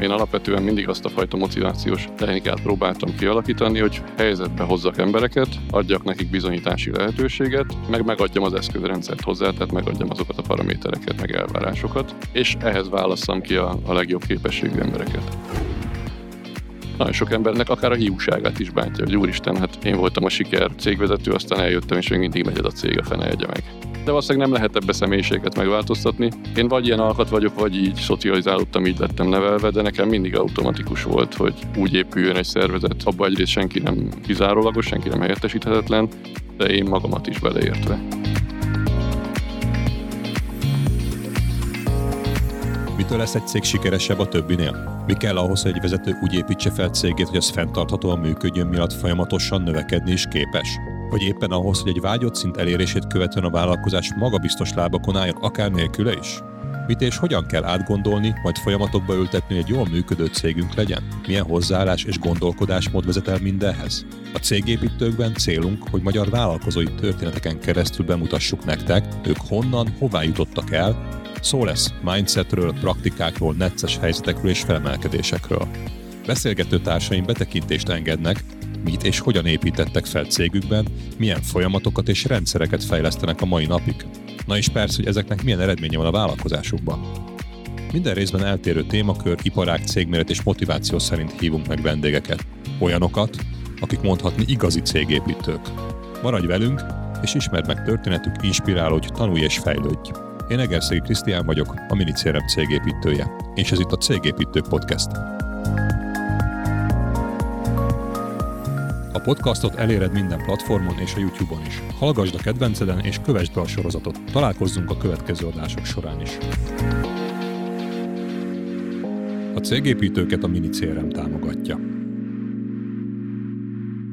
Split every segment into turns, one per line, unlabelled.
Én alapvetően mindig azt a fajta motivációs technikát próbáltam kialakítani, hogy helyzetbe hozzak embereket, adjak nekik bizonyítási lehetőséget, meg megadjam az eszközrendszert hozzá, tehát megadjam azokat a paramétereket, meg elvárásokat, és ehhez válasszam ki a, a legjobb képességű embereket nagyon sok embernek akár a hiúságát is bántja, hogy úristen, hát én voltam a siker cégvezető, aztán eljöttem, és még mindig megy a cég, a fene egye meg. De valószínűleg nem lehet ebbe személyiséget megváltoztatni. Én vagy ilyen alkat vagyok, vagy így szocializálódtam, így lettem nevelve, de nekem mindig automatikus volt, hogy úgy épüljön egy szervezet, abba egyrészt senki nem kizárólagos, senki nem helyettesíthetetlen, de én magamat is beleértve.
Mitől lesz egy cég sikeresebb a többinél? Mi kell ahhoz, hogy egy vezető úgy építse fel cégét, hogy az fenntarthatóan működjön, miatt folyamatosan növekedni is képes? Vagy éppen ahhoz, hogy egy vágyott szint elérését követően a vállalkozás magabiztos lábakon álljon, akár nélküle is? Mit és hogyan kell átgondolni, majd folyamatokba ültetni, hogy egy jól működő cégünk legyen? Milyen hozzáállás és gondolkodásmód vezet el mindenhez? A cégépítőkben célunk, hogy magyar vállalkozói történeteken keresztül bemutassuk nektek, ők honnan, hová jutottak el, Szó lesz mindsetről, praktikákról, necces helyzetekről és felemelkedésekről. Beszélgető társaim betekintést engednek, mit és hogyan építettek fel cégükben, milyen folyamatokat és rendszereket fejlesztenek a mai napig. Na és persze, hogy ezeknek milyen eredménye van a vállalkozásukban. Minden részben eltérő témakör, iparág, cégméret és motiváció szerint hívunk meg vendégeket. Olyanokat, akik mondhatni igazi cégépítők. Maradj velünk, és ismerd meg történetük, inspirálódj, tanulj és fejlődj. Én Egerszegi Krisztián vagyok, a Minicérem cégépítője, és ez itt a Cégépítők Podcast. A podcastot eléred minden platformon és a YouTube-on is. Hallgasd a kedvenceden és kövesd be a sorozatot. Találkozzunk a következő adások során is. A cégépítőket a Minicérem támogatja.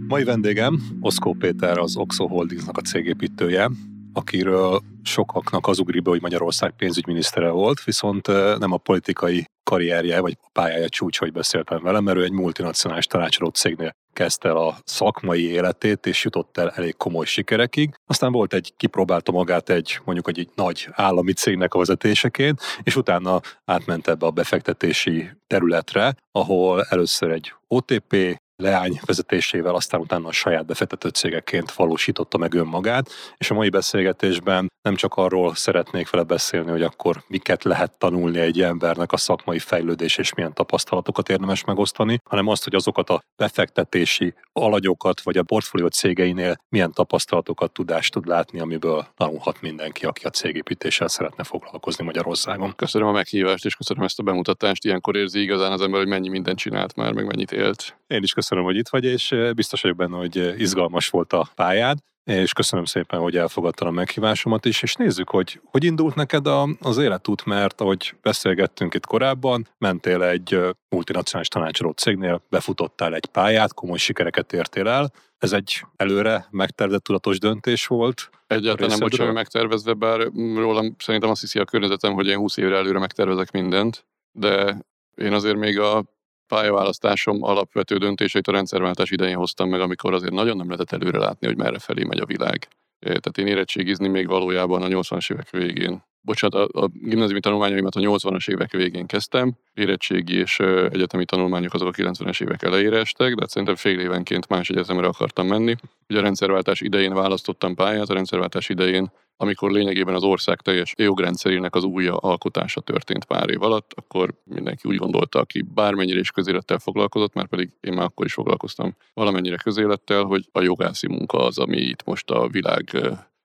Mai vendégem Oszkó Péter, az Oxo Holdingsnak a cégépítője, akiről sokaknak az ugri be, hogy Magyarország pénzügyminisztere volt, viszont nem a politikai karrierje vagy a pályája csúcs, hogy beszéltem vele, mert ő egy multinacionális tanácsadó cégnél kezdte el a szakmai életét, és jutott el elég komoly sikerekig. Aztán volt egy, kipróbálta magát egy mondjuk egy, egy nagy állami cégnek a vezetéseként, és utána átment ebbe a befektetési területre, ahol először egy OTP, leány vezetésével, aztán utána a saját befektető cégeként valósította meg önmagát, és a mai beszélgetésben nem csak arról szeretnék vele beszélni, hogy akkor miket lehet tanulni egy embernek a szakmai fejlődés és milyen tapasztalatokat érdemes megosztani, hanem azt, hogy azokat a befektetési alanyokat vagy a portfólió cégeinél milyen tapasztalatokat, tudást tud látni, amiből tanulhat mindenki, aki a cégépítéssel szeretne foglalkozni Magyarországon.
Köszönöm a meghívást, és köszönöm ezt a bemutatást. Ilyenkor érzi igazán az ember, hogy mennyi mindent csinált már, meg mennyit élt.
Én is köszönöm, hogy itt vagy, és biztos vagyok benne, hogy izgalmas volt a pályád és köszönöm szépen, hogy elfogadtad a meghívásomat is, és nézzük, hogy hogy indult neked a, az életút, mert ahogy beszélgettünk itt korábban, mentél egy multinacionális tanácsadó cégnél, befutottál egy pályát, komoly sikereket értél el. Ez egy előre megtervezett tudatos döntés volt?
Egyáltalán nem volt semmi megtervezve, bár rólam szerintem azt hiszi a környezetem, hogy én 20 évre előre megtervezek mindent, de én azért még a pályaválasztásom alapvető döntéseit a rendszerváltás idején hoztam meg, amikor azért nagyon nem lehetett előre látni, hogy merre felé megy a világ. Tehát én érettségizni még valójában a 80-as évek végén. Bocsánat, a, a gimnáziumi tanulmányaimat a 80-as évek végén kezdtem, érettségi és egyetemi tanulmányok azok a 90-es évek elejére estek, de hát szerintem fél évenként más egyetemre akartam menni. Ugye a rendszerváltás idején választottam pályát, a rendszerváltás idején amikor lényegében az ország teljes jogrendszerének az új alkotása történt pár év alatt, akkor mindenki úgy gondolta, aki bármennyire is közélettel foglalkozott, már pedig én már akkor is foglalkoztam valamennyire közélettel, hogy a jogászi munka az, ami itt most a világ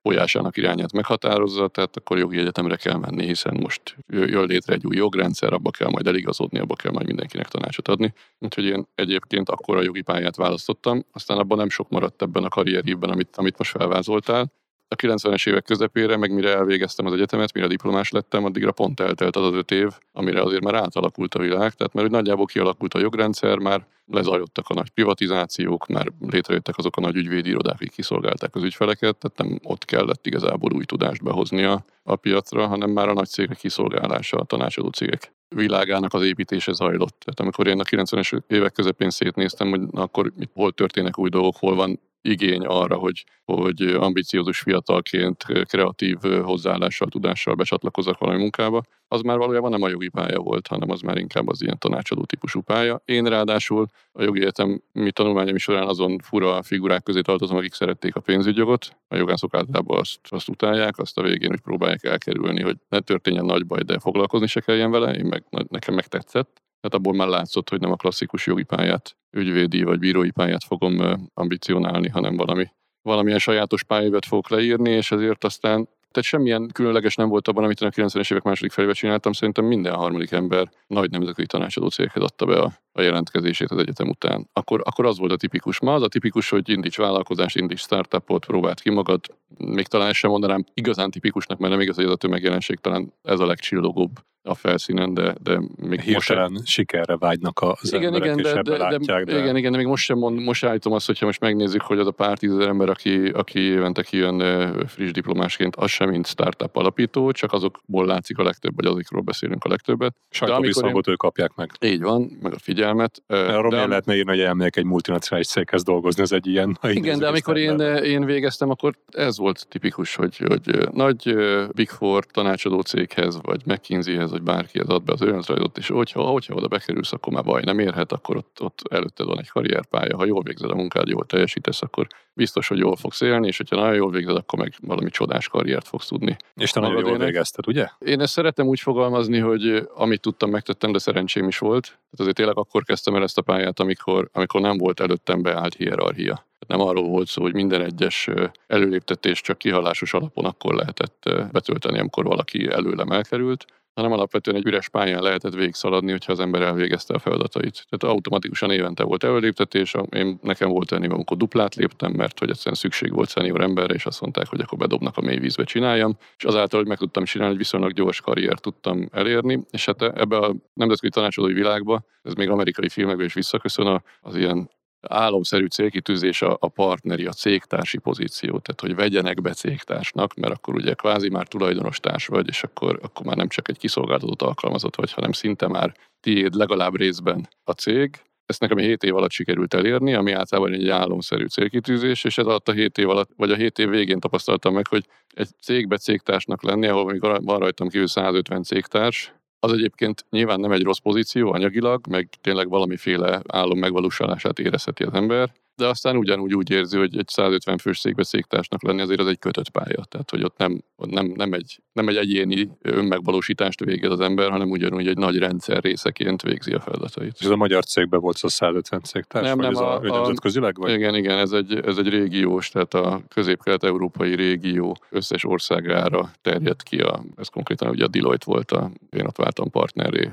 folyásának irányát meghatározza, tehát akkor jogi egyetemre kell menni, hiszen most jön létre egy új jogrendszer, abba kell majd eligazodni, abba kell majd mindenkinek tanácsot adni. Úgyhogy én egyébként akkor a jogi pályát választottam, aztán abban nem sok maradt ebben a karrierívben, amit, amit most felvázoltál, a 90-es évek közepére, meg mire elvégeztem az egyetemet, mire diplomás lettem, addigra pont eltelt az az öt év, amire azért már átalakult a világ. Tehát mert nagyjából kialakult a jogrendszer, már lezajlottak a nagy privatizációk, már létrejöttek azok a nagy ügyvédi irodák, akik kiszolgálták az ügyfeleket, tehát nem ott kellett igazából új tudást behozni a, piacra, hanem már a nagy cégek kiszolgálása, a tanácsadó cégek világának az építése zajlott. Tehát amikor én a 90-es évek közepén szétnéztem, hogy akkor hol történnek új dolgok, hol van igény arra, hogy, hogy ambiciózus fiatalként kreatív hozzáállással, tudással becsatlakozzak valami munkába, az már valójában nem a jogi pálya volt, hanem az már inkább az ilyen tanácsadó típusú pálya. Én ráadásul a jogi egyetem mi tanulmányom során azon fura figurák közé tartozom, akik szerették a pénzügyjogot. A jogászok általában azt, azt utálják, azt a végén hogy próbálják elkerülni, hogy ne történjen nagy baj, de foglalkozni se kelljen vele. Én meg, nekem megtetszett. Tehát abból már látszott, hogy nem a klasszikus jogi pályát, ügyvédi vagy bírói pályát fogom ambicionálni, hanem valami, valamilyen sajátos pályávet fogok leírni, és ezért aztán tehát semmilyen különleges nem volt abban, amit én a 90-es évek második felébe csináltam. Szerintem minden harmadik ember nagy nemzetközi tanácsadó céghez adta be a, a jelentkezését az egyetem után. Akkor, akkor az volt a tipikus. Ma az a tipikus, hogy indíts vállalkozást, indíts startupot, próbáld ki magad. Még talán sem mondanám igazán tipikusnak, mert nem igaz, hogy ez a tömegjelenség, talán ez a legcsillogóbb a felszínen, de, de még
Hirtelen most sikerre vágynak az
igen,
emberek,
igen,
és
de,
ebbe
de,
látják,
de, Igen, igen, de még most sem mond, most állítom azt, hogyha most megnézzük, hogy az a pár tízezer ember, aki, aki évente kijön friss diplomásként, az sem mint startup alapító, csak azokból látszik a legtöbb, vagy azokról beszélünk a legtöbbet.
Sajtóviszongot ők kapják meg.
Így van, meg a figyelmet.
Arról miért lehetne írni, hogy elmegyek egy multinacionális céghez dolgozni, ez egy ilyen...
Igen, de amikor én, én végeztem, akkor ez volt tipikus, hogy, hogy nagy Big Four tanácsadó céghez, vagy McKinseyhez, vagy bárkihez ad be az önéletrajzot, és hogyha, hogyha oda bekerülsz, akkor már baj nem érhet, akkor ott, ott előtted van egy karrierpálya, ha jól végzed a munkád, jól teljesítesz, akkor biztos, hogy jól fogsz élni, és hogyha nagyon jól végzed, akkor meg valami csodás karriert fogsz tudni.
És te nagyon jól végezted, ugye?
Én ezt szeretem úgy fogalmazni, hogy amit tudtam, megtettem, de szerencsém is volt. Tehát azért tényleg akkor kezdtem el ezt a pályát, amikor, amikor nem volt előttem beállt hierarchia. Nem arról volt szó, hogy minden egyes előléptetés csak kihalásos alapon akkor lehetett betölteni, amikor valaki előlem elkerült, hanem alapvetően egy üres pályán lehetett végigszaladni, hogyha az ember elvégezte a feladatait. Tehát automatikusan évente volt előléptetés, én nekem volt olyan amikor duplát léptem, mert hogy egyszerűen szükség volt szenior emberre, és azt mondták, hogy akkor bedobnak a mély vízbe csináljam, és azáltal, hogy meg tudtam csinálni, egy viszonylag gyors karriert tudtam elérni, és hát ebbe a nemzetközi tanácsadói világba, ez még amerikai filmekben is visszaköszön, az ilyen álomszerű célkitűzés a, a partneri, a cégtársi pozíció, tehát hogy vegyenek be cégtársnak, mert akkor ugye kvázi már tulajdonos társ vagy, és akkor, akkor már nem csak egy kiszolgáltatott alkalmazott vagy, hanem szinte már tiéd legalább részben a cég. Ezt nekem 7 év alatt sikerült elérni, ami általában egy álomszerű célkitűzés, és ez alatt a 7 év alatt, vagy a 7 év végén tapasztaltam meg, hogy egy cégbe cégtársnak lenni, ahol még van rajtam kívül 150 cégtárs, az egyébként nyilván nem egy rossz pozíció anyagilag, meg tényleg valamiféle álom megvalósulását érezheti az ember, de aztán ugyanúgy úgy érzi, hogy egy 150 fős székbe széktársnak lenni azért az egy kötött pálya. Tehát, hogy ott nem, nem, nem, egy, nem egy egyéni önmegvalósítást végez az ember, hanem ugyanúgy egy nagy rendszer részeként végzi a feladatait.
És ez a magyar cégben volt az 150 cégtárs? Nem, nem, a, a, nemzetközileg? Vagy?
Igen, igen, ez egy, ez egy régiós, tehát a közép-kelet-európai régió összes országára terjedt ki. A, ez konkrétan ugye a Deloitte volt, a, én ott váltam partneré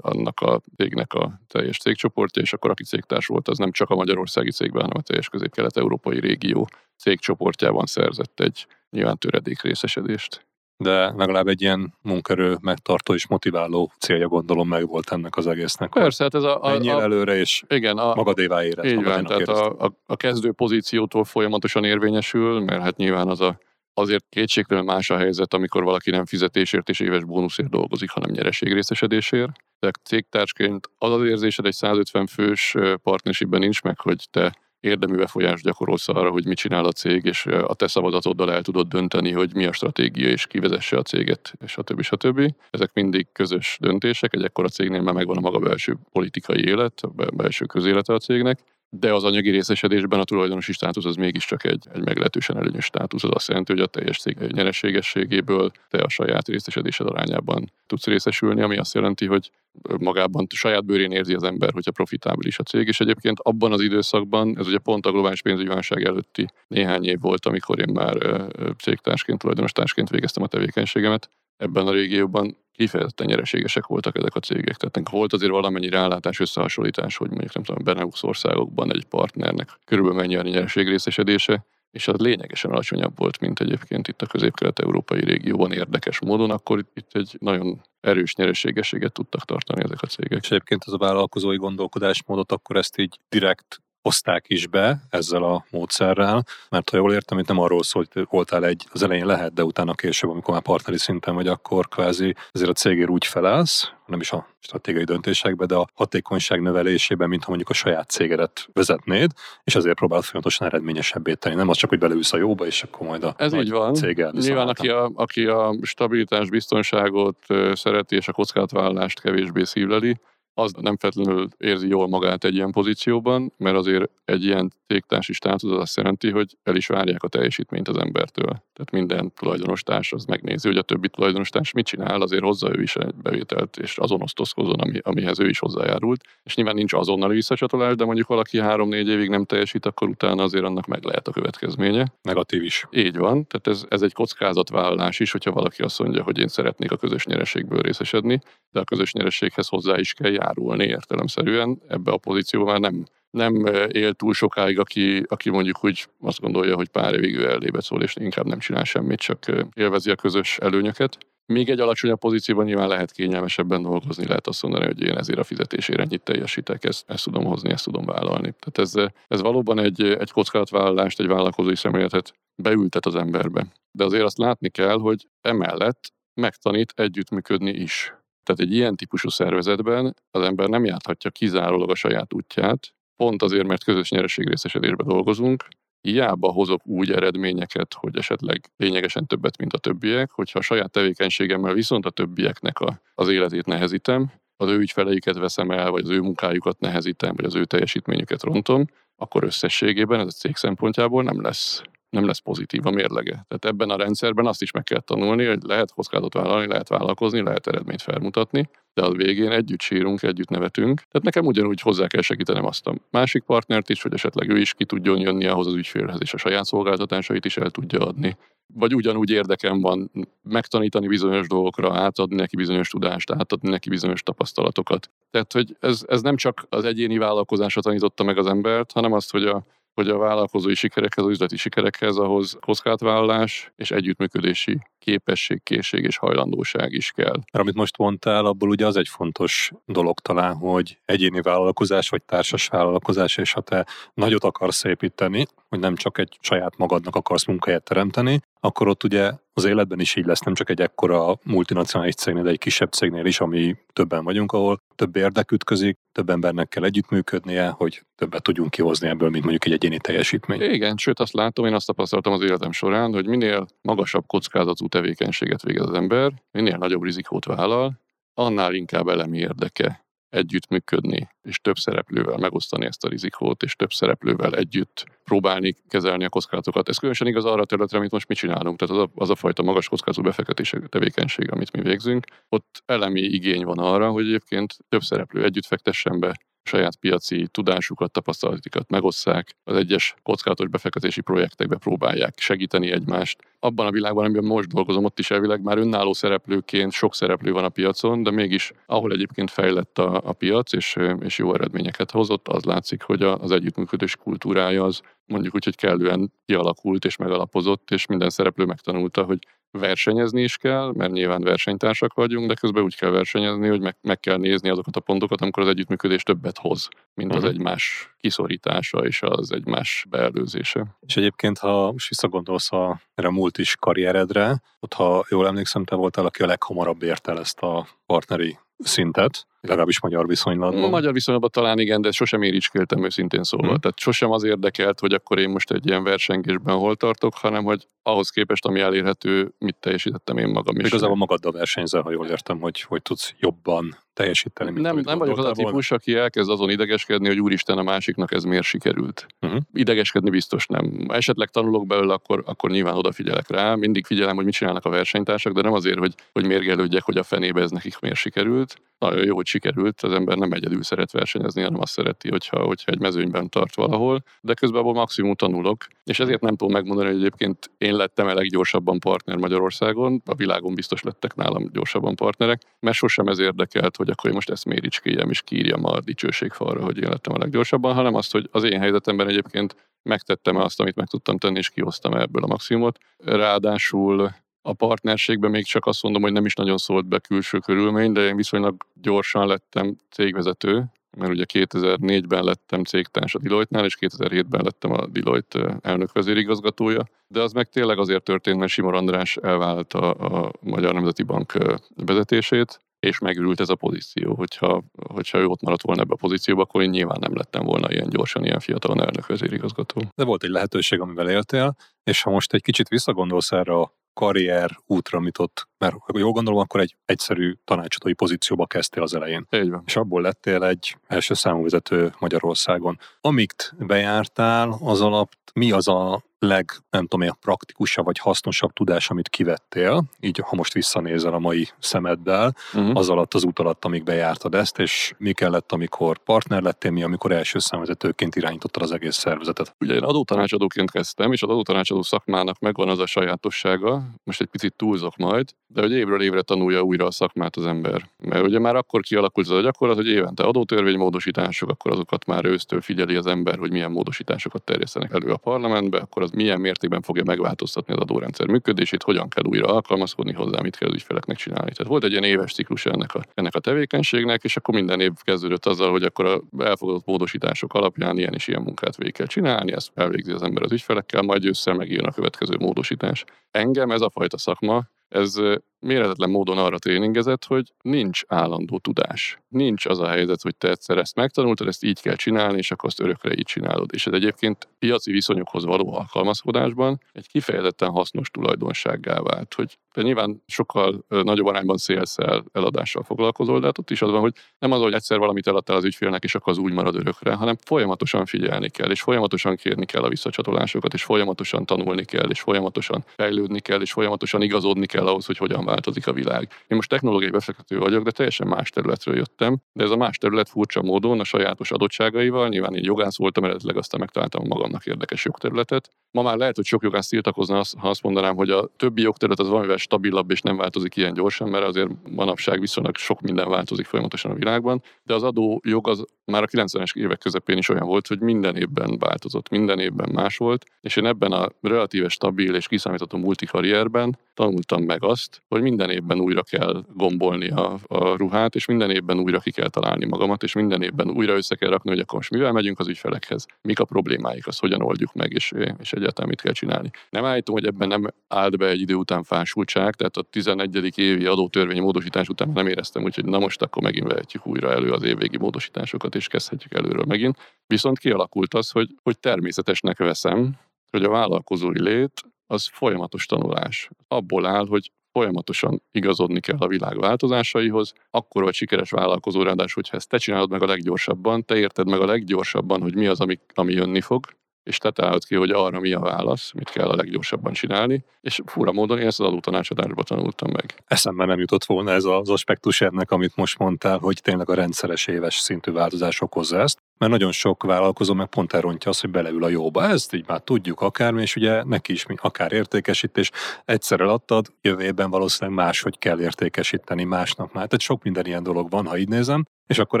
annak a cégnek a teljes cégcsoportja, és akkor aki cégtárs volt, az nem csak a magyarországi cégben, hanem a teljes közép-kelet-európai régió cégcsoportjában szerzett egy nyilván töredék részesedést.
De legalább egy ilyen munkerő megtartó és motiváló célja gondolom meg volt ennek az egésznek.
Persze, hát ez a... a,
a előre, és
igen, a,
magadévá érez.
Így van, tehát a, a, a, kezdő pozíciótól folyamatosan érvényesül, mert hát nyilván az a azért kétségtelen más a helyzet, amikor valaki nem fizetésért és éves bónuszért dolgozik, hanem nyereségrészesedésért. De cégtársként az az érzésed egy 150 fős partnershipben nincs meg, hogy te érdemi befolyást gyakorolsz arra, hogy mit csinál a cég, és a te szabadatoddal el tudod dönteni, hogy mi a stratégia, és kivezesse a céget, és többi, stb. Ezek mindig közös döntések, egy ekkora cégnél már megvan a maga belső politikai élet, a belső közélete a cégnek, de az anyagi részesedésben a tulajdonosi státusz az mégiscsak egy, egy meglehetősen előnyös státusz. Az azt jelenti, hogy a teljes cég nyereségességéből te a saját részesedésed arányában tudsz részesülni, ami azt jelenti, hogy magában saját bőrén érzi az ember, hogyha profitábilis a cég, és egyébként abban az időszakban, ez ugye pont a globális pénzügyi válság előtti néhány év volt, amikor én már cégtársként, tulajdonostársként végeztem a tevékenységemet, ebben a régióban kifejezetten nyereségesek voltak ezek a cégek. Tehát volt azért valamennyi rálátás, összehasonlítás, hogy mondjuk nem tudom, Benelux országokban egy partnernek körülbelül mennyi a nyereség részesedése, és az lényegesen alacsonyabb volt, mint egyébként itt a közép-kelet-európai régióban érdekes módon, akkor itt egy nagyon erős nyereségességet tudtak tartani ezek a cégek.
És egyébként az a vállalkozói gondolkodásmódot, akkor ezt így direkt
hozták is be ezzel a módszerrel, mert ha jól értem, itt nem arról szólt, hogy voltál egy, az elején lehet, de utána később, amikor már partneri szinten vagy, akkor kvázi ezért a cégért úgy felelsz, nem is a stratégiai döntésekbe, de a hatékonyság növelésében, mintha mondjuk a saját cégedet vezetnéd, és azért próbálod folyamatosan eredményesebbé tenni. Nem az csak, hogy belősz a jóba, és akkor majd a
Ez így van.
céggel.
Nyilván, aki a, aki a stabilitás, biztonságot szereti, és a kockázatvállalást kevésbé szívleli, az nem feltétlenül érzi jól magát egy ilyen pozícióban, mert azért egy ilyen cégtársi státusz az azt jelenti, hogy el is várják a teljesítményt az embertől. Tehát minden tulajdonostárs az megnézi, hogy a többi tulajdonostárs mit csinál, azért hozza ő is egy bevételt, és azon osztozkozon, ami, amihez ő is hozzájárult. És nyilván nincs azonnali visszacsatolás, de mondjuk valaki három-négy évig nem teljesít, akkor utána azért annak meg lehet a következménye.
Negatív is.
Így van, tehát ez, ez egy kockázatvállalás is, hogyha valaki azt mondja, hogy én szeretnék a közös nyereségből részesedni, de a közös nyerességhez hozzá is kell járulni értelemszerűen. Ebbe a pozícióban nem nem él túl sokáig, aki, aki mondjuk úgy azt gondolja, hogy pár évig ő elébe szól, és inkább nem csinál semmit, csak élvezi a közös előnyöket. Még egy alacsonyabb pozícióban nyilván lehet kényelmesebben dolgozni, lehet azt mondani, hogy én ezért a fizetésére ennyit teljesítek, ezt, ezt tudom hozni, ezt tudom vállalni. Tehát ez, ez valóban egy, egy kockázatvállalást, egy vállalkozói szemléletet beültet az emberbe. De azért azt látni kell, hogy emellett megtanít együttműködni is. Tehát egy ilyen típusú szervezetben az ember nem járhatja kizárólag a saját útját, pont azért, mert közös nyereségrészesedésben dolgozunk, hiába hozok úgy eredményeket, hogy esetleg lényegesen többet, mint a többiek, hogyha a saját tevékenységemmel viszont a többieknek a, az életét nehezítem, az ő ügyfeleiket veszem el, vagy az ő munkájukat nehezítem, vagy az ő teljesítményüket rontom, akkor összességében ez a cég szempontjából nem lesz nem lesz pozitív a mérlege. Tehát ebben a rendszerben azt is meg kell tanulni, hogy lehet kockázatot vállalni, lehet vállalkozni, lehet eredményt felmutatni, de a végén együtt sírunk, együtt nevetünk. Tehát nekem ugyanúgy hozzá kell segítenem azt a másik partnert is, hogy esetleg ő is ki tudjon jönni ahhoz az ügyfélhez, és a saját szolgáltatásait is el tudja adni. Vagy ugyanúgy érdekem van megtanítani bizonyos dolgokra, átadni neki bizonyos tudást, átadni neki bizonyos tapasztalatokat. Tehát, hogy ez, ez nem csak az egyéni vállalkozásra tanította meg az embert, hanem azt, hogy a hogy a vállalkozói sikerekhez, az üzleti sikerekhez ahhoz kockázatvállalás és együttműködési képesség, készség és hajlandóság is kell.
Mert amit most mondtál, abból ugye az egy fontos dolog talán, hogy egyéni vállalkozás vagy társas vállalkozás, és ha te nagyot akarsz építeni, hogy nem csak egy saját magadnak akarsz munkahelyet teremteni, akkor ott ugye az életben is így lesz, nem csak egy ekkora multinacionális cégnél, de egy kisebb cégnél is, ami többen vagyunk, ahol több érdek ütközik, több embernek kell együttműködnie, hogy többet tudjunk kihozni ebből, mint mondjuk egy egyéni teljesítmény.
Igen, sőt azt látom, én azt tapasztaltam az életem során, hogy minél magasabb kockázatú tevékenységet végez az ember, minél nagyobb rizikót vállal, annál inkább elemi érdeke együttműködni, és több szereplővel megosztani ezt a rizikót, és több szereplővel együtt próbálni kezelni a kockázatokat. Ez különösen igaz arra a területre, amit most mi csinálunk, tehát az a, az a fajta magas kockázatú befektetési tevékenység, amit mi végzünk. Ott elemi igény van arra, hogy egyébként több szereplő együtt fektessen be saját piaci tudásukat, tapasztalatokat megosszák, az egyes kockázatos befektetési projektekbe próbálják segíteni egymást. Abban a világban, amiben most dolgozom, ott is elvileg már önálló szereplőként sok szereplő van a piacon, de mégis ahol egyébként fejlett a, a piac és, és jó eredményeket hozott, az látszik, hogy az együttműködés kultúrája az mondjuk úgy, hogy kellően kialakult és megalapozott, és minden szereplő megtanulta, hogy versenyezni is kell, mert nyilván versenytársak vagyunk, de közben úgy kell versenyezni, hogy meg, meg kell nézni azokat a pontokat, amikor az együttműködés többet hoz, mint az mhm. egymás kiszorítása és az egymás beelőzése.
És egyébként, ha most visszagondolsz a, erre a múlt is karrieredre, ott ha jól emlékszem, te voltál, aki a leghamarabb ért el ezt a partneri szintet, legalábbis magyar viszonylatban.
Magyar viszonylatban talán igen, de sosem éricskéltem őszintén szólva. Hmm. Tehát sosem az érdekelt, hogy akkor én most egy ilyen versengésben hol tartok, hanem hogy ahhoz képest, ami elérhető, mit teljesítettem én magam is.
Igazából magaddal versenyzel, ha jól értem, hogy hogy tudsz jobban teljesíteni.
Mint nem, nem vagyok az a típus, aki elkezd azon idegeskedni, hogy úristen, a másiknak ez miért sikerült. Uh-huh. Idegeskedni biztos nem. Esetleg tanulok belőle, akkor, akkor nyilván odafigyelek rá. Mindig figyelem, hogy mit csinálnak a versenytársak, de nem azért, hogy, hogy mérgelődjek, hogy a fenébe ez nekik miért sikerült. Nagyon jó, hogy sikerült, az ember nem egyedül szeret versenyezni, hanem azt szereti, hogyha, hogyha egy mezőnyben tart valahol, de közben abból maximum tanulok, és ezért nem tudom megmondani, hogy egyébként én lettem a leggyorsabban partner Magyarországon, a világon biztos lettek nálam gyorsabban partnerek, mert sosem ez érdekelt, hogy akkor én most ezt méricskéjem és kírjam a dicsőségfalra, hogy én lettem a leggyorsabban, hanem azt, hogy az én helyzetemben egyébként megtettem azt, amit meg tudtam tenni, és kihoztam ebből a maximumot. Ráadásul a partnerségben még csak azt mondom, hogy nem is nagyon szólt be külső körülmény, de én viszonylag gyorsan lettem cégvezető, mert ugye 2004-ben lettem cégtárs a Deloitte-nál, és 2007-ben lettem a Deloitte elnök vezérigazgatója, de az meg tényleg azért történt, mert Simor András elvállalta a Magyar Nemzeti Bank vezetését, és megürült ez a pozíció. Hogyha, hogyha ő ott maradt volna ebbe a pozícióba, akkor én nyilván nem lettem volna ilyen gyorsan, ilyen fiatalon elnök vezérigazgató.
De volt egy lehetőség, amivel éltél, és ha most egy kicsit visszagondolsz erre a karrier útra, amit ott, mert ha jól gondolom, akkor egy egyszerű tanácsadói pozícióba kezdtél az elején.
Így van.
És abból lettél egy első számú vezető Magyarországon. Amit bejártál, az alatt mi az a leg, nem tudom, a praktikusabb vagy hasznosabb tudás, amit kivettél, így ha most visszanézel a mai szemeddel, uh-huh. az alatt az út alatt, amíg bejártad ezt, és mi kellett, amikor partner lettél, mi, amikor első számvezetőként irányítottad az egész szervezetet?
Ugye én adótanácsadóként kezdtem, és az adótanácsadó szakmának megvan az a sajátossága, most egy picit túlzok majd, de hogy évről évre tanulja újra a szakmát az ember. Mert ugye már akkor kialakult az a gyakorlat, hogy évente adótörvénymódosítások, akkor azokat már ősztől figyeli az ember, hogy milyen módosításokat terjesztenek elő a parlamentbe, akkor az milyen mértékben fogja megváltoztatni az adórendszer működését, hogyan kell újra alkalmazkodni hozzá, mit kell az ügyfeleknek csinálni. Tehát volt egy ilyen éves ciklus ennek a, ennek a tevékenységnek, és akkor minden év kezdődött azzal, hogy akkor a elfogadott módosítások alapján ilyen és ilyen munkát végig kell csinálni, ezt elvégzi az ember az ügyfelekkel, majd ősszel megjön a következő módosítás. Engem ez a fajta szakma, ez méretetlen módon arra tréningezett, hogy nincs állandó tudás. Nincs az a helyzet, hogy te egyszer ezt megtanultad, ezt így kell csinálni, és akkor azt örökre így csinálod. És ez egyébként piaci viszonyokhoz való alkalmazkodásban egy kifejezetten hasznos tulajdonsággá vált, hogy te nyilván sokkal nagyobb arányban szélszel, eladással foglalkozol, de hát ott is az van, hogy nem az, hogy egyszer valamit eladtál az ügyfélnek, és akkor az úgy marad örökre, hanem folyamatosan figyelni kell, és folyamatosan kérni kell a visszacsatolásokat, és folyamatosan tanulni kell, és folyamatosan fejlődni kell, és folyamatosan igazodni kell ahhoz, hogy hogyan változik a világ. Én most technológiai befektető vagyok, de teljesen más területről jöttem, de ez a más terület furcsa módon a sajátos adottságaival, nyilván én jogász voltam, eredetileg aztán megtaláltam magamnak érdekes jogterületet. Ma már lehet, hogy sok jogász tiltakozna, ha azt mondanám, hogy a többi jogterület az valamivel stabilabb és nem változik ilyen gyorsan, mert azért manapság viszonylag sok minden változik folyamatosan a világban, de az adó jog az már a 90-es évek közepén is olyan volt, hogy minden évben változott, minden évben más volt, és én ebben a relatíve stabil és kiszámítható multikarrierben tanultam meg azt, hogy minden évben újra kell gombolni a, a ruhát, és minden évben újra ki kell találni magamat, és minden évben újra össze kell rakni, hogy akkor most mivel megyünk az ügyfelekhez, mik a problémáik, azt hogyan oldjuk meg, és, és egyáltalán mit kell csinálni. Nem állítom, hogy ebben nem állt be egy idő után fásultság, tehát a 11. évi adótörvény módosítás után nem éreztem, úgyhogy na most akkor megint vehetjük újra elő az évvégi módosításokat, és kezdhetjük előről megint. Viszont kialakult az, hogy, hogy természetesnek veszem, hogy a vállalkozói lét az folyamatos tanulás. Abból áll, hogy folyamatosan igazodni kell a világ változásaihoz, akkor vagy sikeres vállalkozó, ráadásul, hogyha ezt te csinálod meg a leggyorsabban, te érted meg a leggyorsabban, hogy mi az, ami, ami jönni fog, és te találod ki, hogy arra mi a válasz, mit kell a leggyorsabban csinálni, és fura módon én ezt az adótanácsadásban tanultam meg.
Eszembe nem jutott volna ez az aspektus ennek, amit most mondtál, hogy tényleg a rendszeres éves szintű változás okozza ezt, mert nagyon sok vállalkozó meg pont elrontja azt, hogy beleül a jóba. Ezt így már tudjuk akármi, és ugye neki is akár értékesítés. Egyszer eladtad, jövőben valószínűleg máshogy kell értékesíteni másnak már. Tehát sok minden ilyen dolog van, ha így nézem, és akkor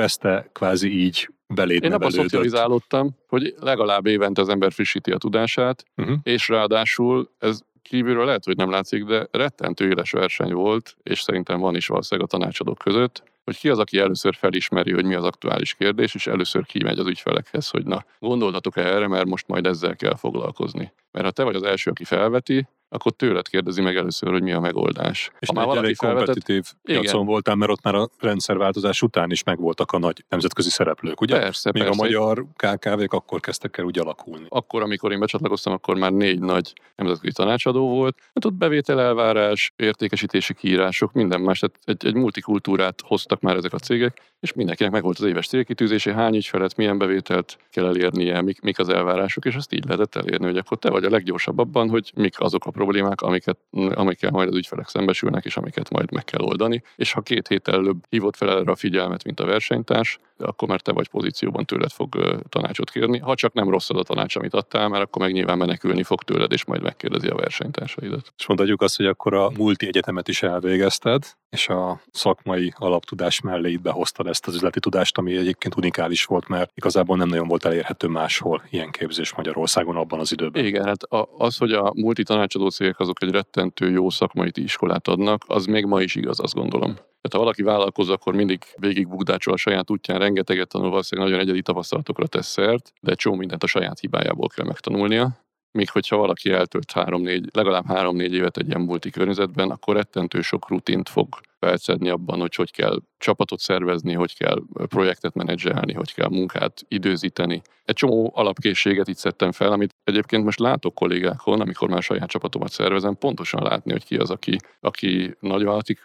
ezt te kvázi így beléd
Én abban szocializálódtam, hogy legalább évente az ember frissíti a tudását, uh-huh. és ráadásul ez kívülről lehet, hogy nem látszik, de rettentő éles verseny volt, és szerintem van is valószínűleg a tanácsadók között, hogy ki az, aki először felismeri, hogy mi az aktuális kérdés, és először kimegy az ügyfelekhez, hogy na, gondoltatok-e erre, mert most majd ezzel kell foglalkozni. Mert ha te vagy az első, aki felveti, akkor tőled kérdezi meg először, hogy mi a megoldás.
És ha már elég kompetitív piacon voltál, mert ott már a rendszerváltozás után is megvoltak a nagy nemzetközi szereplők, ugye?
Persze,
Még
persze.
a magyar KKV-k akkor kezdtek el úgy alakulni.
Akkor, amikor én becsatlakoztam, akkor már négy nagy nemzetközi tanácsadó volt. Hát ott bevételelvárás, értékesítési kiírások, minden más. Tehát egy, egy multikultúrát hoztak már ezek a cégek, és mindenkinek megvolt az éves célkitűzése, hány ügyfelet, milyen bevételt kell elérnie, mik, mik az elvárások, és azt így lehetett elérni, hogy akkor te vagy a leggyorsabb abban, hogy mik azok a problémák, amiket, amikkel majd az ügyfelek szembesülnek, és amiket majd meg kell oldani. És ha két héttel előbb hívott fel erre a figyelmet, mint a versenytárs, akkor már te vagy pozícióban tőled fog tanácsot kérni. Ha csak nem rossz az a tanács, amit adtál, mert akkor meg nyilván menekülni fog tőled, és majd megkérdezi a versenytársaidat.
És mondhatjuk azt, hogy akkor a multi egyetemet is elvégezted, és a szakmai alaptudás mellé itt behoztad ezt az üzleti tudást, ami egyébként unikális volt, mert igazából nem nagyon volt elérhető máshol ilyen képzés Magyarországon abban az időben.
Igen, hát az, hogy a multi tanácsadó cégek azok egy rettentő jó szakmai iskolát adnak, az még ma is igaz, azt gondolom. Tehát ha valaki vállalkozó, akkor mindig végig bugdácsol a saját útján, rengeteget tanul, valószínűleg nagyon egyedi tapasztalatokra tesz szert, de egy mindent a saját hibájából kell megtanulnia. Míg hogyha valaki eltölt három-négy, legalább három-négy évet egy ilyen multi környezetben, akkor rettentő sok rutint fog felszedni abban, hogy hogy kell csapatot szervezni, hogy kell projektet menedzselni, hogy kell munkát időzíteni. Egy csomó alapkészséget itt szedtem fel, amit egyébként most látok kollégákon, amikor már saját csapatomat szervezem, pontosan látni, hogy ki az, aki, aki nagyvállalati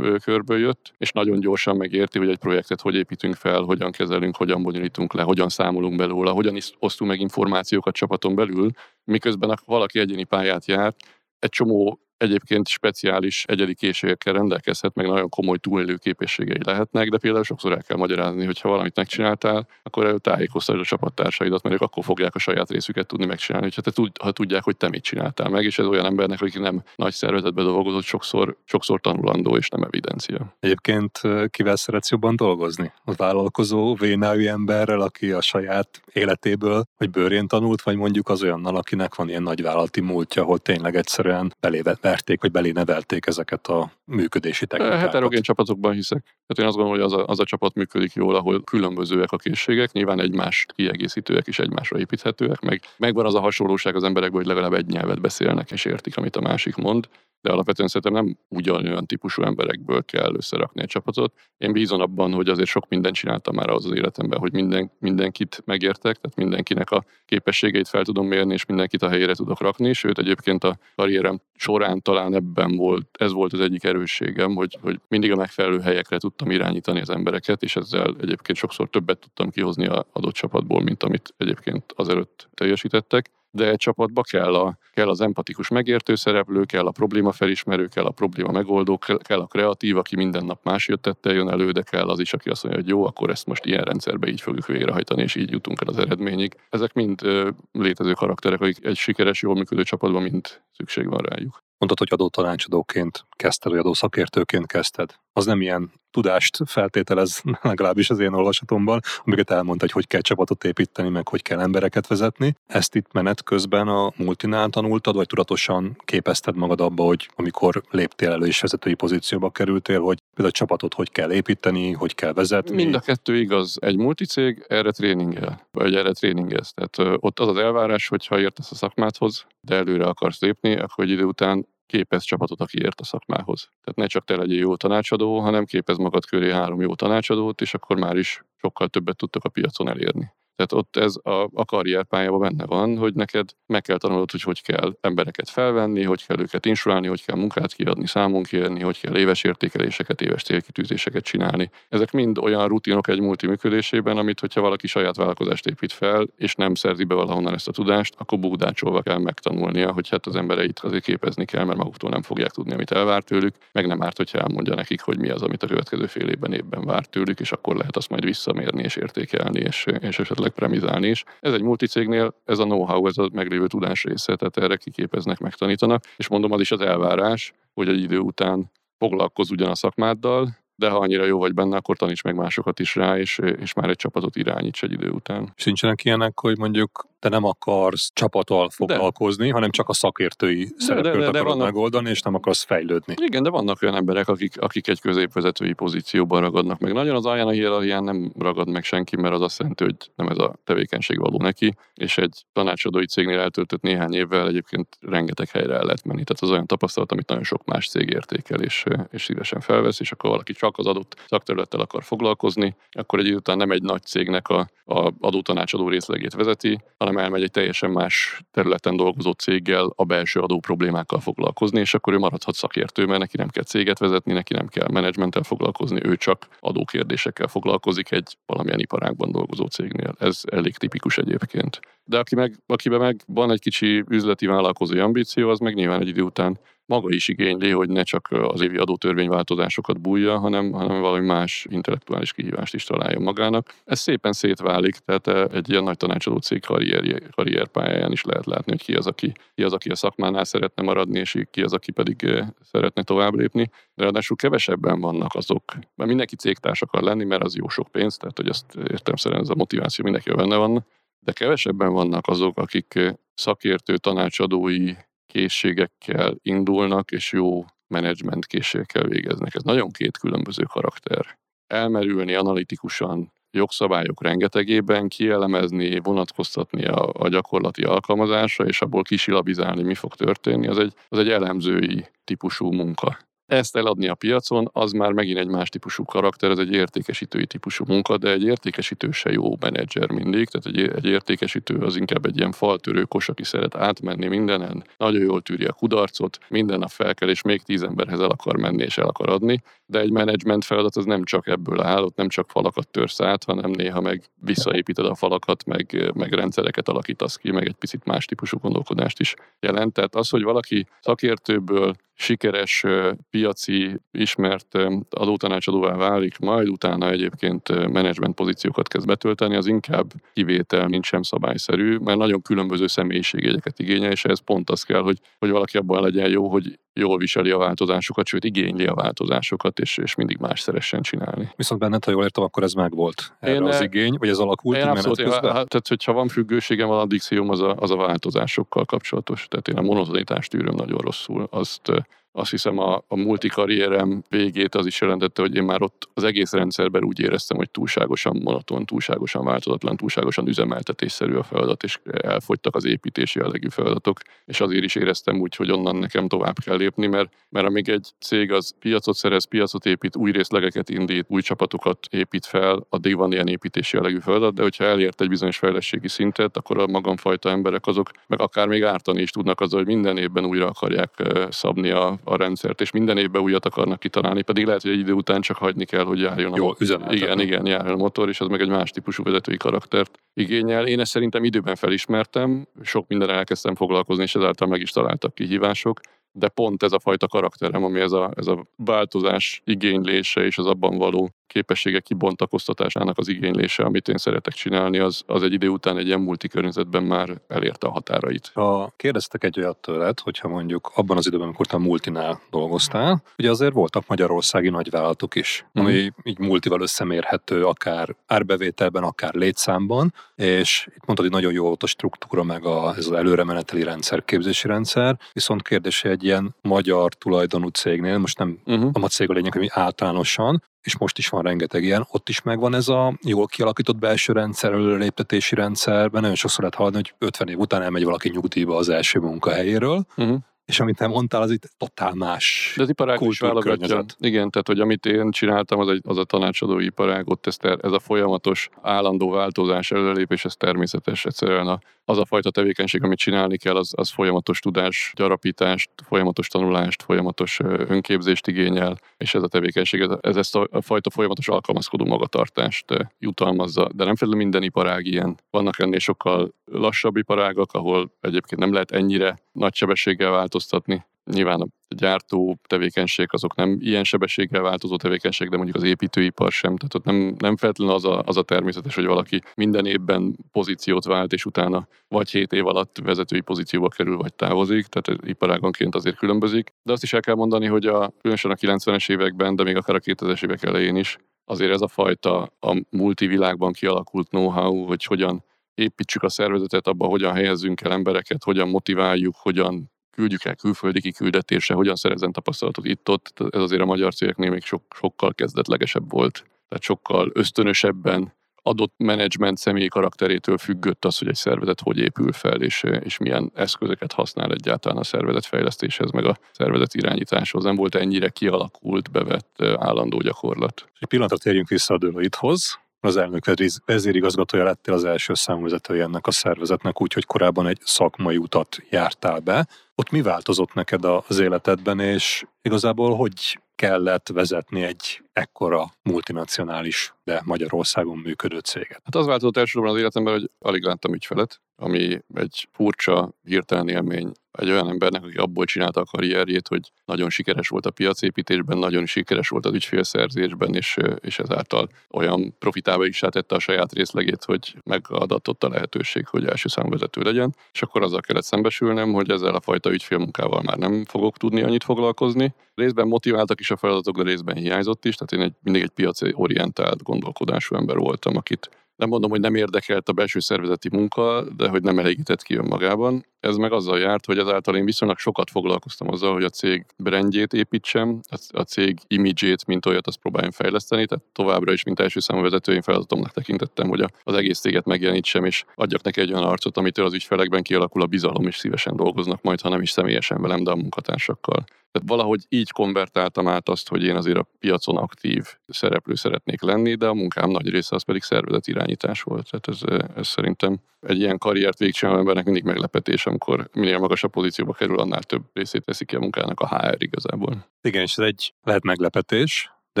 körből jött, és nagyon gyorsan megérti, hogy egy projektet hogy építünk fel, hogyan kezelünk, hogyan bonyolítunk le, hogyan számolunk belőle, hogyan is osztunk meg információkat csapaton belül, miközben valaki egyéni pályát jár, egy csomó egyébként speciális egyedi készségekkel rendelkezhet, meg nagyon komoly túlélő képességei lehetnek, de például sokszor el kell magyarázni, hogy ha valamit megcsináltál, akkor el tájékoztasd a csapattársaidat, mert ők akkor fogják a saját részüket tudni megcsinálni, hogyha te tud, ha tudják, hogy te mit csináltál meg, és ez olyan embernek, aki nem nagy szervezetben dolgozott, sokszor, sokszor tanulandó és nem evidencia.
Egyébként kivel szeretsz jobban dolgozni? A vállalkozó, vénájú emberrel, aki a saját életéből, vagy bőrén tanult, vagy mondjuk az olyannal, akinek van ilyen nagyvállalati múltja, ahol tényleg egyszerűen beléve verték, vagy belé nevelték ezeket a működési technikákat.
Heterogén csapatokban hiszek. Tehát én azt gondolom, hogy az a, az a csapat működik jól, ahol különbözőek a készségek, nyilván egymást kiegészítőek és egymásra építhetőek, meg megvan az a hasonlóság az emberekben, hogy legalább egy nyelvet beszélnek és értik, amit a másik mond de alapvetően szerintem nem ugyanolyan típusú emberekből kell összerakni egy csapatot. Én bízom abban, hogy azért sok mindent csináltam már az, az életemben, hogy minden, mindenkit megértek, tehát mindenkinek a képességeit fel tudom mérni, és mindenkit a helyére tudok rakni, sőt egyébként a karrierem során talán ebben volt, ez volt az egyik erősségem, hogy, hogy mindig a megfelelő helyekre tudtam irányítani az embereket, és ezzel egyébként sokszor többet tudtam kihozni a adott csapatból, mint amit egyébként azelőtt teljesítettek de egy csapatba kell, a, kell az empatikus megértő szereplő, kell a probléma felismerő, kell a probléma megoldó, kell a kreatív, aki minden nap más jöttettel jön elő, de kell az is, aki azt mondja, hogy jó, akkor ezt most ilyen rendszerbe így fogjuk végrehajtani, és így jutunk el az eredményig. Ezek mind ö, létező karakterek, akik egy sikeres, jól működő csapatban mind szükség van rájuk.
Mondtad, hogy adó tanácsadóként kezdted, vagy adó szakértőként kezdted. Az nem ilyen tudást feltételez, legalábbis az én olvasatomban, amiket elmondta, hogy hogy kell csapatot építeni, meg hogy kell embereket vezetni. Ezt itt menet közben a multinál tanultad, vagy tudatosan képezted magad abba, hogy amikor léptél elő és vezetői pozícióba kerültél, hogy például a csapatot hogy kell építeni, hogy kell vezetni?
Mind a kettő igaz. Egy multicég erre tréningel, vagy erre tréningez. Tehát ott az az elvárás, hogy ha értesz a szakmádhoz, de előre akarsz lépni, akkor egy idő után képez csapatot, aki ért a szakmához. Tehát ne csak te legyél jó tanácsadó, hanem képez magad köré három jó tanácsadót, és akkor már is sokkal többet tudtok a piacon elérni. Tehát ott ez a, a karrierpályában benne van, hogy neked meg kell tanulnod, hogy hogy kell embereket felvenni, hogy kell őket insulálni, hogy kell munkát kiadni, számon kérni, hogy kell éves értékeléseket, éves célkitűzéseket csinálni. Ezek mind olyan rutinok egy multi működésében, amit hogyha valaki saját vállalkozást épít fel, és nem szerzi be valahonnan ezt a tudást, akkor búdácsolva kell megtanulnia, hogy hát az embereit azért képezni kell, mert maguktól nem fogják tudni, amit elvár tőlük, meg nem árt, hogyha elmondja nekik, hogy mi az, amit a következő fél évben évben vár tőlük, és akkor lehet azt majd visszamérni és értékelni, és, és esetleg premizálni is. Ez egy multicégnél, ez a know-how, ez a meglévő tudás része, tehát erre kiképeznek, megtanítanak, és mondom, az is az elvárás, hogy egy idő után foglalkozz ugyan a szakmáddal, de ha annyira jó vagy benne, akkor taníts meg másokat is rá, és, és már egy csapatot irányíts egy idő után.
És nincsenek ilyenek, hogy mondjuk te nem akarsz csapattal foglalkozni, de. hanem csak a szakértői szerepkört de, de, de, akarod vannak... megoldani, és nem akarsz fejlődni.
Igen, de vannak olyan emberek, akik, akik egy középvezetői pozícióban ragadnak meg. Nagyon az alján a hierarchián nem ragad meg senki, mert az azt jelenti, hogy nem ez a tevékenység való neki, és egy tanácsadói cégnél eltöltött néhány évvel egyébként rengeteg helyre el lehet menni. Tehát az olyan tapasztalat, amit nagyon sok más cég értékel, és, és szívesen felvesz, és akkor valaki csak az adott szakterülettel akar foglalkozni, akkor egy idő után nem egy nagy cégnek a, a adótanácsadó részlegét vezeti, hanem elmegy egy teljesen más területen dolgozó céggel a belső adó problémákkal foglalkozni, és akkor ő maradhat szakértő, mert neki nem kell céget vezetni, neki nem kell menedzsmenttel foglalkozni, ő csak adókérdésekkel foglalkozik egy valamilyen iparágban dolgozó cégnél. Ez elég tipikus egyébként. De aki meg, akiben meg van egy kicsi üzleti vállalkozói ambíció, az meg nyilván egy idő után maga is igényli, hogy ne csak az évi adótörvényváltozásokat bújja, hanem, hanem valami más intellektuális kihívást is találja magának. Ez szépen szétválik, tehát eh, egy ilyen nagy tanácsadó cég karrier, karrierpályáján is lehet látni, hogy ki az, aki, ki az, aki a szakmánál szeretne maradni, és ki az, aki pedig eh, szeretne tovább lépni. De ráadásul kevesebben vannak azok, mert mindenki cégtárs akar lenni, mert az jó sok pénz, tehát hogy azt értem szerint ez a motiváció mindenki benne van, de kevesebben vannak azok, akik eh, szakértő tanácsadói készségekkel indulnak, és jó menedzsment készségekkel végeznek. Ez nagyon két különböző karakter. Elmerülni analitikusan jogszabályok rengetegében, kielemezni, vonatkoztatni a, a gyakorlati alkalmazásra, és abból kisilabizálni, mi fog történni, az egy, az egy elemzői típusú munka. Ezt eladni a piacon, az már megint egy más típusú karakter, ez egy értékesítői típusú munka, de egy értékesítő se jó menedzser mindig, tehát egy, egy értékesítő az inkább egy ilyen faltörő kos, aki szeret átmenni mindenen, nagyon jól tűri a kudarcot, minden nap fel kell, és még tíz emberhez el akar menni és el akar adni, de egy menedzsment feladat az nem csak ebből áll, ott nem csak falakat törsz át, hanem néha meg visszaépíted a falakat, meg, meg rendszereket alakítasz ki, meg egy picit más típusú gondolkodást is jelent. Tehát az, hogy valaki szakértőből sikeres piaci ismert adótanácsadóvá válik, majd utána egyébként menedzsment pozíciókat kezd betölteni, az inkább kivétel, mint sem szabályszerű, mert nagyon különböző személyiségjegyeket igényel, és ez pont az kell, hogy, hogy valaki abban legyen jó, hogy jól viseli a változásokat, sőt igényli a változásokat, és, és mindig más szeressen csinálni.
Viszont benned, ha jól értem, akkor ez megvolt erre én, az igény, vagy ez alakult
én abszolút, én, tehát, hogyha van függőségem, van addikcióm, az a, az a változásokkal kapcsolatos. Tehát én a monotonitást tűröm nagyon rosszul. Azt azt hiszem a, a multikarrierem végét az is jelentette, hogy én már ott az egész rendszerben úgy éreztem, hogy túlságosan monoton, túlságosan változatlan, túlságosan üzemeltetésszerű a feladat, és elfogytak az építési jellegű feladatok, és azért is éreztem úgy, hogy onnan nekem tovább kell lépni, mert, mert amíg egy cég az piacot szerez, piacot épít, új részlegeket indít, új csapatokat épít fel, addig van ilyen építési jellegű feladat, de hogyha elért egy bizonyos fejlettségi szintet, akkor a magamfajta emberek azok, meg akár még ártani is tudnak azzal, hogy minden évben újra akarják szabni a a rendszert, és minden évben újat akarnak kitalálni, pedig lehet, hogy egy idő után csak hagyni kell, hogy járjon a
Jó.
Igen, igen, járjon a motor, és az meg egy más típusú vezetői karaktert igényel. Én ezt szerintem időben felismertem, sok mindenre elkezdtem foglalkozni, és ezáltal meg is találtak kihívások, de pont ez a fajta karakterem, ami ez a, ez a változás igénylése és az abban való képességek kibontakoztatásának az igénylése, amit én szeretek csinálni, az, az egy idő után egy ilyen multikörnyezetben már elérte a határait.
Ha kérdeztek egy olyat tőled, hogyha mondjuk abban az időben, amikor te a multinál dolgoztál, ugye azért voltak magyarországi nagyvállalatok is, mm. ami így multival összemérhető, akár árbevételben, akár létszámban, és itt mondtad, hogy nagyon jó volt a struktúra, meg a, ez az előremeneteli rendszer, képzési rendszer, viszont kérdés egy ilyen magyar tulajdonú cégnél, most nem uh-huh. a cég a lényeg, hogy általánosan, és most is van rengeteg ilyen, ott is megvan ez a jól kialakított belső rendszer, előreléptetési rendszer, nagyon sokszor lehet hallani, hogy 50 év után elmegy valaki nyugdíjba az első munkahelyéről, uh-huh és amit nem mondtál, az itt totál más
De az iparág is válogatja. Igen, tehát hogy amit én csináltam, az, egy, az a tanácsadó iparág, ott ez, ez a folyamatos állandó változás, előlépés, ez természetes. Egyszerűen a, az a fajta tevékenység, amit csinálni kell, az, az folyamatos tudás, gyarapítást, folyamatos tanulást, folyamatos önképzést igényel, és ez a tevékenység, ez, ez ezt a fajta folyamatos alkalmazkodó magatartást jutalmazza. De nem feltétlenül minden iparág ilyen. Vannak ennél sokkal lassabb iparágak, ahol egyébként nem lehet ennyire nagy sebességgel változtatni. Nyilván a gyártó tevékenység azok nem ilyen sebességgel változó tevékenység, de mondjuk az építőipar sem. Tehát ott nem, nem feltétlenül az a, az a természetes, hogy valaki minden évben pozíciót vált, és utána vagy 7 év alatt vezetői pozícióba kerül, vagy távozik, tehát iparágonként azért különbözik. De azt is el kell mondani, hogy a, különösen a 90-es években, de még akár a 2000-es évek elején is, azért ez a fajta a multivilágban kialakult know-how, hogy hogyan építsük a szervezetet, abban hogyan helyezzünk el embereket, hogyan motiváljuk, hogyan küldjük el külföldi kiküldetésre, hogyan szerezzen tapasztalatot itt-ott. Ez azért a magyar cégeknél még sok, sokkal kezdetlegesebb volt. Tehát sokkal ösztönösebben adott menedzsment személyi karakterétől függött az, hogy egy szervezet hogy épül fel, és, és milyen eszközöket használ egyáltalán a szervezet fejlesztéshez, meg a szervezet irányításhoz. Nem volt ennyire kialakult, bevett állandó gyakorlat.
Egy pillanatra térjünk vissza a Deloitte-hoz az elnök vezérigazgatója lettél az első számvezetője ennek a szervezetnek, úgyhogy korábban egy szakmai utat jártál be. Ott mi változott neked az életedben, és igazából hogy kellett vezetni egy ekkora multinacionális, de Magyarországon működő céget?
Hát az változott elsősorban az életemben, hogy alig láttam ügyfelet, ami egy furcsa, hirtelen élmény egy olyan embernek, aki abból csinálta a karrierjét, hogy nagyon sikeres volt a piacépítésben, nagyon sikeres volt az ügyfélszerzésben, és, és ezáltal olyan profitába is tette a saját részlegét, hogy megadatott a lehetőség, hogy első számvezető legyen. És akkor azzal kellett szembesülnem, hogy ezzel a fajta ügyfélmunkával már nem fogok tudni annyit foglalkozni. Részben motiváltak is a feladatok, de részben hiányzott is, tehát én egy, mindig egy piaci orientált gondolkodású ember voltam, akit nem mondom, hogy nem érdekelt a belső szervezeti munka, de hogy nem elégített ki önmagában. Ez meg azzal járt, hogy ezáltal én viszonylag sokat foglalkoztam azzal, hogy a cég brandjét építsem, a cég imidzsét, mint olyat, azt próbáljam fejleszteni, tehát továbbra is, mint első számú vezető, én feladatomnak tekintettem, hogy az egész céget megjelenítsem, és adjak neki egy olyan arcot, amitől az ügyfelekben kialakul a bizalom, és szívesen dolgoznak majd, ha nem is személyesen velem, de a munkatársakkal. Tehát valahogy így konvertáltam át azt, hogy én azért a piacon aktív szereplő szeretnék lenni, de a munkám nagy része az pedig szervezet irányítás volt. Tehát ez, ez szerintem egy ilyen karriert végcsináló embernek mindig meglepetés, amikor minél magasabb pozícióba kerül, annál több részét veszik ki a munkának a HR igazából.
Igen, és ez egy lehet meglepetés, de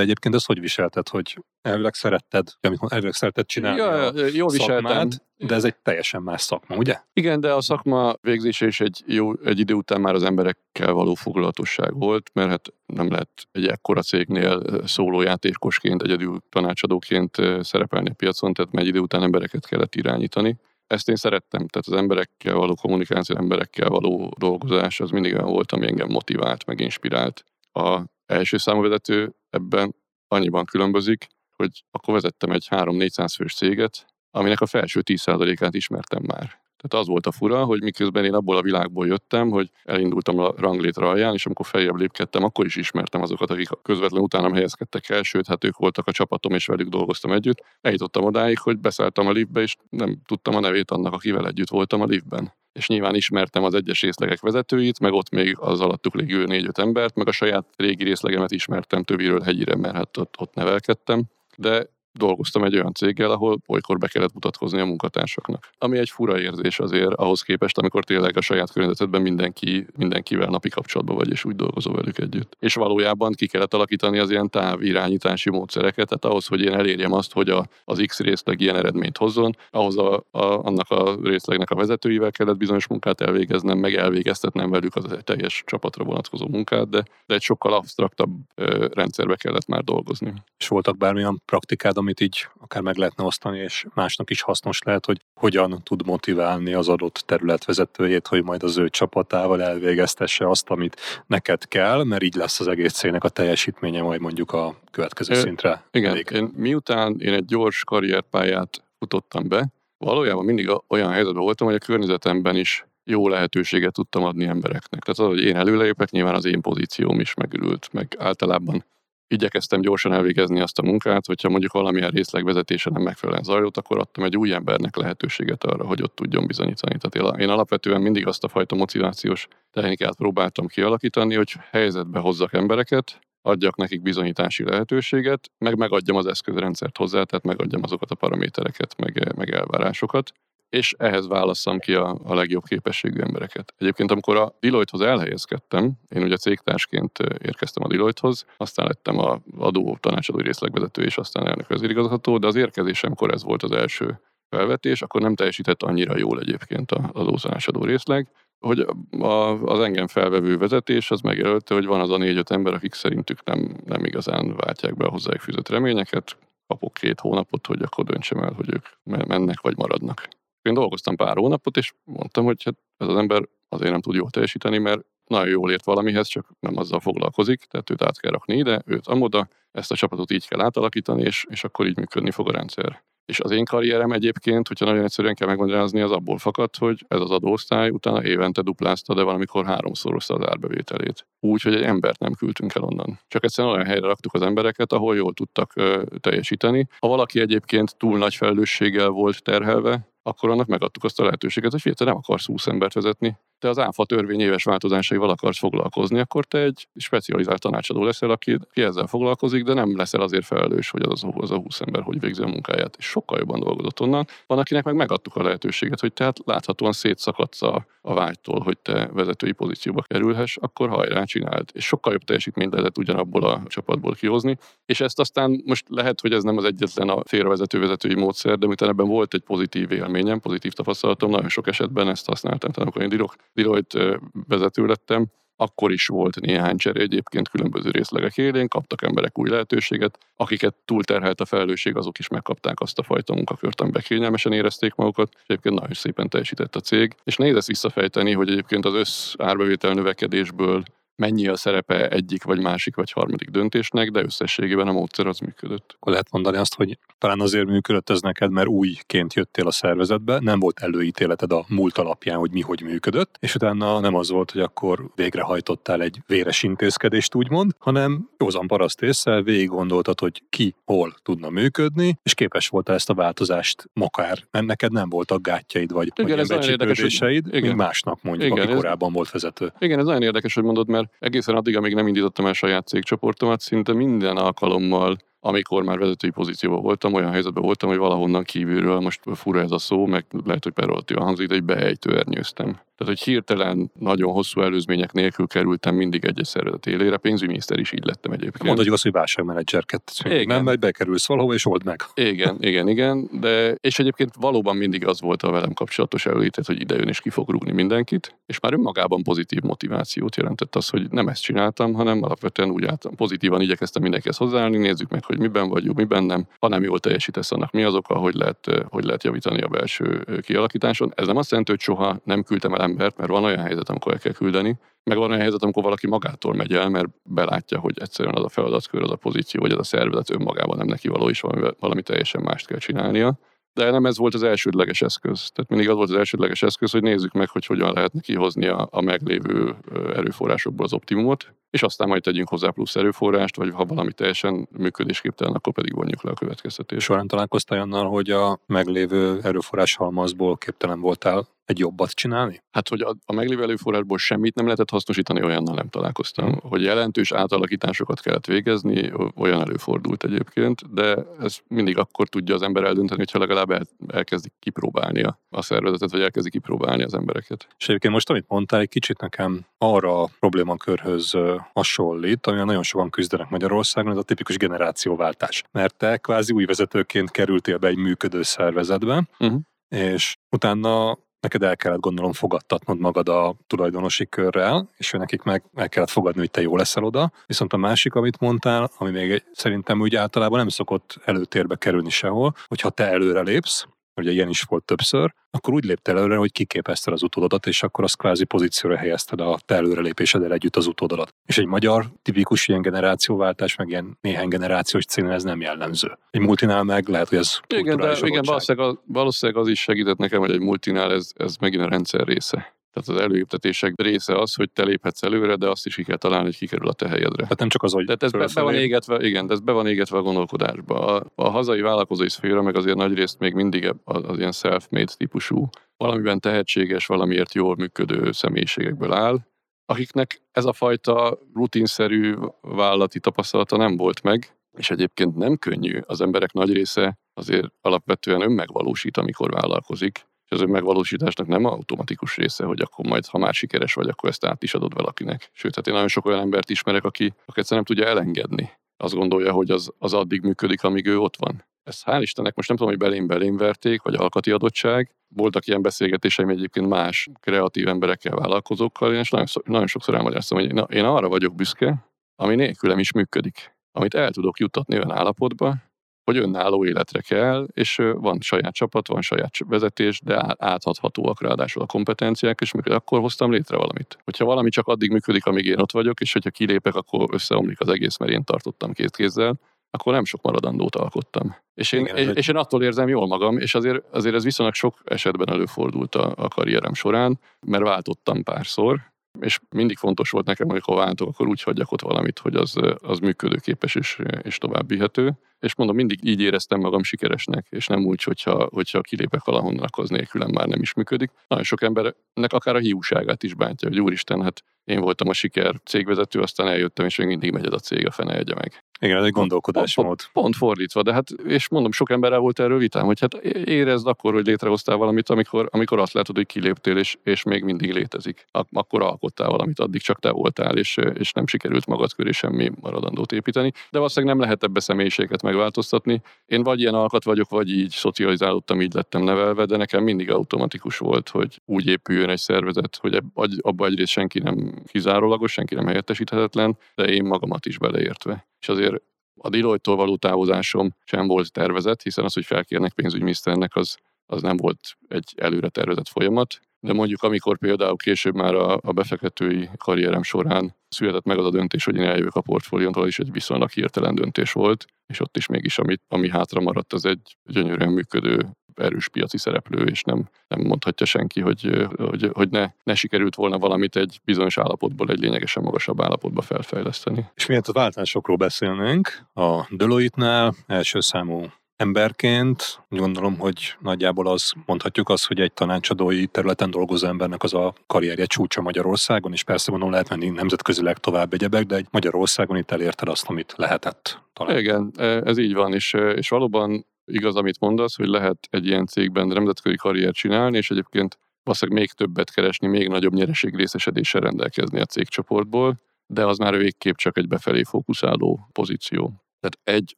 egyébként ezt hogy viselted, hogy elvileg szeretted, amit elvileg szeretted csinálni
ja,
a
jól viseltem.
de ez egy teljesen más szakma, ugye?
Igen, de a szakma végzése is egy, jó, egy idő után már az emberekkel való foglalatosság volt, mert hát nem lehet egy ekkora cégnél szólójátékosként, egyedül tanácsadóként szerepelni a piacon, tehát egy idő után embereket kellett irányítani. Ezt én szerettem, tehát az emberekkel való kommunikáció, emberekkel való dolgozás, az mindig olyan volt, ami engem motivált, meg inspirált. A első számú vezető ebben annyiban különbözik, hogy akkor vezettem egy 3-400 fős céget, aminek a felső 10%-át ismertem már. Tehát az volt a fura, hogy miközben én abból a világból jöttem, hogy elindultam a ranglétre alján, és amikor feljebb lépkedtem, akkor is ismertem azokat, akik közvetlenül utánam helyezkedtek el, sőt, hát ők voltak a csapatom, és velük dolgoztam együtt. Eljutottam odáig, hogy beszálltam a liftbe, és nem tudtam a nevét annak, akivel együtt voltam a liftben és nyilván ismertem az egyes részlegek vezetőit, meg ott még az alattuk lévő négy-öt embert, meg a saját régi részlegemet ismertem többéről hegyire, mert hát ott, ott nevelkedtem. De dolgoztam egy olyan céggel, ahol olykor be kellett mutatkozni a munkatársaknak. Ami egy fura érzés azért ahhoz képest, amikor tényleg a saját környezetedben mindenki, mindenkivel napi kapcsolatban vagy, és úgy dolgozol velük együtt. És valójában ki kellett alakítani az ilyen távirányítási módszereket, tehát ahhoz, hogy én elérjem azt, hogy a, az X részleg ilyen eredményt hozzon, ahhoz a, a, annak a részlegnek a vezetőivel kellett bizonyos munkát elvégeznem, meg elvégeztetnem velük az egy teljes csapatra vonatkozó munkát, de, de egy sokkal absztraktabb ö, rendszerbe kellett már dolgozni.
És voltak bármilyen praktikád, amit így akár meg lehetne osztani, és másnak is hasznos lehet, hogy hogyan tud motiválni az adott terület vezetőjét, hogy majd az ő csapatával elvégeztesse azt, amit neked kell, mert így lesz az egész cégnek a teljesítménye majd mondjuk a következő é, szintre.
Igen, elég. én, miután én egy gyors karrierpályát futottam be, valójában mindig olyan helyzetben voltam, hogy a környezetemben is jó lehetőséget tudtam adni embereknek. Tehát az, hogy én előlépek, nyilván az én pozícióm is megürült, meg általában igyekeztem gyorsan elvégezni azt a munkát, hogyha mondjuk valamilyen részlegvezetése nem megfelelően zajlott, akkor adtam egy új embernek lehetőséget arra, hogy ott tudjon bizonyítani. Tehát én alapvetően mindig azt a fajta motivációs technikát próbáltam kialakítani, hogy helyzetbe hozzak embereket, adjak nekik bizonyítási lehetőséget, meg megadjam az eszközrendszert hozzá, tehát megadjam azokat a paramétereket, meg, meg elvárásokat, és ehhez válasszam ki a, a legjobb képességű embereket. Egyébként, amikor a Deloitte-hoz elhelyezkedtem, én ugye cégtársként érkeztem a Deloitte-hoz, aztán lettem a adó tanácsadó részlegvezető, és aztán elnök vezérigazgató, de az érkezésemkor ez volt az első felvetés, akkor nem teljesített annyira jól egyébként az adótanácsadó részleg, hogy a, az engem felvevő vezetés az megjelölte, hogy van az a négy-öt ember, akik szerintük nem, nem igazán váltják be a hozzájuk fűzött reményeket, kapok két hónapot, hogy akkor döntsem el, hogy ők mennek vagy maradnak. Én dolgoztam pár hónapot, és mondtam, hogy hát ez az ember azért nem tud jól teljesíteni, mert nagyon jól ért valamihez, csak nem azzal foglalkozik, tehát őt át kell rakni ide, őt amoda, ezt a csapatot így kell átalakítani, és, és akkor így működni fog a rendszer. És az én karrierem egyébként, hogyha nagyon egyszerűen kell megmagyarázni, az abból fakad, hogy ez az adóosztály utána évente duplázta, de valamikor háromszorozta az árbevételét. Úgy, hogy egy embert nem küldtünk el onnan. Csak egyszerűen olyan helyre raktuk az embereket, ahol jól tudtak ö, teljesíteni. Ha valaki egyébként túl nagy felelősséggel volt terhelve, akkor annak megadtuk azt a lehetőséget, hogy figyelj, nem akarsz 20 embert vezetni, te az áfa törvény éves változásaival akarsz foglalkozni, akkor te egy specializált tanácsadó leszel, aki, aki ezzel foglalkozik, de nem leszel azért felelős, hogy az, az a 20 ember hogy végzi a munkáját, és sokkal jobban dolgozott onnan. Van, akinek meg megadtuk a lehetőséget, hogy tehát láthatóan szétszakadsz a, a vágytól, hogy te vezetői pozícióba kerülhess, akkor hajrá csináld. És sokkal jobb teljesítményt lehetett ugyanabból a csapatból kihozni. És ezt aztán most lehet, hogy ez nem az egyetlen a félrevezető vezetői módszer, de miután ebben volt egy pozitív élményem, pozitív tapasztalatom, nagyon sok esetben ezt használtam. Tehát amikor én Deloitte vezető lettem, akkor is volt néhány cseré egyébként különböző részlegek élén, kaptak emberek új lehetőséget, akiket túlterhelt a felelősség, azok is megkapták azt a fajta munkakört, amiben kényelmesen érezték magukat, és egyébként nagyon szépen teljesített a cég. És nehéz ezt visszafejteni, hogy egyébként az össz árbevétel növekedésből mennyi a szerepe egyik, vagy másik, vagy harmadik döntésnek, de összességében a módszer az működött.
Akkor lehet mondani azt, hogy talán azért működött ez neked, mert újként jöttél a szervezetbe, nem volt előítéleted a múlt alapján, hogy mi hogy működött, és utána nem az volt, hogy akkor végrehajtottál egy véres intézkedést, úgymond, hanem józan paraszt észre, végig gondoltad, hogy ki hol tudna működni, és képes voltál ezt a változást makár, mert neked nem voltak gátjaid, vagy,
Igen, ez
vagy
nagyon érdekes, hogy-
mint
igen.
másnak mondjuk,
Igen,
aki
ez-
korábban volt vezető.
Igen, ez nagyon érdekes, hogy mondod, mert egészen addig, amíg nem indítottam el saját cégcsoportomat, szinte minden alkalommal, amikor már vezetői pozícióban voltam, olyan helyzetben voltam, hogy valahonnan kívülről, most fura ez a szó, meg lehet, hogy peroratívan hangzik, de egy behelytőernyőztem. Tehát, hogy hirtelen nagyon hosszú előzmények nélkül kerültem mindig egy szervezet élére, pénzügyminiszter is így lettem egyébként.
Mondhatjuk azt, hogy válságmenedzserket. Nem megy, bekerülsz valahova, és old meg.
Igen, igen, igen, de és egyébként valóban mindig az volt a velem kapcsolatos előítet, hogy ide jön és ki fog rúgni mindenkit, és már önmagában pozitív motivációt jelentett az, hogy nem ezt csináltam, hanem alapvetően úgy álltam, pozitívan igyekeztem mindenkihez hozzáállni, nézzük meg, hogy miben vagyunk, miben nem, ha nem jól teljesítesz, annak mi az oka, hogy lehet, eh, hogy lehet javítani a belső kialakításon. Ez nem azt jelenti, hogy soha nem küldtem el embert, mert van olyan helyzet, amikor el kell küldeni, meg van olyan helyzet, amikor valaki magától megy el, mert belátja, hogy egyszerűen az a feladatkör, az a pozíció, vagy az a szervezet önmagában nem neki való, és valami, valami teljesen mást kell csinálnia. De nem ez volt az elsődleges eszköz. Tehát mindig az volt az elsődleges eszköz, hogy nézzük meg, hogy hogyan lehetne kihozni a, a meglévő erőforrásokból az optimumot, és aztán majd tegyünk hozzá plusz erőforrást, vagy ha valami teljesen működésképtelen, akkor pedig vonjuk le a következtetést.
Során találkoztál annal, hogy a meglévő erőforrás halmazból képtelen voltál egy jobbat csinálni?
Hát, hogy a, a meglévő előforrásból semmit nem lehetett hasznosítani, olyannal nem találkoztam.
Hmm.
Hogy jelentős átalakításokat kellett végezni, olyan előfordult egyébként, de ez mindig akkor tudja az ember eldönteni, hogyha legalább el, elkezdik kipróbálni a, a szervezetet, vagy elkezdik kipróbálni az embereket.
És egyébként most, amit mondtál, egy kicsit nekem arra a problémakörhöz ö, hasonlít, amivel nagyon sokan küzdenek Magyarországon, ez a tipikus generációváltás. Mert te kvázi új vezetőként kerültél be egy működő szervezetbe,
Mhm.
és utána neked el kellett gondolom fogadtatnod magad a tulajdonosi körrel, és ő nekik meg el kellett fogadni, hogy te jó leszel oda. Viszont a másik, amit mondtál, ami még szerintem úgy általában nem szokott előtérbe kerülni sehol, hogyha te előre lépsz, ugye ilyen is volt többször, akkor úgy léptél előre, hogy kiképezted az utódodat, és akkor azt kvázi pozícióra helyezted a te előrelépéseddel együtt az utódodat. És egy magyar tipikus ilyen generációváltás, meg ilyen néhány generációs cégnél ez nem jellemző. Egy multinál meg lehet, hogy ez
Igen, de igen, valószínűleg, az, valószínűleg az is segített nekem, hogy egy multinál ez, ez megint a rendszer része. Tehát az előéptetések része az, hogy te léphetsz előre, de azt is ki kell találni, hogy kikerül a te helyedre.
Tehát nem csak az, hogy
Tehát ez be, be van égetve, igen, de ez be van égetve a gondolkodásba. A, a hazai vállalkozói szféra meg azért nagyrészt még mindig az, az ilyen self-made típusú, valamiben tehetséges, valamiért jól működő személyiségekből áll, akiknek ez a fajta rutinszerű vállalati tapasztalata nem volt meg, és egyébként nem könnyű. Az emberek nagy része azért alapvetően önmegvalósít, amikor vállalkozik, az önmegvalósításnak nem automatikus része, hogy akkor majd, ha már sikeres vagy, akkor ezt át is adod valakinek. Sőt, hát én nagyon sok olyan embert ismerek, aki, aki egyszerűen nem tudja elengedni. Azt gondolja, hogy az, az addig működik, amíg ő ott van. Ezt hál' Istennek most nem tudom, hogy belém belém verték, vagy alkati adottság. Voltak ilyen beszélgetéseim egyébként más kreatív emberekkel, vállalkozókkal, és nagyon, nagyon sokszor elmagyaráztam, hogy én arra vagyok büszke, ami nélkülem is működik. Amit el tudok juttatni olyan állapotba, hogy önálló életre kell, és van saját csapat, van saját vezetés, de átadhatóak ráadásul a kompetenciák, és mikor akkor hoztam létre valamit. Hogyha valami csak addig működik, amíg én ott vagyok, és hogyha kilépek, akkor összeomlik az egész, mert én tartottam két kézzel, akkor nem sok maradandót alkottam. És én,
Igen,
és, és én attól érzem jól magam, és azért, azért ez viszonylag sok esetben előfordult a, a karrierem során, mert váltottam párszor, és mindig fontos volt nekem, hogy ha váltok, akkor úgy hagyjak ott valamit, hogy az, az működőképes és, és tovább vihető. És mondom, mindig így éreztem magam sikeresnek, és nem úgy, hogyha, hogyha kilépek valahonnan, akkor az nélkülem már nem is működik. Nagyon sok embernek akár a hiúságát is bántja, hogy úristen, hát én voltam a siker cégvezető, aztán eljöttem, és még mindig megy ez a cég, a fene egye meg.
Igen, ez egy gondolkodásmód.
Pont fordítva, de hát, és mondom, sok emberrel volt erről vitám, hogy hát érezd akkor, hogy létrehoztál valamit, amikor, amikor azt látod, hogy kiléptél, és, és még mindig létezik. Ak- Akkor alkottál valamit, addig csak te voltál, és, és nem sikerült magad köré semmi maradandót építeni. De valószínűleg nem lehet ebbe személyiséget megváltoztatni. Én vagy ilyen alkat vagyok, vagy így szocializálódtam, így lettem nevelve, de nekem mindig automatikus volt, hogy úgy épüljön egy szervezet, hogy abba egyrészt senki nem kizárólagos, senki nem helyettesíthetetlen, de én magamat is beleértve. És azért a Deloitte-tól való távozásom sem volt tervezett, hiszen az, hogy felkérnek pénzügyminiszternek, az, az nem volt egy előre tervezett folyamat. De mondjuk amikor például később már a, a befektetői karrierem során született meg az a döntés, hogy én eljövök a portfólióntól, is egy viszonylag hirtelen döntés volt, és ott is mégis, amit, ami hátra maradt, az egy gyönyörűen működő erős piaci szereplő, és nem, nem mondhatja senki, hogy, hogy, hogy ne, ne sikerült volna valamit egy bizonyos állapotból egy lényegesen magasabb állapotba felfejleszteni.
És miért a váltásokról beszélnénk, a Deloitte-nál első számú emberként gondolom, hogy nagyjából az mondhatjuk azt, hogy egy tanácsadói területen dolgozó embernek az a karrierje csúcsa Magyarországon, és persze gondolom lehet menni nemzetközileg tovább egyebek, de egy Magyarországon itt elérted azt, amit lehetett
talán. Igen, e, ez így van, és, e, és valóban igaz, amit mondasz, hogy lehet egy ilyen cégben nemzetközi karriert csinálni, és egyébként valószínűleg még többet keresni, még nagyobb nyereség részesedéssel rendelkezni a cégcsoportból, de az már végképp csak egy befelé fókuszáló pozíció. Tehát egy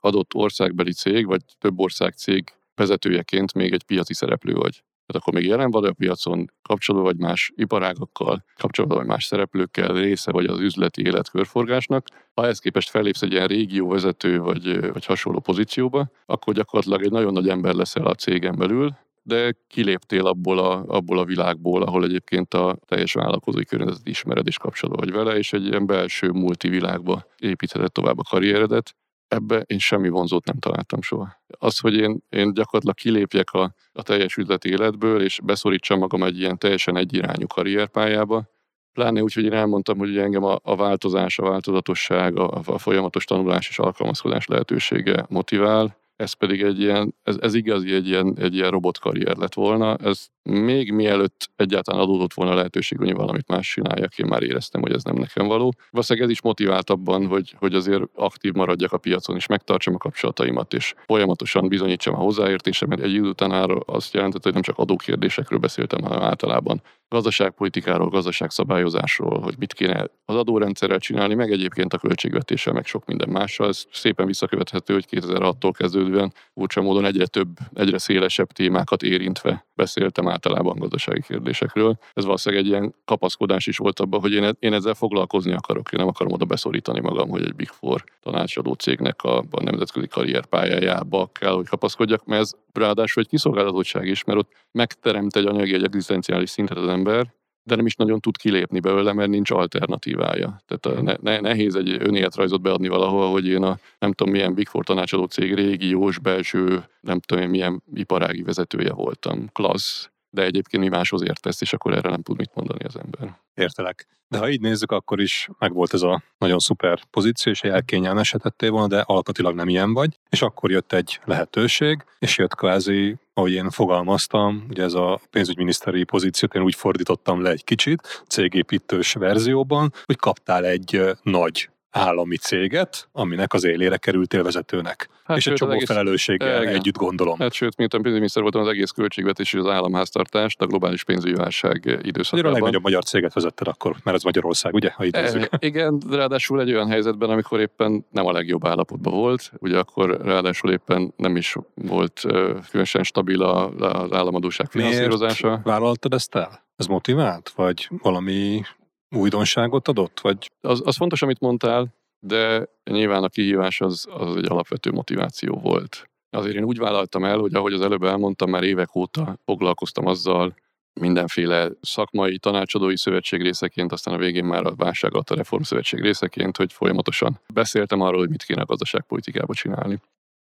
adott országbeli cég, vagy több ország cég vezetőjeként még egy piaci szereplő vagy. Tehát akkor még jelen vagy a piacon, kapcsolódva vagy más iparágakkal, kapcsolódva vagy más szereplőkkel, része vagy az üzleti élet körforgásnak. Ha ehhez képest fellépsz egy ilyen régióvezető vagy, vagy hasonló pozícióba, akkor gyakorlatilag egy nagyon nagy ember leszel a cégen belül, de kiléptél abból a, abból a világból, ahol egyébként a teljes vállalkozói környezetet ismered és kapcsolódva vagy vele, és egy ilyen belső multivilágba építheted tovább a karrieredet, ebbe én semmi vonzót nem találtam soha. Az, hogy én, én gyakorlatilag kilépjek a, a teljes üzleti életből, és beszorítsam magam egy ilyen teljesen egyirányú karrierpályába, pláne úgy, hogy én elmondtam, hogy engem a, a változás, a változatosság, a, a folyamatos tanulás és alkalmazkodás lehetősége motivál, ez pedig egy ilyen, ez, ez igazi egy ilyen, egy ilyen robotkarrier lett volna. Ez még mielőtt egyáltalán adódott volna lehetőség, hogy valamit más csináljak, én már éreztem, hogy ez nem nekem való. Valószínűleg ez is motivált abban, hogy, hogy azért aktív maradjak a piacon, és megtartsam a kapcsolataimat, és folyamatosan bizonyítsam a hozzáértésemet. Egy idő után azt jelentett, hogy nem csak adókérdésekről beszéltem, hanem általában gazdaságpolitikáról, gazdaságszabályozásról, hogy mit kéne az adórendszerrel csinálni, meg egyébként a költségvetéssel, meg sok minden mással. Ez szépen visszakövethető, hogy 2006-tól kezdődően furcsa módon egyre több, egyre szélesebb témákat érintve beszéltem általában gazdasági kérdésekről. Ez valószínűleg egy ilyen kapaszkodás is volt abban, hogy én, e- én ezzel foglalkozni akarok, én nem akarom oda beszorítani magam, hogy egy Big Four tanácsadó cégnek a, a nemzetközi karrierpályájába kell, hogy kapaszkodjak, mert ez ráadásul egy kiszolgáltatottság is, mert ott megteremt egy anyagi, egy egzisztenciális szintet az ember, de nem is nagyon tud kilépni belőle, mert nincs alternatívája. Tehát a, ne, ne, nehéz egy önéletrajzot beadni valahol, hogy én a nem tudom milyen Big Four tanácsadó cég régiós, belső, nem tudom milyen iparági vezetője voltam. Klassz. De egyébként mi máshoz értesz, és akkor erre nem tud mit mondani az ember.
Értelek. De ha így nézzük, akkor is megvolt ez a nagyon szuper pozíció, és elkényelmesedettél volna, de alkatilag nem ilyen vagy. És akkor jött egy lehetőség, és jött kvázi, ahogy én fogalmaztam, ugye ez a pénzügyminiszteri pozíciót én úgy fordítottam le egy kicsit, cégépítős verzióban, hogy kaptál egy nagy állami céget, aminek az élére kerültél vezetőnek. Hát és egy csomó egész... felelősséggel e, együtt gondolom.
Hát sőt, miután pénzügyminiszter voltam, az egész költségvetés és az államháztartást a globális pénzügyi válság időszakában.
a legnagyobb magyar céget vezetted akkor, mert ez Magyarország, ugye? Ha
e, igen, ráadásul egy olyan helyzetben, amikor éppen nem a legjobb állapotban volt, ugye akkor ráadásul éppen nem is volt különösen stabil az államadóság finanszírozása. Miért
vállaltad ezt el? Ez motivált? Vagy valami újdonságot adott? Vagy?
Az, az fontos, amit mondtál, de nyilván a kihívás az, az egy alapvető motiváció volt. Azért én úgy vállaltam el, hogy ahogy az előbb elmondtam, már évek óta foglalkoztam azzal, mindenféle szakmai tanácsadói szövetség részeként, aztán a végén már a válság alatt a reformszövetség részeként, hogy folyamatosan beszéltem arról, hogy mit kéne a gazdaságpolitikába csinálni.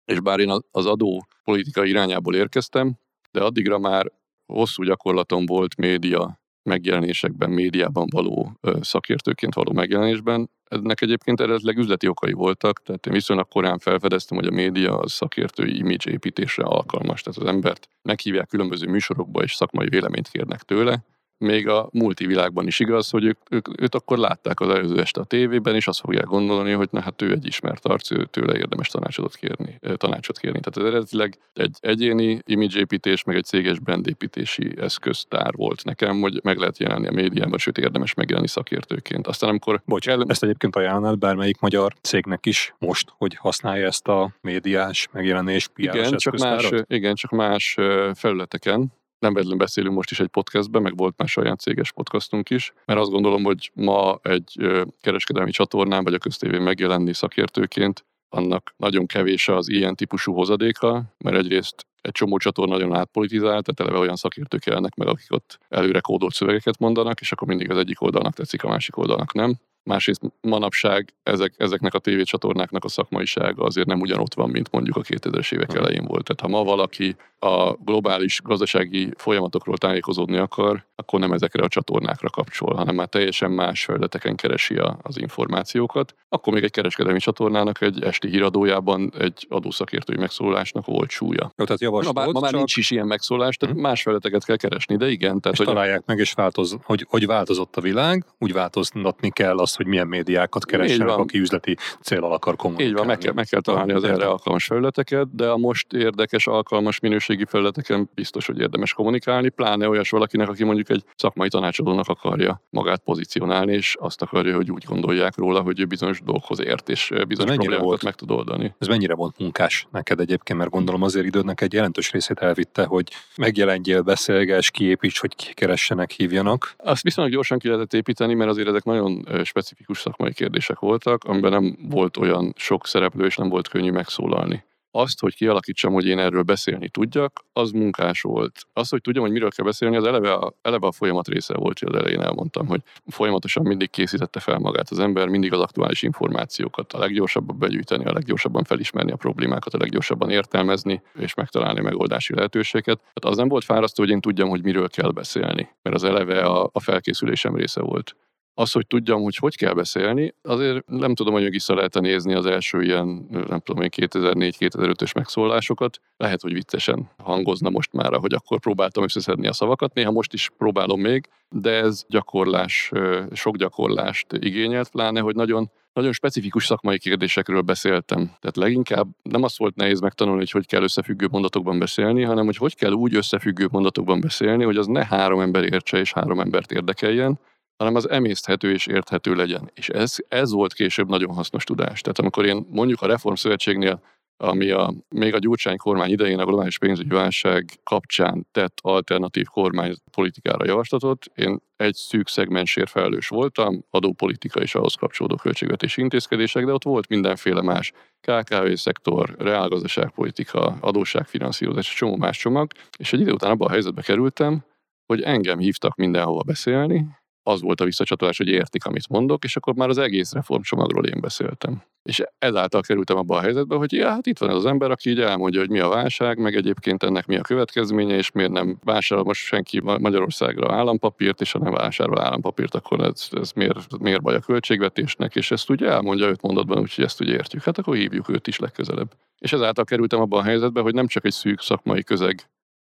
És bár én az adó politika irányából érkeztem, de addigra már hosszú gyakorlatom volt média megjelenésekben, médiában való szakértőként való megjelenésben. Ennek egyébként eredetileg üzleti okai voltak, tehát én viszonylag korán felfedeztem, hogy a média a szakértői image építésre alkalmas. Tehát az embert meghívják különböző műsorokba, és szakmai véleményt kérnek tőle, még a multivilágban is igaz, hogy ők, ők, őt akkor látták az előző este a tévében, és azt fogják gondolni, hogy na hát ő egy ismert arc, ő, tőle érdemes tanácsot kérni. Tanácsot kérni. Tehát ez eredetileg egy egyéni építés, meg egy céges brandépítési eszköztár volt nekem, hogy meg lehet jelenni a médiában, sőt érdemes megjelenni szakértőként. Aztán amikor...
Bocs, el... ezt egyébként ajánlnád bármelyik magyar cégnek is most, hogy használja ezt a médiás megjelenés,
igen, csak más, igen, csak más felületeken, nem vedlen beszélünk most is egy podcastben, meg volt más olyan céges podcastunk is, mert azt gondolom, hogy ma egy kereskedelmi csatornán vagy a köztévén megjelenni szakértőként annak nagyon kevés az ilyen típusú hozadéka, mert egyrészt egy csomó csatorna nagyon átpolitizált, tehát eleve olyan szakértők jelennek meg, akik ott előre kódolt szövegeket mondanak, és akkor mindig az egyik oldalnak tetszik, a másik oldalnak nem. Másrészt manapság ezek, ezeknek a tévécsatornáknak a szakmaisága azért nem ugyanott van, mint mondjuk a 2000-es évek elején volt. Tehát ha ma valaki a globális gazdasági folyamatokról tájékozódni akar, akkor nem ezekre a csatornákra kapcsol, hanem már teljesen más felületeken keresi a, az információkat. Akkor még egy kereskedelmi csatornának egy esti híradójában egy adószakértői megszólásnak volt súlya.
Jó, tehát
javaslod, ma, ma már csak... nincs is ilyen megszólás, tehát hmm. más felületeket kell keresni, de igen. Tehát,
és hogy találják meg, és változ, hogy, hogy változott a világ, úgy változtatni kell az, hogy milyen médiákat keressenek, aki üzleti célral akar kommunikálni.
Így van, meg kell, meg kell találni az erre alkalmas felületeket, de a most érdekes, alkalmas minőségi felületeken biztos, hogy érdemes kommunikálni, pláne olyas valakinek, aki mondjuk egy szakmai tanácsadónak akarja magát pozícionálni, és azt akarja, hogy úgy gondolják róla, hogy ő bizonyos dolgokhoz ért, és bizonyos problémákat volt, meg tud oldani.
Ez mennyire volt munkás neked egyébként, mert gondolom azért idődnek egy jelentős részét elvitte, hogy megjelenjél, beszélges, kiépíts, hogy kikeressenek, hívjanak.
Azt viszonylag gyorsan ki lehetett építeni, mert azért ezek nagyon specifikus szakmai kérdések voltak, amiben nem volt olyan sok szereplő, és nem volt könnyű megszólalni azt, hogy kialakítsam, hogy én erről beszélni tudjak, az munkás volt. Az, hogy tudjam, hogy miről kell beszélni, az eleve a, eleve a folyamat része volt, hogy az elején elmondtam, hogy folyamatosan mindig készítette fel magát az ember, mindig az aktuális információkat a leggyorsabban begyűjteni, a leggyorsabban felismerni a problémákat, a leggyorsabban értelmezni és megtalálni megoldási lehetőséget. Tehát az nem volt fárasztó, hogy én tudjam, hogy miről kell beszélni, mert az eleve a, a felkészülésem része volt az, hogy tudjam, hogy hogy kell beszélni, azért nem tudom, hogy vissza lehet nézni az első ilyen, nem tudom én, 2004-2005-ös megszólásokat. Lehet, hogy viccesen hangozna most már, hogy akkor próbáltam összeszedni a szavakat. Néha most is próbálom még, de ez gyakorlás, sok gyakorlást igényelt, pláne, hogy nagyon nagyon specifikus szakmai kérdésekről beszéltem. Tehát leginkább nem azt volt nehéz megtanulni, hogy hogy kell összefüggő mondatokban beszélni, hanem hogy hogy kell úgy összefüggő mondatokban beszélni, hogy az ne három ember értse és három embert érdekeljen, hanem az emészthető és érthető legyen. És ez, ez volt később nagyon hasznos tudás. Tehát amikor én mondjuk a Reform Szövetségnél, ami a, még a Gyurcsány kormány idején a globális pénzügyi válság kapcsán tett alternatív kormány politikára javaslatot, én egy szűk szegmensért felelős voltam, adópolitika és ahhoz kapcsolódó költségvetési intézkedések, de ott volt mindenféle más KKV szektor, reálgazdaságpolitika, adósságfinanszírozás, csomó más csomag, és egy idő után abban a helyzetbe kerültem, hogy engem hívtak mindenhova beszélni, az volt a visszacsatolás, hogy értik, amit mondok, és akkor már az egész reformcsomagról én beszéltem. És ezáltal kerültem abba a helyzetbe, hogy ja, hát itt van ez az ember, aki így elmondja, hogy mi a válság, meg egyébként ennek mi a következménye, és miért nem vásárol most senki Magyarországra állampapírt, és ha nem vásárol állampapírt, akkor ez, ez miért, miért baj a költségvetésnek, és ezt ugye elmondja öt mondatban, úgyhogy ezt ugye értjük. Hát akkor hívjuk őt is legközelebb. És ezáltal kerültem abba a helyzetbe, hogy nem csak egy szűk szakmai közeg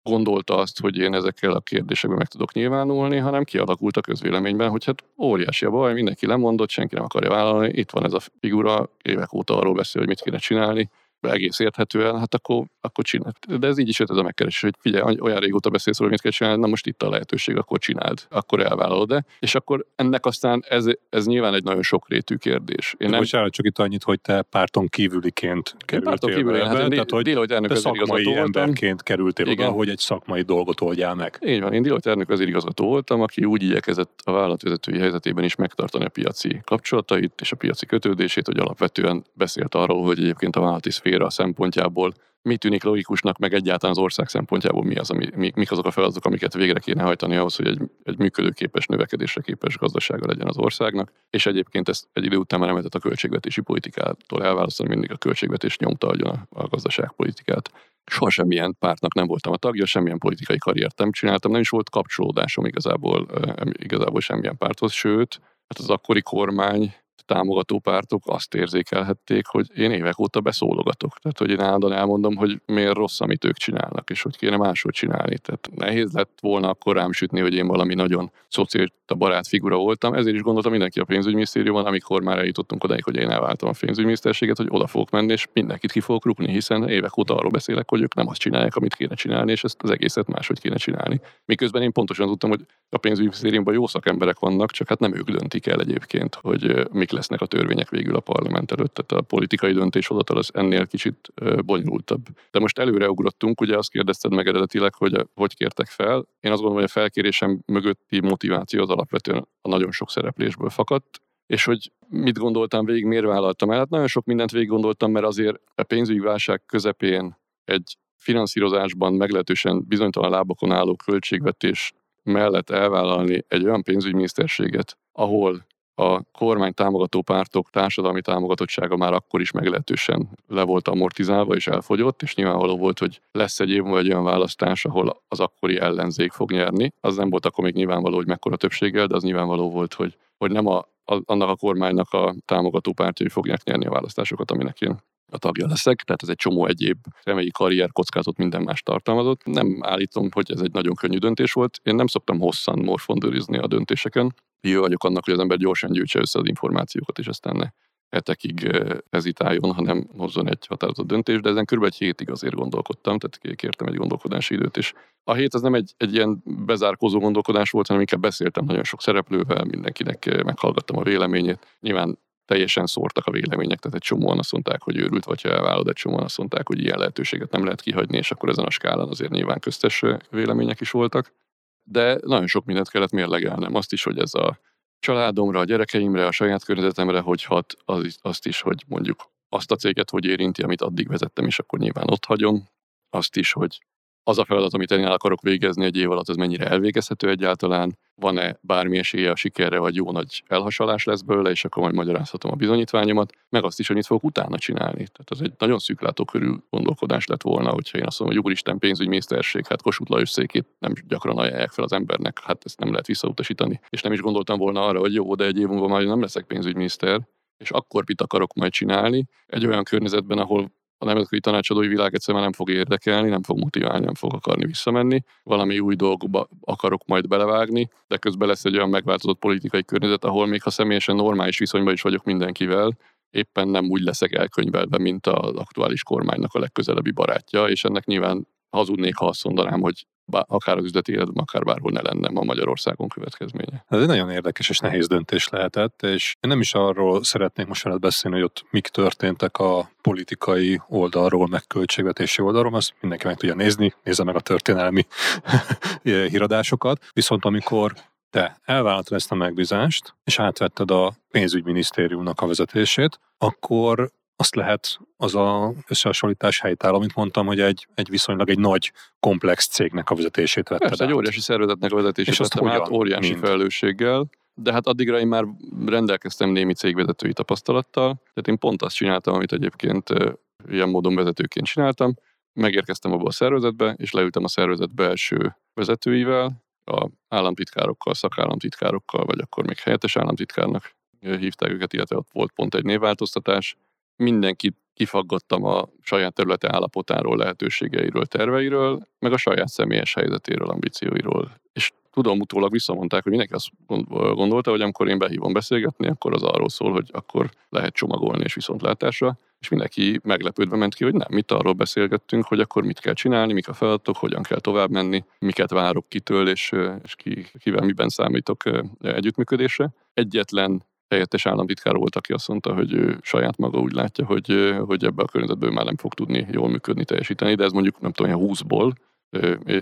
gondolta azt, hogy én ezekkel a kérdésekben meg tudok nyilvánulni, hanem kialakult a közvéleményben, hogy hát óriási a baj, mindenki lemondott, senki nem akarja vállalni, itt van ez a figura, évek óta arról beszél, hogy mit kéne csinálni, egész érthetően, hát akkor, akkor csinál. De ez így is jött ez a megkeresés, hogy figyelj, olyan régóta beszélsz hogy mit kell csinálni, na most itt a lehetőség, akkor csináld, akkor elvállalod de És akkor ennek aztán ez, ez nyilván egy nagyon sokrétű kérdés.
Én nem... Bocsánat, csak itt annyit, hogy te párton kívüliként kerültél párton kívüli, hát én tehát, hogy Deloitte elnök szakmai emberként kerültél Igen. oda, hogy egy szakmai dolgot oldjál meg.
Így van, én Deloitte elnök igazgató voltam, aki úgy igyekezett a vállalatvezetői helyzetében is megtartani a piaci kapcsolatait és a piaci kötődését, hogy alapvetően beszélt arról, hogy egyébként a vállalati szféra szempontjából mi tűnik logikusnak, meg egyáltalán az ország szempontjából mi az, ami, mik azok a feladatok, amiket végre kéne hajtani ahhoz, hogy egy, egy működőképes, növekedésre képes gazdasága legyen az országnak. És egyébként ezt egy idő után már nem lehetett a költségvetési politikától elválasztani, mindig a költségvetés nyomta adjon a, a gazdaságpolitikát. Soha semmilyen pártnak nem voltam a tagja, semmilyen politikai karriert nem csináltam, nem is volt kapcsolódásom igazából, igazából semmilyen párthoz, sőt, hát az akkori kormány támogató pártok azt érzékelhették, hogy én évek óta beszólogatok. Tehát, hogy én állandóan elmondom, hogy miért rossz, amit ők csinálnak, és hogy kéne máshogy csinálni. Tehát nehéz lett volna akkor rám sütni, hogy én valami nagyon szociálista barát figura voltam. Ezért is gondoltam mindenki a pénzügyminisztériumban, amikor már eljutottunk odáig, hogy én elváltam a pénzügyminiszterséget, hogy oda fogok menni, és mindenkit ki fogok rúgni, hiszen évek óta arról beszélek, hogy ők nem azt csinálják, amit kéne csinálni, és ezt az egészet máshogy kéne csinálni. Miközben én pontosan tudtam, hogy a pénzügyminisztériumban jó szakemberek vannak, csak hát nem ők döntik el egyébként, hogy mik lesznek a törvények végül a parlament előtt, tehát a politikai döntéshozatal az ennél kicsit bonyolultabb. De most előreugrottunk, ugye azt kérdezted meg eredetileg, hogy hogy kértek fel. Én azt gondolom, hogy a felkérésem mögötti motiváció az alapvetően a nagyon sok szereplésből fakadt, és hogy mit gondoltam végig, miért vállaltam el. Hát nagyon sok mindent végig gondoltam, mert azért a pénzügyi válság közepén egy finanszírozásban meglehetősen bizonytalan lábakon álló költségvetés mellett elvállalni egy olyan pénzügyminiszterséget, ahol a kormány támogató pártok társadalmi támogatottsága már akkor is meglehetősen le volt amortizálva és elfogyott, és nyilvánvaló volt, hogy lesz egy év vagy olyan választás, ahol az akkori ellenzék fog nyerni. Az nem volt akkor még nyilvánvaló, hogy mekkora többséggel, de az nyilvánvaló volt, hogy, hogy nem a, a, annak a kormánynak a támogató pártjai fogják nyerni a választásokat, aminek én a tagja leszek, tehát ez egy csomó egyéb személyi karrier kockázatot minden más tartalmazott. Nem állítom, hogy ez egy nagyon könnyű döntés volt. Én nem szoktam hosszan morfondőrizni a döntéseken. Jó vagyok annak, hogy az ember gyorsan gyűjtse össze az információkat, és aztán ne hetekig hezitáljon, hanem hozzon egy határozott döntést, de ezen kb. egy hétig azért gondolkodtam, tehát kértem egy gondolkodási időt, és a hét az nem egy, egy ilyen bezárkózó gondolkodás volt, hanem inkább beszéltem nagyon sok szereplővel, mindenkinek meghallgattam a véleményét. Nyilván teljesen szórtak a vélemények, tehát egy csomóan azt mondták, hogy őrült vagy ha elvállalod, egy csomóan azt mondták, hogy ilyen lehetőséget nem lehet kihagyni, és akkor ezen a skálán azért nyilván köztes vélemények is voltak. De nagyon sok mindent kellett mérlegelnem. Azt is, hogy ez a családomra, a gyerekeimre, a saját környezetemre hogy hat, az, azt is, hogy mondjuk azt a céget hogy érinti, amit addig vezettem, és akkor nyilván ott hagyom. Azt is, hogy az a feladat, amit én el akarok végezni egy év alatt, az mennyire elvégezhető egyáltalán, van-e bármi esélye a sikerre, vagy jó nagy elhasalás lesz belőle, és akkor majd magyarázhatom a bizonyítványomat, meg azt is, hogy mit fogok utána csinálni. Tehát az egy nagyon szűklátókörű gondolkodás lett volna, hogyha én azt mondom, hogy úristen pénzügyminiszterség, hát Kossuth Lajos székét nem gyakran ajánlják fel az embernek, hát ezt nem lehet visszautasítani. És nem is gondoltam volna arra, hogy jó, de egy év múlva már nem leszek pénzügyminiszter, és akkor mit akarok majd csinálni egy olyan környezetben, ahol a nemzetközi tanácsadói világ egyszerűen nem fog érdekelni, nem fog motiválni, nem fog akarni visszamenni. Valami új dolgokba akarok majd belevágni, de közben lesz egy olyan megváltozott politikai környezet, ahol még ha személyesen normális viszonyban is vagyok mindenkivel, éppen nem úgy leszek elkönyvelve, mint az aktuális kormánynak a legközelebbi barátja, és ennek nyilván hazudnék, ha azt mondanám, hogy akár az üzleti életben, akár bárhol ne lenne ma Magyarországon következménye.
Ez egy nagyon érdekes és nehéz döntés lehetett, és én nem is arról szeretnék most veled beszélni, hogy ott mik történtek a politikai oldalról, meg költségvetési oldalról, azt mindenki meg tudja nézni, nézze meg a történelmi híradásokat. Viszont amikor te elvállaltad ezt a megbízást, és átvetted a pénzügyminisztériumnak a vezetését, akkor azt lehet az a összehasonlítás helytáll, amit mondtam, hogy egy, egy viszonylag egy nagy, komplex cégnek a vezetését vetted
Persze, át. egy óriási szervezetnek a vezetését és vettem át, óriási mint? felelősséggel, de hát addigra én már rendelkeztem némi cégvezetői tapasztalattal, tehát én pont azt csináltam, amit egyébként ilyen módon vezetőként csináltam, megérkeztem abba a szervezetbe, és leültem a szervezet belső vezetőivel, a államtitkárokkal, szakállamtitkárokkal, vagy akkor még helyettes államtitkárnak hívták őket, illetve ott volt pont egy névváltoztatás, mindenkit kifaggattam a saját területe állapotáról, lehetőségeiről, terveiről, meg a saját személyes helyzetéről, ambícióiról. És tudom, utólag visszamondták, hogy mindenki azt gondolta, hogy amikor én behívom beszélgetni, akkor az arról szól, hogy akkor lehet csomagolni és viszontlátásra, és mindenki meglepődve ment ki, hogy nem, mit arról beszélgettünk, hogy akkor mit kell csinálni, mik a feladatok, hogyan kell tovább menni, miket várok kitől, és, és ki, kivel miben számítok együttműködésre. Egyetlen helyettes államtitkár volt, aki azt mondta, hogy ő saját maga úgy látja, hogy, hogy ebbe a környezetből már nem fog tudni jól működni, teljesíteni, de ez mondjuk nem tudom, 20-ból,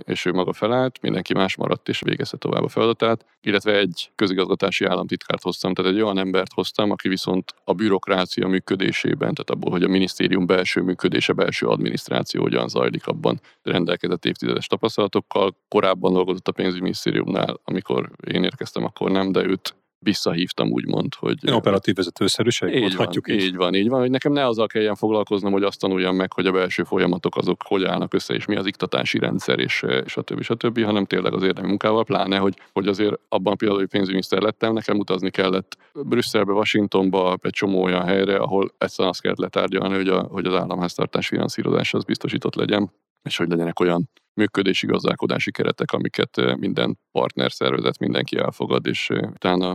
és ő maga felállt, mindenki más maradt és végezte tovább a feladatát, illetve egy közigazgatási államtitkárt hoztam, tehát egy olyan embert hoztam, aki viszont a bürokrácia működésében, tehát abból, hogy a minisztérium belső működése, belső adminisztráció hogyan zajlik, abban rendelkezett évtizedes tapasztalatokkal. Korábban dolgozott a pénzügyminisztériumnál, amikor én érkeztem, akkor nem, de őt visszahívtam, úgymond, hogy...
Én operatív vezetőszerűség
így mondhatjuk van, így. így van, így van, hogy nekem ne azzal kelljen foglalkoznom, hogy azt tanuljam meg, hogy a belső folyamatok azok hogy állnak össze, és mi az iktatási rendszer, és, és a többi, és a többi, hanem tényleg az érdemi munkával, pláne, hogy, hogy azért abban a pillanatban, hogy pénzügyminiszter lettem, nekem utazni kellett Brüsszelbe, Washingtonba, egy csomó olyan helyre, ahol egyszerűen azt kellett letárgyalni, hogy, a, hogy az államháztartás finanszírozása az biztosított legyen, és hogy legyenek olyan működési gazdálkodási keretek, amiket minden partner szervezet mindenki elfogad, és utána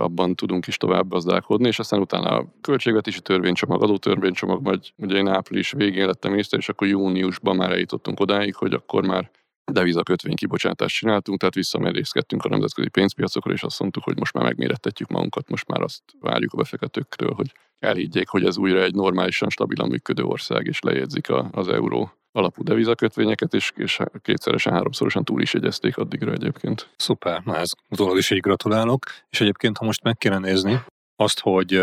abban tudunk is tovább gazdálkodni, és aztán utána a költségvetési törvénycsomag, adótörvénycsomag, majd ugye én április végén lettem miniszter, és akkor júniusban már eljutottunk odáig, hogy akkor már deviza kötvény kibocsátást csináltunk, tehát visszamerészkedtünk a nemzetközi pénzpiacokra, és azt mondtuk, hogy most már megmérettetjük magunkat, most már azt várjuk a befektetőktől, hogy elhiggyék, hogy ez újra egy normálisan, stabilan működő ország, és lejegyzik a, az euró alapú devizakötvényeket, és, és kétszeresen, háromszorosan túl is jegyezték addigra egyébként.
Szuper, na ez utólag is így gratulálok. És egyébként, ha most meg kéne nézni, azt, hogy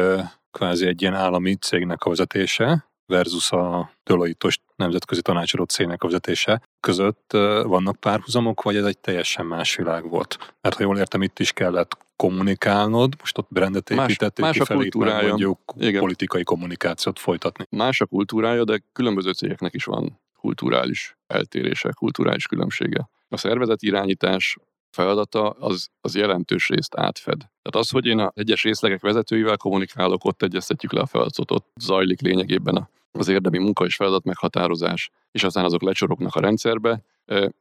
kvázi egy ilyen állami cégnek a vezetése, versus a Deloitte-os nemzetközi tanácsadó cégnek a vezetése között vannak párhuzamok, vagy ez egy teljesen más világ volt? Mert ha jól értem, itt is kellett kommunikálnod, most ott brandet építettél más, más kifelé, kultúrája. mondjuk Igen. politikai kommunikációt folytatni.
Más a kultúrája, de különböző cégeknek is van kulturális eltérése, kulturális különbsége. A szervezet irányítás feladata az, az jelentős részt átfed. Tehát az, hogy én a egyes részlegek vezetőivel kommunikálok, ott egyeztetjük le a feladatot, ott zajlik lényegében az érdemi munka és feladat meghatározás, és aztán azok lecsorognak a rendszerbe,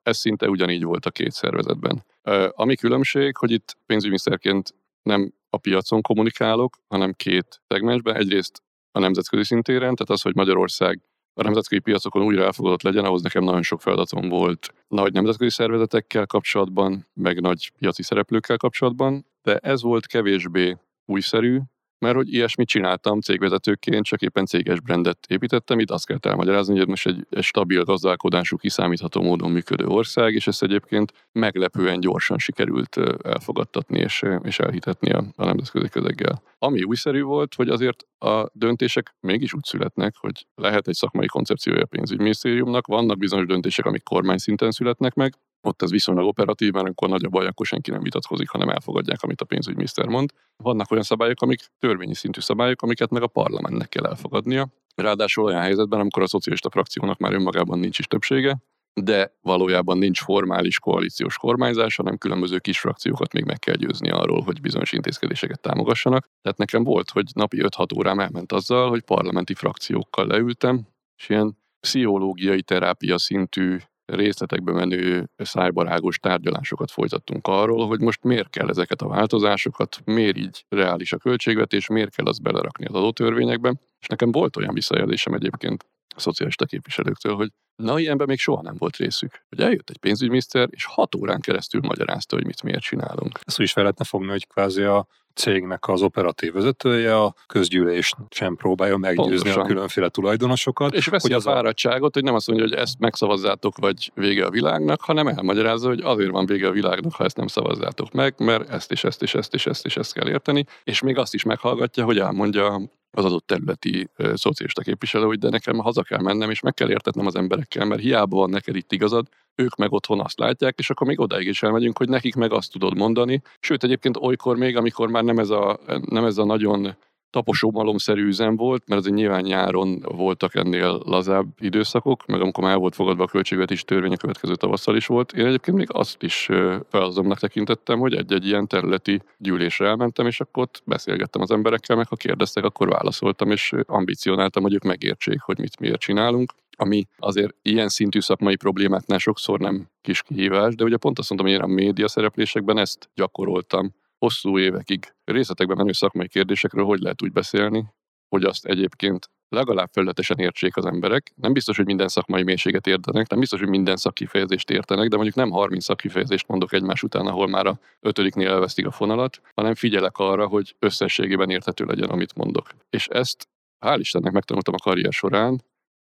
ez szinte ugyanígy volt a két szervezetben. Ami különbség, hogy itt pénzügyminiszterként nem a piacon kommunikálok, hanem két szegmensben. Egyrészt a nemzetközi szintéren, tehát az, hogy Magyarország a nemzetközi piacokon újra elfogadott legyen, ahhoz nekem nagyon sok feladatom volt nagy nemzetközi szervezetekkel kapcsolatban, meg nagy piaci szereplőkkel kapcsolatban, de ez volt kevésbé újszerű, mert hogy ilyesmit csináltam cégvezetőként, csak éppen céges brandet építettem, itt azt kell elmagyarázni, hogy most egy, egy stabil gazdálkodású, kiszámítható módon működő ország, és ezt egyébként meglepően gyorsan sikerült elfogadtatni és, és elhitetni a, a nemzetközi közeggel. Ami újszerű volt, hogy azért a döntések mégis úgy születnek, hogy lehet egy szakmai koncepciója a pénzügyminisztériumnak, vannak bizonyos döntések, amik kormány szinten születnek meg, ott ez viszonylag operatív, mert amikor nagy a baj, akkor senki nem vitatkozik, hanem elfogadják, amit a pénzügyminiszter mond. Vannak olyan szabályok, amik törvényi szintű szabályok, amiket meg a parlamentnek kell elfogadnia. Ráadásul olyan helyzetben, amikor a szocialista frakciónak már önmagában nincs is többsége, de valójában nincs formális koalíciós kormányzás, hanem különböző kis frakciókat még meg kell győzni arról, hogy bizonyos intézkedéseket támogassanak. Tehát nekem volt, hogy napi 5-6 órám elment azzal, hogy parlamenti frakciókkal leültem, és ilyen pszichológiai terápia szintű részletekbe menő szájbarágos tárgyalásokat folytattunk arról, hogy most miért kell ezeket a változásokat, miért így reális a költségvetés, miért kell azt belerakni az adótörvényekbe. És nekem volt olyan visszajelzésem egyébként szocialista képviselőktől, hogy na ilyenben még soha nem volt részük. Hogy eljött egy pénzügyminiszter, és hat órán keresztül magyarázta, hogy mit miért csinálunk.
Ezt úgy is fel lehetne fogni, hogy kvázi a cégnek az operatív vezetője a közgyűlés sem próbálja meggyőzni Pontosan. a különféle tulajdonosokat.
És veszi hogy az a fáradtságot, hogy nem azt mondja, hogy ezt megszavazzátok, vagy vége a világnak, hanem elmagyarázza, hogy azért van vége a világnak, ha ezt nem szavazzátok meg, mert ezt és ezt és ezt és ezt és ezt kell érteni, és még azt is meghallgatja, hogy elmondja az adott területi ö, szocialista képviselő, hogy de nekem haza kell mennem, és meg kell értetnem az emberekkel, mert hiába van neked itt igazad, ők meg otthon azt látják, és akkor még odáig is elmegyünk, hogy nekik meg azt tudod mondani. Sőt, egyébként olykor még, amikor már nem ez a, nem ez a nagyon taposómalomszerű üzem volt, mert azért nyilván nyáron voltak ennél lazább időszakok, meg amikor már volt fogadva a költségvetési törvény, a következő tavasszal is volt. Én egyébként még azt is felazomnak tekintettem, hogy egy-egy ilyen területi gyűlésre elmentem, és akkor ott beszélgettem az emberekkel, meg ha kérdeztek, akkor válaszoltam, és ambicionáltam, hogy ők megértsék, hogy mit miért csinálunk ami azért ilyen szintű szakmai problémáknál sokszor nem kis kihívás, de ugye pont azt mondtam, hogy én a média szereplésekben ezt gyakoroltam hosszú évekig részletekben menő szakmai kérdésekről hogy lehet úgy beszélni, hogy azt egyébként legalább felületesen értsék az emberek. Nem biztos, hogy minden szakmai mélységet értenek, nem biztos, hogy minden szakkifejezést értenek, de mondjuk nem 30 szakkifejezést mondok egymás után, ahol már a ötödiknél elvesztik a fonalat, hanem figyelek arra, hogy összességében érthető legyen, amit mondok. És ezt hál' Istennek megtanultam a karrier során,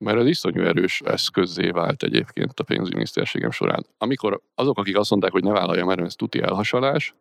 mert ez iszonyú erős eszközzé vált egyébként a pénzügyminiszterségem során. Amikor azok, akik azt mondták, hogy ne vállaljam erre, ez tuti elhasalás,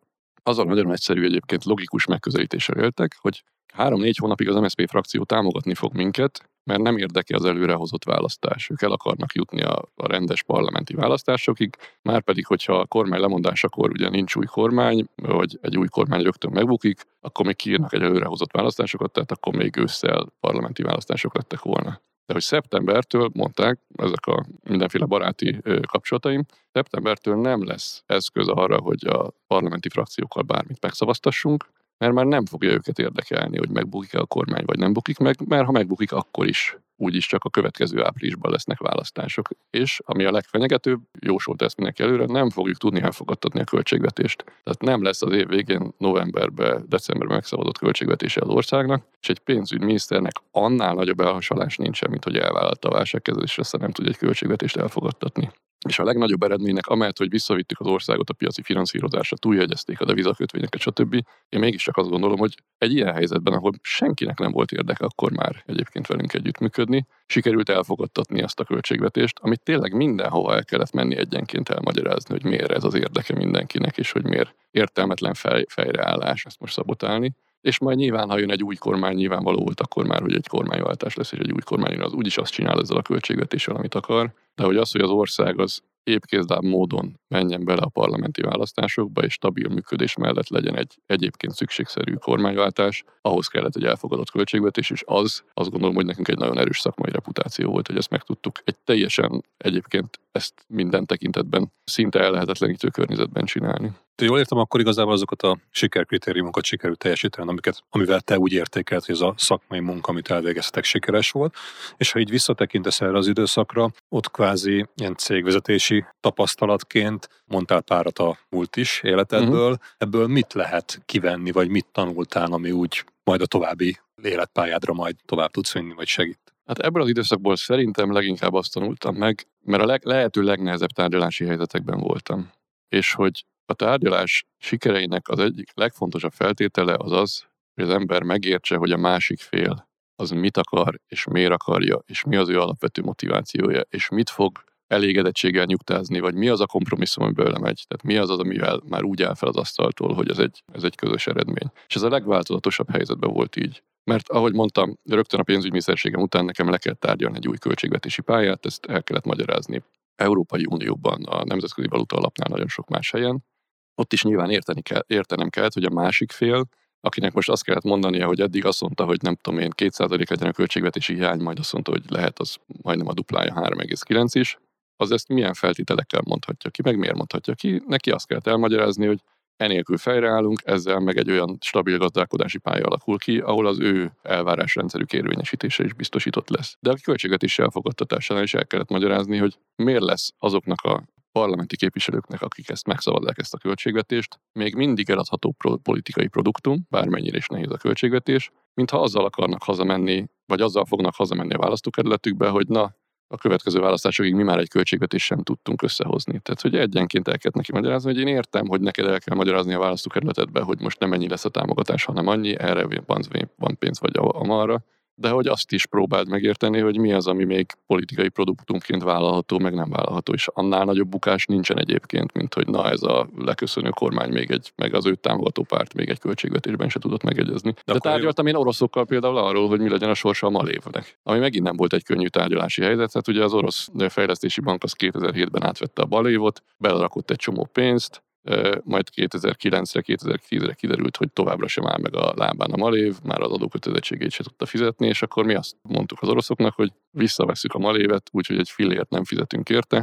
azzal nagyon egyszerű egyébként logikus megközelítéssel éltek, hogy három-négy hónapig az MSZP frakció támogatni fog minket, mert nem érdeke az előrehozott választás. Ők el akarnak jutni a, a rendes parlamenti választásokig, már pedig, hogyha a kormány lemondásakor ugye nincs új kormány, vagy egy új kormány rögtön megbukik, akkor még kiírnak egy előrehozott választásokat, tehát akkor még ősszel parlamenti választások lettek volna. De hogy szeptembertől, mondták, ezek a mindenféle baráti kapcsolataim, szeptembertől nem lesz eszköz arra, hogy a parlamenti frakciókkal bármit megszavaztassunk, mert már nem fogja őket érdekelni, hogy megbukik-e a kormány, vagy nem bukik meg, mert ha megbukik, akkor is úgyis csak a következő áprilisban lesznek választások. És ami a legfenyegetőbb, jósolt ezt mindenki előre, nem fogjuk tudni elfogadtatni a költségvetést. Tehát nem lesz az év végén novemberben, decemberben megszavazott költségvetése az országnak, és egy pénzügyminiszternek annál nagyobb elhasalás nincsen, mint hogy elvállalta a válságkezelésre, aztán nem tud egy költségvetést elfogadtatni. És a legnagyobb eredménynek, amelyet, hogy visszavittük az országot a piaci finanszírozásra, túljegyezték a devizakötvényeket, stb. Én mégiscsak azt gondolom, hogy egy ilyen helyzetben, ahol senkinek nem volt érdeke akkor már egyébként velünk együttműködni, sikerült elfogadtatni azt a költségvetést, amit tényleg mindenhova el kellett menni egyenként elmagyarázni, hogy miért ez az érdeke mindenkinek, és hogy miért értelmetlen fej, fejreállás ezt most szabotálni és majd nyilván, ha jön egy új kormány, nyilvánvaló volt akkor már, hogy egy kormányváltás lesz, és egy új kormány jön, az úgyis azt csinál ezzel a költségvetéssel, amit akar. De hogy az, hogy az ország az épkézdább módon menjen bele a parlamenti választásokba, és stabil működés mellett legyen egy egyébként szükségszerű kormányváltás, ahhoz kellett egy elfogadott költségvetés, és az azt gondolom, hogy nekünk egy nagyon erős szakmai reputáció volt, hogy ezt meg tudtuk egy teljesen egyébként ezt minden tekintetben szinte ellehetetlenítő környezetben csinálni.
De jól értem, akkor igazából azokat a sikerkritériumokat sikerült teljesíteni, amiket, amivel te úgy értékelt, hogy ez a szakmai munka, amit elvégeztetek, sikeres volt. És ha így visszatekintesz erre az időszakra, ott kvázi ilyen cégvezetési tapasztalatként mondtál párat a múlt is életedből. Uh-huh. Ebből mit lehet kivenni, vagy mit tanultál, ami úgy majd a további életpályádra majd tovább tudsz vinni, vagy segít?
Hát ebből az időszakból szerintem leginkább azt tanultam meg, mert a leg, lehető legnehezebb tárgyalási helyzetekben voltam. És hogy a tárgyalás sikereinek az egyik legfontosabb feltétele az az, hogy az ember megértse, hogy a másik fél az mit akar, és miért akarja, és mi az ő alapvető motivációja, és mit fog elégedettséggel nyugtázni, vagy mi az a kompromisszum, amiből megy. Tehát mi az az, amivel már úgy áll fel az asztaltól, hogy ez egy, ez egy közös eredmény. És ez a legváltozatosabb helyzetben volt így. Mert ahogy mondtam, rögtön a pénzügyminiszterségem után nekem le kellett tárgyalni egy új költségvetési pályát, ezt el kellett magyarázni. Európai Unióban, a Nemzetközi Valuta Alapnál nagyon sok más helyen. Ott is nyilván érteni kell, értenem kellett, hogy a másik fél, akinek most azt kellett mondania, hogy eddig azt mondta, hogy nem tudom én, 2% legyen a költségvetési hiány, majd azt mondta, hogy lehet az majdnem a duplája 3,9 is, az ezt milyen feltételekkel mondhatja ki, meg miért mondhatja ki. Neki azt kell elmagyarázni, hogy enélkül fejreállunk, ezzel meg egy olyan stabil gazdálkodási pálya alakul ki, ahol az ő elvárásrendszerük érvényesítése is biztosított lesz. De a költségvetési elfogadtatásánál is el kellett magyarázni, hogy miért lesz azoknak a parlamenti képviselőknek, akik ezt megszavazzák ezt a költségvetést, még mindig eladható politikai produktum, bármennyire is nehéz a költségvetés, mintha azzal akarnak hazamenni, vagy azzal fognak hazamenni a választókerületükbe, hogy na, a következő választásokig mi már egy költségvetés sem tudtunk összehozni. Tehát, hogy egyenként el kell neki magyarázni, hogy én értem, hogy neked el kell magyarázni a választókerületedbe, hogy most nem ennyi lesz a támogatás, hanem annyi, erre van, pénz vagy amarra, de hogy azt is próbáld megérteni, hogy mi az, ami még politikai produktumként vállalható, meg nem vállalható, és annál nagyobb bukás nincsen egyébként, mint hogy na ez a leköszönő kormány még egy, meg az őt támogató párt még egy költségvetésben se tudott megegyezni. De, de tárgyaltam én oroszokkal például arról, hogy mi legyen a sorsa a Malévnek, ami megint nem volt egy könnyű tárgyalási helyzet, hát ugye az orosz fejlesztési bank az 2007-ben átvette a Balévot, belerakott egy csomó pénzt, majd 2009-re, 2010-re kiderült, hogy továbbra sem áll meg a lábán a malév, már az adókötelezettségét se tudta fizetni, és akkor mi azt mondtuk az oroszoknak, hogy visszavesszük a malévet, úgyhogy egy fillért nem fizetünk érte,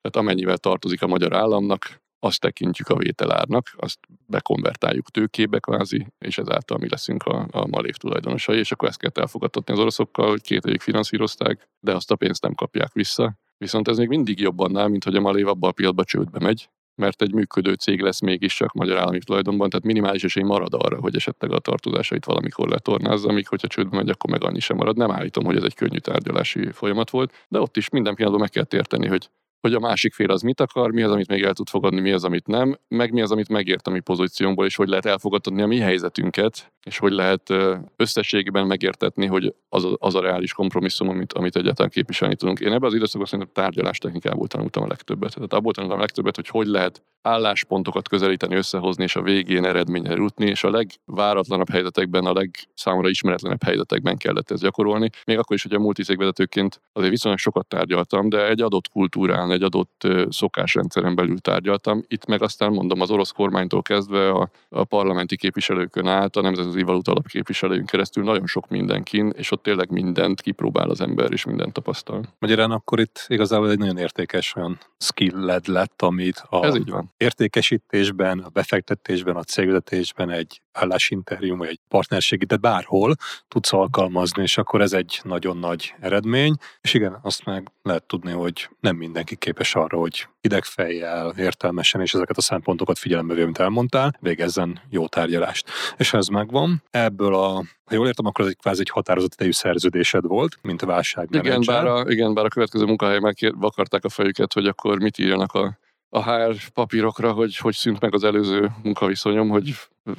tehát amennyivel tartozik a magyar államnak, azt tekintjük a vételárnak, azt bekonvertáljuk tőkébe kvázi, és ezáltal mi leszünk a, a malév tulajdonosai, és akkor ezt kell elfogadtatni az oroszokkal, hogy két évig finanszírozták, de azt a pénzt nem kapják vissza. Viszont ez még mindig jobban áll, mint hogy a malév abban a pillanatban csődbe megy, mert egy működő cég lesz mégiscsak magyar állami tulajdonban, tehát minimális esély marad arra, hogy esetleg a tartozásait valamikor letornázza, amíg hogyha csődbe megy, akkor meg annyi sem marad. Nem állítom, hogy ez egy könnyű tárgyalási folyamat volt, de ott is minden pillanatban meg kell érteni, hogy hogy a másik fél az mit akar, mi az, amit még el tud fogadni, mi az, amit nem, meg mi az, amit megért a mi pozíciónkból, és hogy lehet elfogadni a mi helyzetünket, és hogy lehet összességében megértetni, hogy az a, az a reális kompromisszum, amit, amit egyáltalán képviselni tudunk. Én ebben az időszakban szerintem tárgyalás technikából tanultam a legtöbbet. Tehát abból tanultam a legtöbbet, hogy hogy lehet álláspontokat közelíteni, összehozni, és a végén eredményre jutni, és a legváratlanabb helyzetekben, a legszámra ismeretlenebb helyzetekben kellett ezt gyakorolni. Még akkor is, hogy a multiszégvezetőként azért viszonylag sokat tárgyaltam, de egy adott kultúrán, egy adott szokásrendszeren belül tárgyaltam. Itt meg aztán mondom, az orosz kormánytól kezdve a, a parlamenti képviselőkön át, a nemzetközi valuta alap képviselőjön keresztül nagyon sok mindenkin, és ott tényleg mindent kipróbál az ember, és mindent tapasztal.
Magyarán akkor itt igazából egy nagyon értékes olyan skill lett, amit a
Ez így van
értékesítésben, a befektetésben, a cégvezetésben, egy állásinterjú, vagy egy partnerségi, de bárhol tudsz alkalmazni, és akkor ez egy nagyon nagy eredmény. És igen, azt meg lehet tudni, hogy nem mindenki képes arra, hogy idegfejjel, értelmesen, és ezeket a szempontokat figyelembe véve, mint elmondtál, végezzen jó tárgyalást. És ez megvan, ebből a, ha jól értem, akkor ez egy kvázi egy határozott idejű szerződésed volt, mint a válság.
Igen, bár a, igen, bár a következő munkahely meg akarták a fejüket, hogy akkor mit írjanak a a HR papírokra, hogy hogy szűnt meg az előző munkaviszonyom, hogy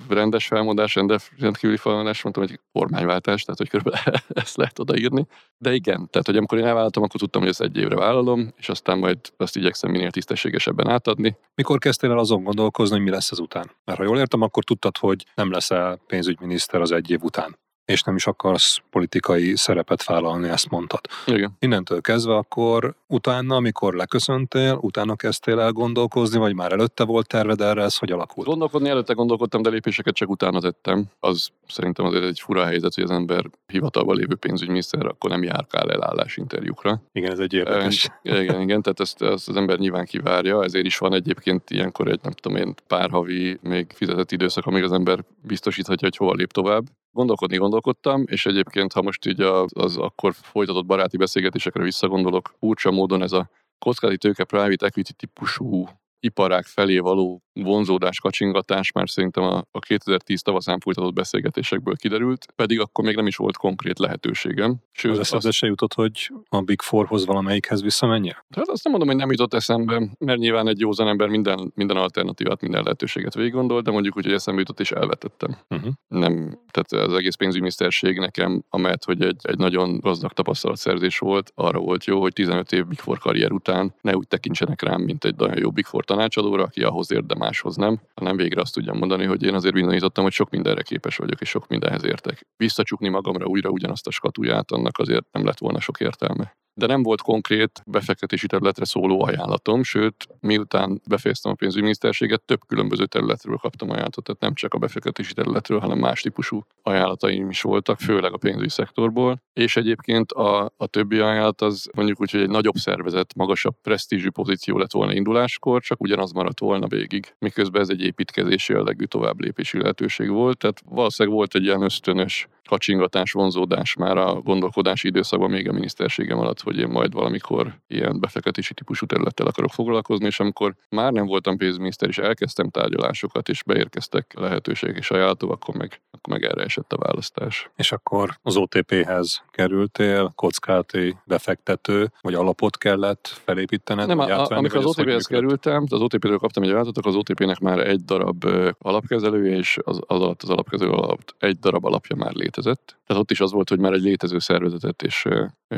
rendes felmondás, rendes, rendkívüli felmondás, mondtam, hogy kormányváltás, tehát hogy körülbelül ezt lehet odaírni. De igen, tehát hogy amikor én elvállaltam, akkor tudtam, hogy ezt egy évre vállalom, és aztán majd azt igyekszem minél tisztességesebben átadni.
Mikor kezdtél el azon gondolkozni, hogy mi lesz az után? Mert ha jól értem, akkor tudtad, hogy nem leszel pénzügyminiszter az egy év után és nem is akarsz politikai szerepet vállalni, ezt mondtad.
Igen.
Innentől kezdve akkor utána, amikor leköszöntél, utána kezdtél el gondolkozni, vagy már előtte volt terved erre, ez hogy alakult?
Gondolkodni előtte gondolkodtam, de lépéseket csak utána tettem. Az szerintem azért egy fura helyzet, hogy az ember hivatalban lévő pénzügyminiszter akkor nem járkál el állásinterjúkra.
Igen, ez egy érdekes.
E, igen, igen, tehát ezt, ezt, az ember nyilván kivárja, ezért is van egyébként ilyenkor egy, nem tudom én, pár havi még fizetett időszak, amíg az ember biztosíthatja, hogy hova lép tovább. Gondolkodni gondolkodtam, és egyébként, ha most így az, az akkor folytatott baráti beszélgetésekre visszagondolok, furcsa módon ez a kockázati tőke private equity típusú iparák felé való vonzódás, kacsingatás már szerintem a, a 2010 tavaszán folytatott beszélgetésekből kiderült, pedig akkor még nem is volt konkrét lehetőségem.
Sőt, az eszedbe azt... se jutott, hogy a Big Fourhoz valamelyikhez visszamenje?
Hát azt nem mondom, hogy nem jutott eszembe, mert nyilván egy józan ember minden, minden alternatívát, minden lehetőséget végig de mondjuk úgy, hogy eszembe jutott és elvetettem. Uh-huh. Nem, tehát az egész pénzügyminiszterség nekem, amelyet, hogy egy, egy nagyon gazdag tapasztalatszerzés volt, arra volt jó, hogy 15 év Big Four karrier után ne úgy tekintsenek rám, mint egy nagyon jó Big Four tanácsadóra, aki ahhoz érdem máshoz nem, hanem végre azt tudjam mondani, hogy én azért bizonyítottam, hogy sok mindenre képes vagyok, és sok mindenhez értek. Visszacsukni magamra újra ugyanazt a skatuját, annak azért nem lett volna sok értelme de nem volt konkrét befektetési területre szóló ajánlatom, sőt, miután befejeztem a pénzügyminiszterséget, több különböző területről kaptam ajánlatot, tehát nem csak a befektetési területről, hanem más típusú ajánlataim is voltak, főleg a pénzügyi szektorból, és egyébként a, a többi ajánlat az mondjuk úgy, hogy egy nagyobb szervezet, magasabb presztízsű pozíció lett volna induláskor, csak ugyanaz maradt volna végig, miközben ez egy építkezési jellegű továbblépési lehetőség volt, tehát valószínűleg volt egy ilyen ösztönös kacsingatás, vonzódás már a gondolkodási időszakban még a miniszterségem alatt, hogy én majd valamikor ilyen befektetési típusú területtel akarok foglalkozni, és amikor már nem voltam pénzminiszter, és elkezdtem tárgyalásokat, és beérkeztek lehetőségek és ajánlatok, akkor meg, akkor meg erre esett a választás.
És akkor az OTP-hez kerültél, kockáti befektető, vagy alapot kellett felépítened?
Nem, a, amikor az OTP-hez kerültem, az OTP-ről kaptam egy ajánlatot, az OTP-nek már egy darab alapkezelője, és az, az alatt az alapkezelő alatt egy darab alapja már létezett. Tehát ott is az volt, hogy már egy létező szervezetet és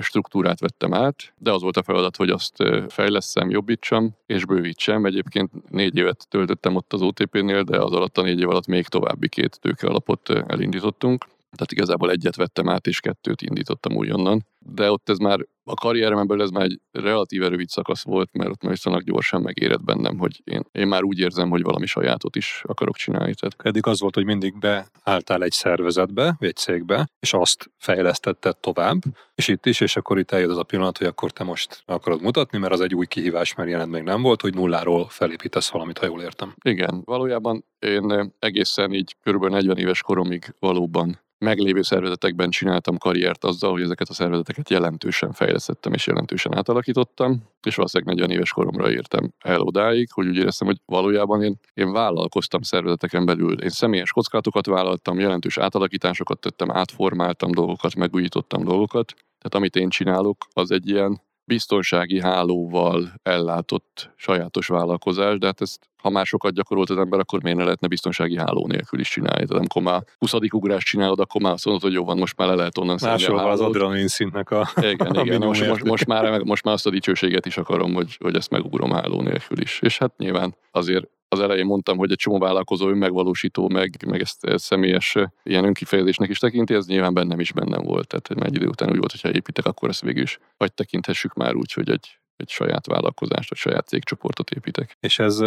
struktúrát vettem át, de az volt a feladat, hogy azt fejleszem, jobbítsam és bővítsem. Egyébként négy évet töltöttem ott az OTP-nél, de az alatt a négy év alatt még további két tőke alapot elindítottunk. Tehát igazából egyet vettem át, és kettőt indítottam újonnan. De ott ez már a karrierem ez már egy relatíve rövid szakasz volt, mert ott már viszonylag gyorsan megérett bennem, hogy én, én már úgy érzem, hogy valami sajátot is akarok csinálni. Tehát.
Eddig az volt, hogy mindig beálltál egy szervezetbe, egy cégbe, és azt fejlesztetted tovább, és itt is, és akkor itt eljött az a pillanat, hogy akkor te most akarod mutatni, mert az egy új kihívás, mert jelent még nem volt, hogy nulláról felépítesz valamit, ha jól értem.
Igen, valójában én egészen így körülbelül 40 éves koromig valóban meglévő szervezetekben csináltam karriert azzal, hogy ezeket a szervezeteket jelentősen fejlesztettem és jelentősen átalakítottam, és valószínűleg 40 éves koromra értem el odáig, hogy úgy éreztem, hogy valójában én, én vállalkoztam szervezeteken belül. Én személyes kockázatokat vállaltam, jelentős átalakításokat tettem, átformáltam dolgokat, megújítottam dolgokat. Tehát amit én csinálok, az egy ilyen biztonsági hálóval ellátott sajátos vállalkozás, de hát ezt ha már sokat gyakorolt az ember, akkor miért ne lehetne biztonsági háló nélkül is csinálni? Tehát amikor már 20. ugrást csinálod, akkor már azt mondod, hogy jó van, most már le lehet onnan
Máshol van az adrenalin szintnek a
Igen, a igen. Most, most, most, már, most már azt a dicsőséget is akarom, hogy, hogy ezt megugrom háló nélkül is. És hát nyilván azért az elején mondtam, hogy egy csomó vállalkozó önmegvalósító, meg, meg ezt, ezt személyes ilyen önkifejezésnek is tekinti, ez nyilván bennem is bennem volt. Tehát egy idő után úgy volt, hogyha építek, akkor ezt végül is vagy tekinthessük már úgy, hogy egy, egy saját vállalkozást, vagy saját cégcsoportot építek.
És ez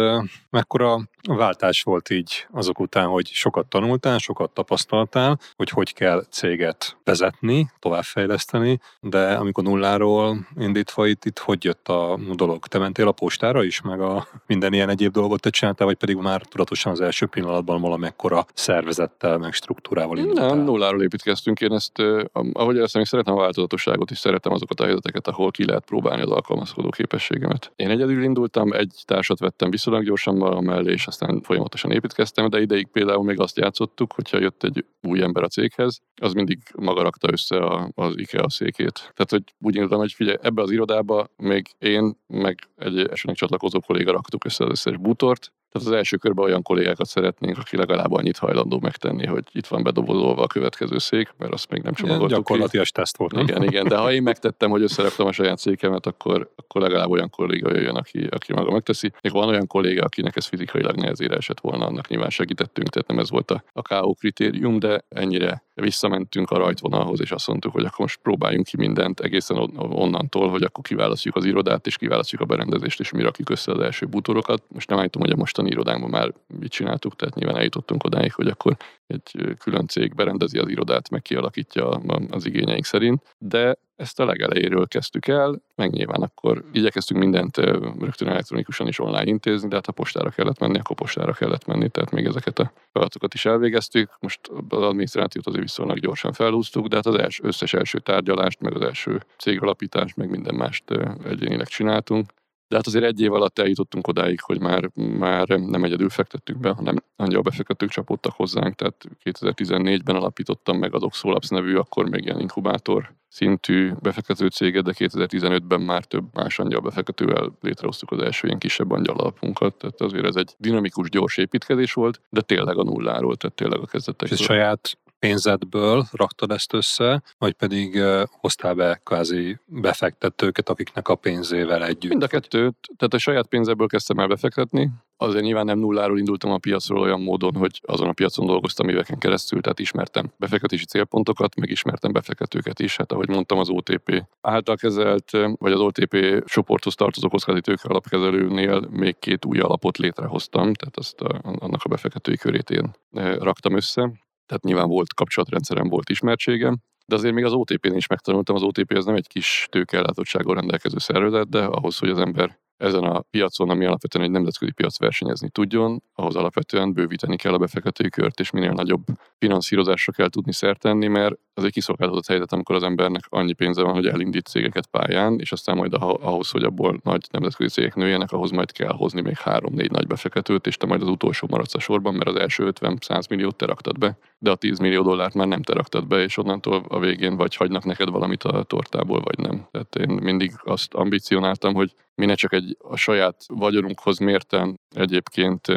mekkora váltás volt így azok után, hogy sokat tanultál, sokat tapasztaltál, hogy hogy kell céget vezetni, továbbfejleszteni, de amikor nulláról indítva itt, itt hogy jött a dolog? Te mentél a postára is, meg a minden ilyen egyéb dolgot te csináltál, vagy pedig már tudatosan az első pillanatban valamekkora szervezettel, meg struktúrával indultál?
Nem, nulláról építkeztünk. Én ezt, ahogy ezt szeretem a változatosságot, és szeretem azokat a helyzeteket, ahol ki lehet próbálni az alkalmaz alkalmazkodó képességemet. Én egyedül indultam, egy társat vettem viszonylag gyorsan magam mellé, és aztán folyamatosan építkeztem, de ideig például még azt játszottuk, hogyha jött egy új ember a céghez, az mindig maga rakta össze a, az IKEA székét. Tehát, hogy úgy indultam, hogy figyelj, ebbe az irodába még én, meg egy esetleg csatlakozó kolléga raktuk össze az összes bútort, tehát az első körben olyan kollégákat szeretnénk, aki legalább annyit hajlandó megtenni, hogy itt van bedobozolva a következő szék, mert azt még nem csomagoltuk
Igen, gyakorlatilag teszt volt. Nem?
Igen, igen, de ha én megtettem, hogy összeraktam a saját székemet, akkor, akkor legalább olyan kolléga jöjjön, aki, aki maga megteszi. Még van olyan kolléga, akinek ez fizikailag nehezére esett volna, annak nyilván segítettünk, tehát nem ez volt a, a KO kritérium, de ennyire visszamentünk a rajtvonalhoz, és azt mondtuk, hogy akkor most próbáljunk ki mindent egészen onnantól, hogy akkor kiválasztjuk az irodát, és kiválasztjuk a berendezést, és mi rakjuk össze az első bútorokat. Most nem állítom, hogy a mostani irodánkban már mit csináltuk, tehát nyilván eljutottunk odáig, hogy akkor egy külön cég berendezi az irodát, meg kialakítja az igényeink szerint, de ezt a legelejéről kezdtük el, meg nyilván akkor igyekeztünk mindent rögtön elektronikusan is online intézni, de hát ha postára kellett menni, akkor postára kellett menni, tehát még ezeket a feladatokat is elvégeztük. Most az adminisztrációt azért viszonylag gyorsan felhúztuk, de hát az első, összes első tárgyalást, meg az első cégalapítást, meg minden mást egyénileg csináltunk. De hát azért egy év alatt eljutottunk odáig, hogy már, már nem egyedül fektettük be, hanem angyal befektetők csapódtak hozzánk, tehát 2014-ben alapítottam meg az Oxolabs nevű, akkor még ilyen inkubátor szintű befektető céget, de 2015-ben már több más angyal befektetővel létrehoztuk az első ilyen kisebb angyal alapunkat, tehát azért ez egy dinamikus, gyors építkezés volt, de tényleg a nulláról, tehát tényleg a kezdetekről.
És saját pénzedből raktad ezt össze, vagy pedig hoztál be kvázi befektetőket, akiknek a pénzével együtt?
Mind a kettőt, tehát a saját pénzemből kezdtem el befektetni, azért nyilván nem nulláról indultam a piacról olyan módon, hogy azon a piacon dolgoztam éveken keresztül, tehát ismertem befektetési célpontokat, meg ismertem befektetőket is. Hát ahogy mondtam, az OTP által kezelt, vagy az OTP csoporthoz tartozó kockázati tőke alapkezelőnél még két új alapot létrehoztam, tehát azt a, annak a befektetői körét én raktam össze tehát nyilván volt kapcsolatrendszerem, volt ismertségem, de azért még az OTP-n is megtanultam, az OTP az nem egy kis tőkeellátottsággal rendelkező szervezet, de ahhoz, hogy az ember ezen a piacon, ami alapvetően egy nemzetközi piac versenyezni tudjon, ahhoz alapvetően bővíteni kell a befektetői kört, és minél nagyobb finanszírozásra kell tudni szert tenni, mert az egy kiszolgáltatott helyzet, amikor az embernek annyi pénze van, hogy elindít cégeket pályán, és aztán majd ahhoz, hogy abból nagy nemzetközi cégek nőjenek, ahhoz majd kell hozni még három-négy nagy befektetőt, és te majd az utolsó maradsz a sorban, mert az első 50-100 milliót te raktad be, de a 10 millió dollárt már nem te raktad be, és onnantól a végén vagy hagynak neked valamit a tortából, vagy nem. Tehát én mindig azt ambicionáltam, hogy mi ne csak egy a saját vagyonunkhoz mérten egyébként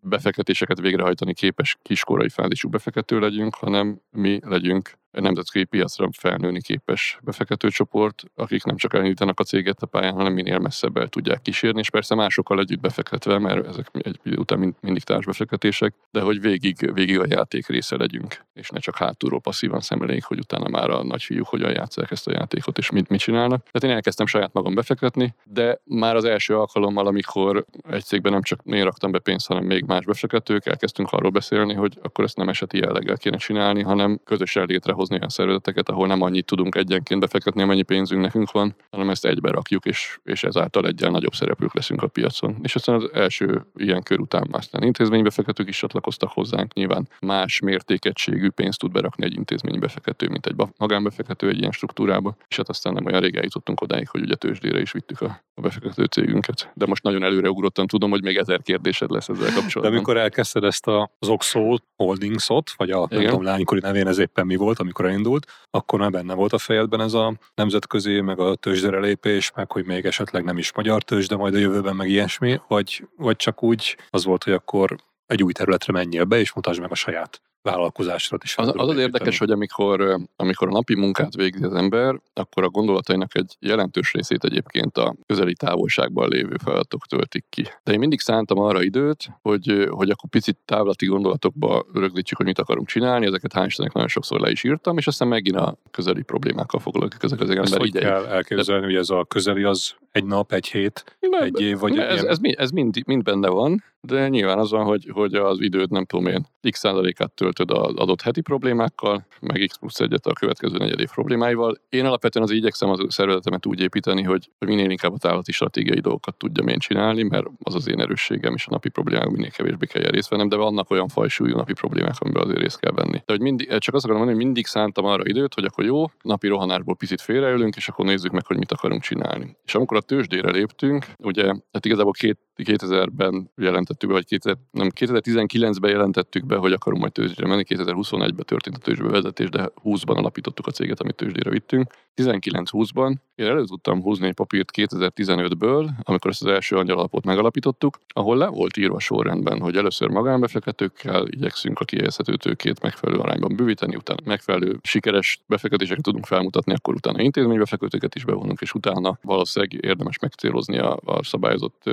befektetéseket végrehajtani képes kiskorai fázisú befektető legyünk, hanem mi legyünk nemzetközi piacra felnőni képes befektetőcsoport, akik nem csak elindítanak a céget a pályán, hanem minél messzebb el tudják kísérni, és persze másokkal együtt befektetve, mert ezek egy idő után mind, mindig társbefektetések, de hogy végig, végig a játék része legyünk, és ne csak hátulról passzívan szemelénk, hogy utána már a nagy fiúk hogyan játszák ezt a játékot, és mit, mit csinálnak. Tehát én elkezdtem saját magam befektetni, de már az első alkalommal, amikor egy cégben nem csak én raktam be pénzt, hanem még más befektetők, elkezdtünk arról beszélni, hogy akkor ezt nem eseti jelleggel kéne csinálni, hanem közösen létre létrehozni olyan szervezeteket, ahol nem annyit tudunk egyenként befektetni, amennyi pénzünk nekünk van, hanem ezt egybe rakjuk, és, és ezáltal egyen nagyobb szereplők leszünk a piacon. És aztán az első ilyen kör után már aztán intézménybefektetők is csatlakoztak hozzánk. Nyilván más mértékegységű pénzt tud berakni egy intézménybefektető, mint egy magánbefektető egy ilyen struktúrába. És hát aztán nem olyan régen jutottunk odáig, hogy ugye tőzsdére is vittük a, a befektető cégünket. De most nagyon előreugrottam, tudom, hogy még ezer kérdésed lesz ezzel kapcsolatban.
De amikor elkezdted ezt az Oxo Holdingsot, vagy a nem tudom, lánykori nevén ez éppen mi volt, amikor elindult, akkor már benne volt a fejedben ez a nemzetközi, meg a tőzsdere lépés, meg hogy még esetleg nem is magyar tőzsde, majd a jövőben meg ilyesmi, vagy, vagy csak úgy az volt, hogy akkor egy új területre menjél be, és mutasd meg a saját vállalkozásra is.
Az az, az érdekes, hogy amikor, amikor a napi munkát végzi az ember, akkor a gondolatainak egy jelentős részét egyébként a közeli távolságban lévő feladatok töltik ki. De én mindig szántam arra időt, hogy, hogy akkor picit távlati gondolatokba rögzítsük, hogy mit akarunk csinálni, ezeket hány nagyon sokszor le is írtam, és aztán megint a közeli problémákkal foglalkozik ezek az ember
így. kell elképzelni, De... hogy ez a közeli az egy nap, egy hét, nem, egy év, vagy
ez, ez, ez mind, mind benne van, de nyilván az van, hogy, hogy az időt nem tudom én, x százalékát töltöd az adott heti problémákkal, meg x plusz egyet a következő negyed problémáival. Én alapvetően az igyekszem a szervezetemet úgy építeni, hogy, hogy minél inkább a távlati stratégiai dolgokat tudjam én csinálni, mert az az én erősségem, és a napi problémák minél kevésbé kell részt vennem, de vannak olyan fajsúlyú napi problémák, amiben azért részt kell venni. De hogy mindig, csak azt akarom mondani, hogy mindig szántam arra időt, hogy akkor jó, napi rohanásból picit félreülünk, és akkor nézzük meg, hogy mit akarunk csinálni. És amikor a tőzsdére léptünk, ugye, hát igazából két, 2000-ben jelentettük be, vagy 2000, nem, 2019-ben jelentettük be, hogy akarunk majd tőzsdére menni, 2021-ben történt a tőzsbevezetés, de 20-ban alapítottuk a céget, amit tőzsdére vittünk. 19-20-ban én elő tudtam húzni egy papírt 2015-ből, amikor ezt az első angyalapot megalapítottuk, ahol le volt írva sorrendben, hogy először magánbefektetőkkel igyekszünk a kihelyezhető tőkét megfelelő arányban bővíteni, utána megfelelő sikeres befektetéseket tudunk felmutatni, akkor utána intézménybefektetőket is bevonunk, és utána valószínűleg érdemes megcélozni a, a szabályozott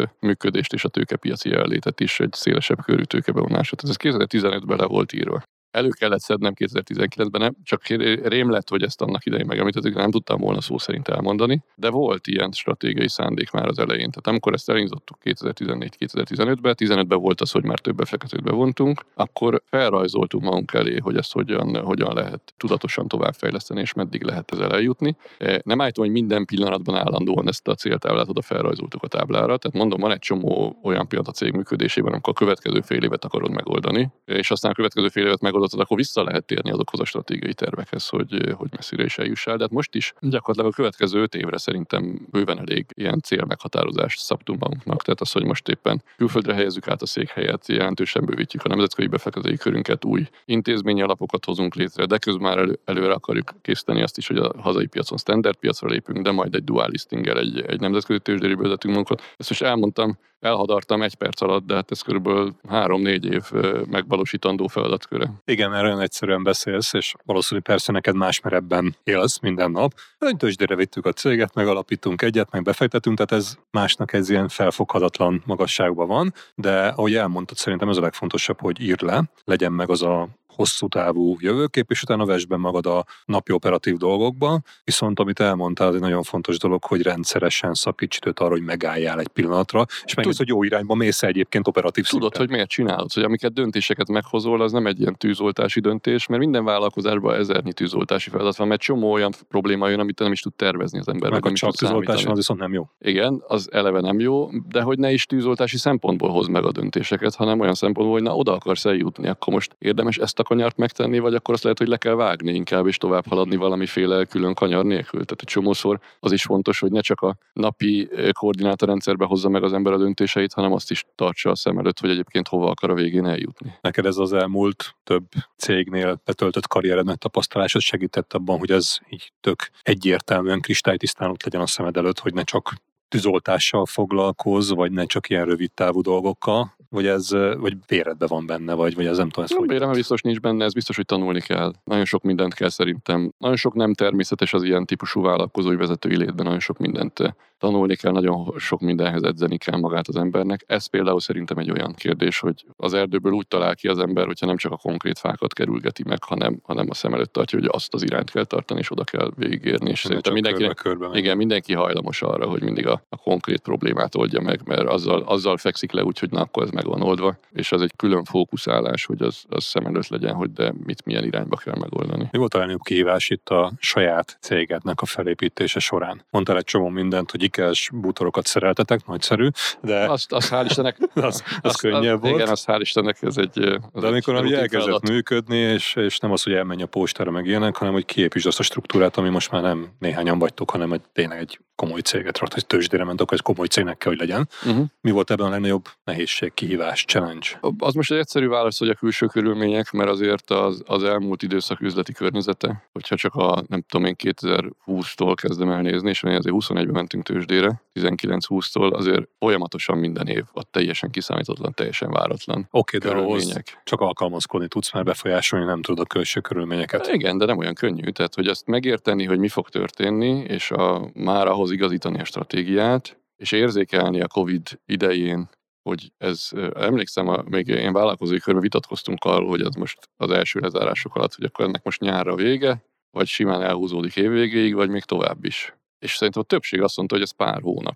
működést és a tőkepiaci ellétet is egy szélesebb körű tőkebevonásot. Ez 2015-ben le volt írva elő kellett szednem 2019-ben, nem, csak rém lett, hogy ezt annak idején megemlítettük, nem tudtam volna szó szerint elmondani, de volt ilyen stratégiai szándék már az elején. Tehát amikor ezt elindítottuk 2014-2015-ben, 15-ben volt az, hogy már több befektetőt bevontunk, akkor felrajzoltunk magunk elé, hogy ezt hogyan, hogyan lehet tudatosan továbbfejleszteni, és meddig lehet ezzel eljutni. E, nem állítom, hogy minden pillanatban állandóan ezt a céltáblát oda felrajzoltuk a táblára, tehát mondom, van egy csomó olyan pillanat a cég működésében, amikor a következő fél évet akarod megoldani, és aztán a következő fél évet megoldod megoldotod, akkor vissza lehet térni azokhoz a stratégiai tervekhez, hogy, hogy messzire is eljussál. De hát most is gyakorlatilag a következő öt évre szerintem bőven elég ilyen célmeghatározást szabtunk magunknak. Tehát az, hogy most éppen külföldre helyezzük át a székhelyet, jelentősen bővítjük a nemzetközi befektetői körünket, új intézményi alapokat hozunk létre, de közben már elő, előre akarjuk készíteni azt is, hogy a hazai piacon standard piacra lépünk, de majd egy dual listinggel egy, egy nemzetközi tőzsdéri magunkat. Ezt most elmondtam, elhadartam egy perc alatt, de hát ez körülbelül három-négy év megvalósítandó feladatköre.
Igen, erről olyan egyszerűen beszélsz, és valószínűleg persze neked más merebben élsz minden nap. Egy tőzsdére vittük a céget, megalapítunk egyet, meg befektetünk, tehát ez másnak ez ilyen felfoghatatlan magasságban van, de ahogy elmondtad, szerintem ez a legfontosabb, hogy ír le, legyen meg az a hosszú távú jövőkép, és utána vesd be magad a napi operatív dolgokba. Viszont amit elmondtál, egy nagyon fontos dolog, hogy rendszeresen szakíts időt arra, hogy megálljál egy pillanatra, és megnézd, hogy jó irányba mész egyébként operatív
Tudod,
szinten.
hogy miért csinálod, hogy amiket döntéseket meghozol, az nem egy ilyen tűzoltási döntés, mert minden vállalkozásban ezernyi tűzoltási feladat van, mert csomó olyan probléma jön, amit nem is tud tervezni az ember.
Meg, meg a csak tűzoltás az viszont nem jó.
Igen, az eleve nem jó, de hogy ne is tűzoltási szempontból hoz meg a döntéseket, hanem olyan szempontból, hogy na oda akarsz eljutni, akkor most érdemes ezt a kanyart megtenni, vagy akkor azt lehet, hogy le kell vágni inkább, és tovább haladni valamiféle külön kanyar nélkül. Tehát egy csomószor az is fontos, hogy ne csak a napi koordinátorrendszerbe hozza meg az ember a döntéseit, hanem azt is tartsa a szem előtt, hogy egyébként hova akar a végén eljutni.
Neked ez az elmúlt több cégnél betöltött karriered tapasztalásod segített abban, hogy ez így tök egyértelműen kristálytisztán ott legyen a szemed előtt, hogy ne csak tűzoltással foglalkoz, vagy ne csak ilyen rövid távú dolgokkal, vagy ez vagy véredbe van benne, vagy, vagy ez nem tudom, ez
hogy... Vérem biztos nincs benne, ez biztos, hogy tanulni kell. Nagyon sok mindent kell szerintem. Nagyon sok nem természetes az ilyen típusú vállalkozói vezetői létben, nagyon sok mindent tanulni kell, nagyon sok mindenhez edzeni kell magát az embernek. Ez például szerintem egy olyan kérdés, hogy az erdőből úgy talál ki az ember, hogyha nem csak a konkrét fákat kerülgeti meg, hanem, hanem a szem előtt tartja, hogy azt az irányt kell tartani, és oda kell végigérni. És szerintem mindenki, körbe, körbe igen, mindenki hajlamos arra, hogy mindig a, a konkrét problémát oldja meg, mert azzal, azzal fekszik le úgy, hogy na akkor ez meg van oldva, és az egy külön fókuszálás, hogy az, az szem előtt legyen, hogy de mit milyen irányba kell megoldani.
Mi volt a legnagyobb kihívás itt a saját cégednek a felépítése során? Mondtál egy csomó mindent, hogy ikes bútorokat szereltetek, nagyszerű, de...
Azt, azt hál' Istennek...
az, az azt, könnyebb az, volt.
Igen, azt hál' Istennek ez egy...
Az de amikor egy elkezdett feladat. működni, és, és nem az, hogy elmenj a postára meg ilyenek, hanem hogy kiépítsd azt a struktúrát, ami most már nem néhányan vagytok, hanem egy, tényleg egy komoly céget rakt, hogy tőzsdére ment, akkor ez komoly cégnek kell, hogy legyen. Uh-huh. Mi volt ebben a legnagyobb nehézség, kihívás, challenge?
Az most egy egyszerű válasz, hogy a külső körülmények, mert azért az, az elmúlt időszak üzleti környezete, hogyha csak a nem tudom én 2020-tól kezdem el nézni, és azért 21-ben mentünk tőzsdére, 19-20-tól azért folyamatosan minden év a teljesen kiszámítatlan, teljesen váratlan
Oké, okay, de ahhoz csak alkalmazkodni tudsz, mert befolyásolni nem tudod a külső körülményeket.
Igen, de nem olyan könnyű. Tehát, hogy azt megérteni, hogy mi fog történni, és a, már ahhoz igazítani a stratégiát, és érzékelni a COVID idején, hogy ez, emlékszem, a, még én vállalkozói körben vitatkoztunk arról, hogy ez most az első lezárások alatt, hogy akkor ennek most nyárra vége, vagy simán elhúzódik évvégéig, vagy még tovább is. És szerintem a többség azt mondta, hogy ez pár hónap.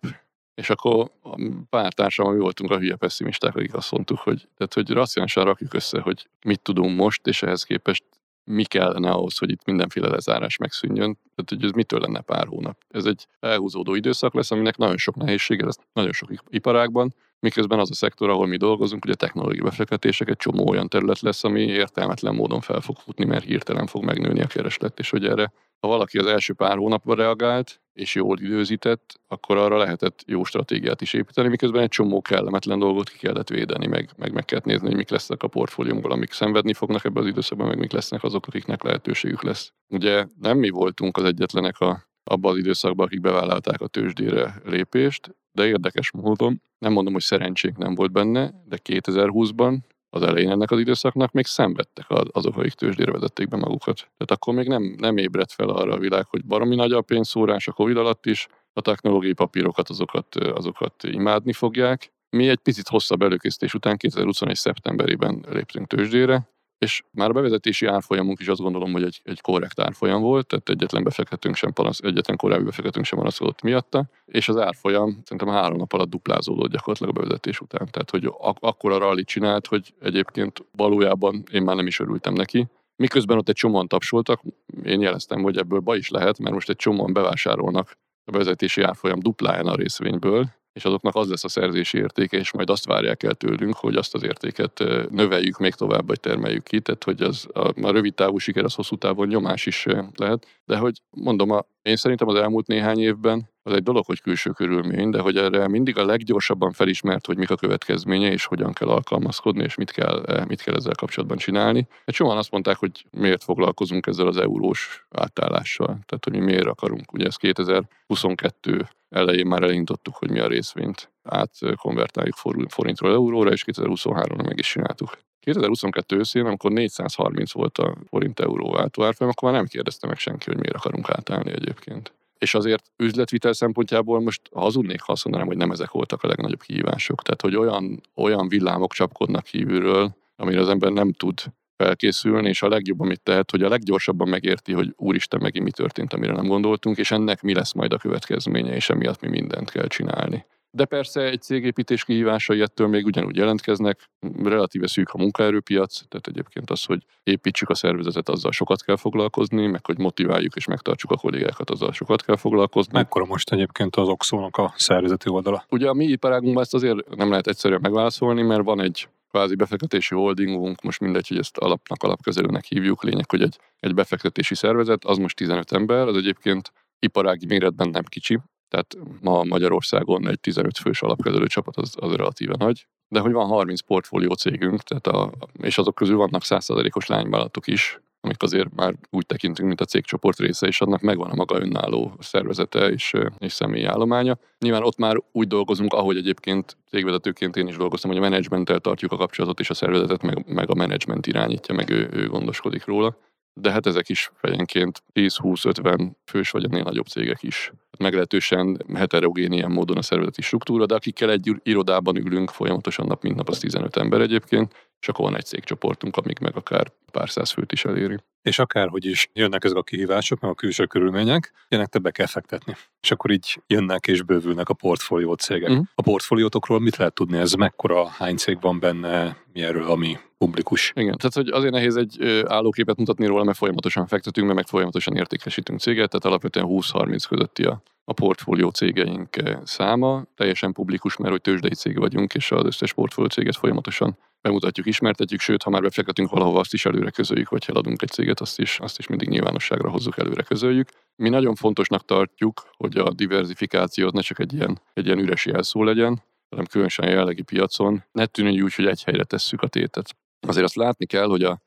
És akkor pár társam, mi voltunk a hülye pessimisták, akik azt mondtuk, hogy, tehát, hogy racionálisan rakjuk össze, hogy mit tudunk most, és ehhez képest mi kellene ahhoz, hogy itt mindenféle lezárás megszűnjön. Tehát, hogy ez mitől lenne pár hónap. Ez egy elhúzódó időszak lesz, aminek nagyon sok nehézsége lesz, nagyon sok iparágban, miközben az a szektor, ahol mi dolgozunk, ugye technológiai befektetések egy csomó olyan terület lesz, ami értelmetlen módon fel fog futni, mert hirtelen fog megnőni a kereslet, és hogy erre, ha valaki az első pár hónapban reagált, és jól időzített, akkor arra lehetett jó stratégiát is építeni, miközben egy csomó kellemetlen dolgot ki kellett védeni, meg meg, meg kellett nézni, hogy mik lesznek a portfóliumból, amik szenvedni fognak ebben az időszakban, meg mik lesznek azok, akiknek lehetőségük lesz. Ugye nem mi voltunk az egyetlenek a, abban az időszakban, akik bevállalták a tőzsdére lépést, de érdekes módon, nem mondom, hogy szerencsénk nem volt benne, de 2020-ban az elején ennek az időszaknak még szenvedtek azok, akik tőzsdére vezették be magukat. Tehát akkor még nem, nem ébredt fel arra a világ, hogy baromi nagy a pénzszórás a Covid alatt is, a technológiai papírokat azokat, azokat imádni fogják. Mi egy picit hosszabb előkészítés után 2021. szeptemberében léptünk tőzsdére, és már a bevezetési árfolyamunk is azt gondolom, hogy egy, egy korrekt árfolyam volt, tehát egyetlen befektetünk sem panasz, egyetlen korábbi befektetünk sem panaszkodott miatta, és az árfolyam szerintem három nap alatt duplázódott gyakorlatilag a bevezetés után. Tehát, hogy ak- akkora rallit csinált, hogy egyébként valójában én már nem is örültem neki. Miközben ott egy csomóan tapsoltak, én jeleztem, hogy ebből baj is lehet, mert most egy csomóan bevásárolnak a bevezetési árfolyam dupláján a részvényből, és azoknak az lesz a szerzési értéke, és majd azt várják el tőlünk, hogy azt az értéket növeljük még tovább, vagy termeljük ki, tehát hogy az a, a rövid távú siker az hosszú távon nyomás is lehet. De hogy mondom, a, én szerintem az elmúlt néhány évben az egy dolog, hogy külső körülmény, de hogy erre mindig a leggyorsabban felismert, hogy mik a következménye, és hogyan kell alkalmazkodni, és mit kell, eh, mit kell ezzel kapcsolatban csinálni. Egy sokan azt mondták, hogy miért foglalkozunk ezzel az eurós átállással, tehát hogy mi miért akarunk. Ugye ez 2022 elején már elindítottuk, hogy mi a részvényt átkonvertáljuk forintról euróra, és 2023-ra meg is csináltuk. 2022 őszén, amikor 430 volt a forint euró váltóárfolyam, akkor már nem kérdezte meg senki, hogy miért akarunk átállni egyébként. És azért üzletvitel szempontjából most hazudnék, ha azt mondanám, hogy nem ezek voltak a legnagyobb kihívások. Tehát, hogy olyan, olyan villámok csapkodnak kívülről, amire az ember nem tud felkészülni, és a legjobb, amit tehet, hogy a leggyorsabban megérti, hogy úristen, megint mi történt, amire nem gondoltunk, és ennek mi lesz majd a következménye, és emiatt mi mindent kell csinálni. De persze egy cégépítés kihívásai ettől még ugyanúgy jelentkeznek, relatíve szűk a munkaerőpiac, tehát egyébként az, hogy építsük a szervezetet, azzal sokat kell foglalkozni, meg hogy motiváljuk és megtartsuk a kollégákat, azzal sokat kell foglalkozni.
Mekkora most egyébként az Oxónak a szervezeti oldala?
Ugye a mi iparágunkban ezt azért nem lehet egyszerűen megválaszolni, mert van egy kvázi befektetési holdingunk, most mindegy, hogy ezt alapnak, alapkezelőnek hívjuk, lényeg, hogy egy, egy befektetési szervezet, az most 15 ember, az egyébként iparági méretben nem kicsi, tehát ma Magyarországon egy 15 fős alapkezelő csapat az, az relatíve nagy, de hogy van 30 portfólió cégünk, tehát a, és azok közül vannak 100%-os lányvállalatok is, amik azért már úgy tekintünk, mint a cégcsoport része, és annak megvan a maga önálló szervezete és, és személyi állománya. Nyilván ott már úgy dolgozunk, ahogy egyébként cégvezetőként én is dolgoztam, hogy a menedzsmenttel tartjuk a kapcsolatot, és a szervezetet meg, meg a menedzsment irányítja, meg ő, ő gondoskodik róla de hát ezek is fejenként 10-20-50 fős vagy ennél nagyobb cégek is. Meglehetősen heterogén ilyen módon a szervezeti struktúra, de akikkel egy irodában ülünk folyamatosan nap, mint nap, az 15 ember egyébként, és akkor van egy cégcsoportunk, amik meg akár pár száz főt is eléri.
És akárhogy is jönnek ezek a kihívások, meg a külső körülmények, ilyenek többe kell fektetni. És akkor így jönnek és bővülnek a portfólió cégek. Uh-huh. A portfóliótokról mit lehet tudni? Ez mekkora, hány cég van benne, mi erről, ami publikus?
Igen, tehát hogy azért nehéz egy állóképet mutatni róla, mert folyamatosan fektetünk, mert meg folyamatosan értékesítünk céget, tehát alapvetően 20-30 közötti a, a portfólió cégeink száma, teljesen publikus, mert hogy tőzsdei cég vagyunk, és az összes portfólió céget folyamatosan bemutatjuk, ismertetjük, sőt, ha már befektetünk valahova, azt is előre közöljük, vagy eladunk egy céget, azt is, azt is mindig nyilvánosságra hozzuk, előre közöljük. Mi nagyon fontosnak tartjuk, hogy a diversifikáció ne csak egy ilyen, egy ilyen üres jelszó legyen, hanem különösen a jelenlegi piacon ne tűnjön úgy, hogy egy helyre tesszük a tétet. Azért azt látni kell, hogy a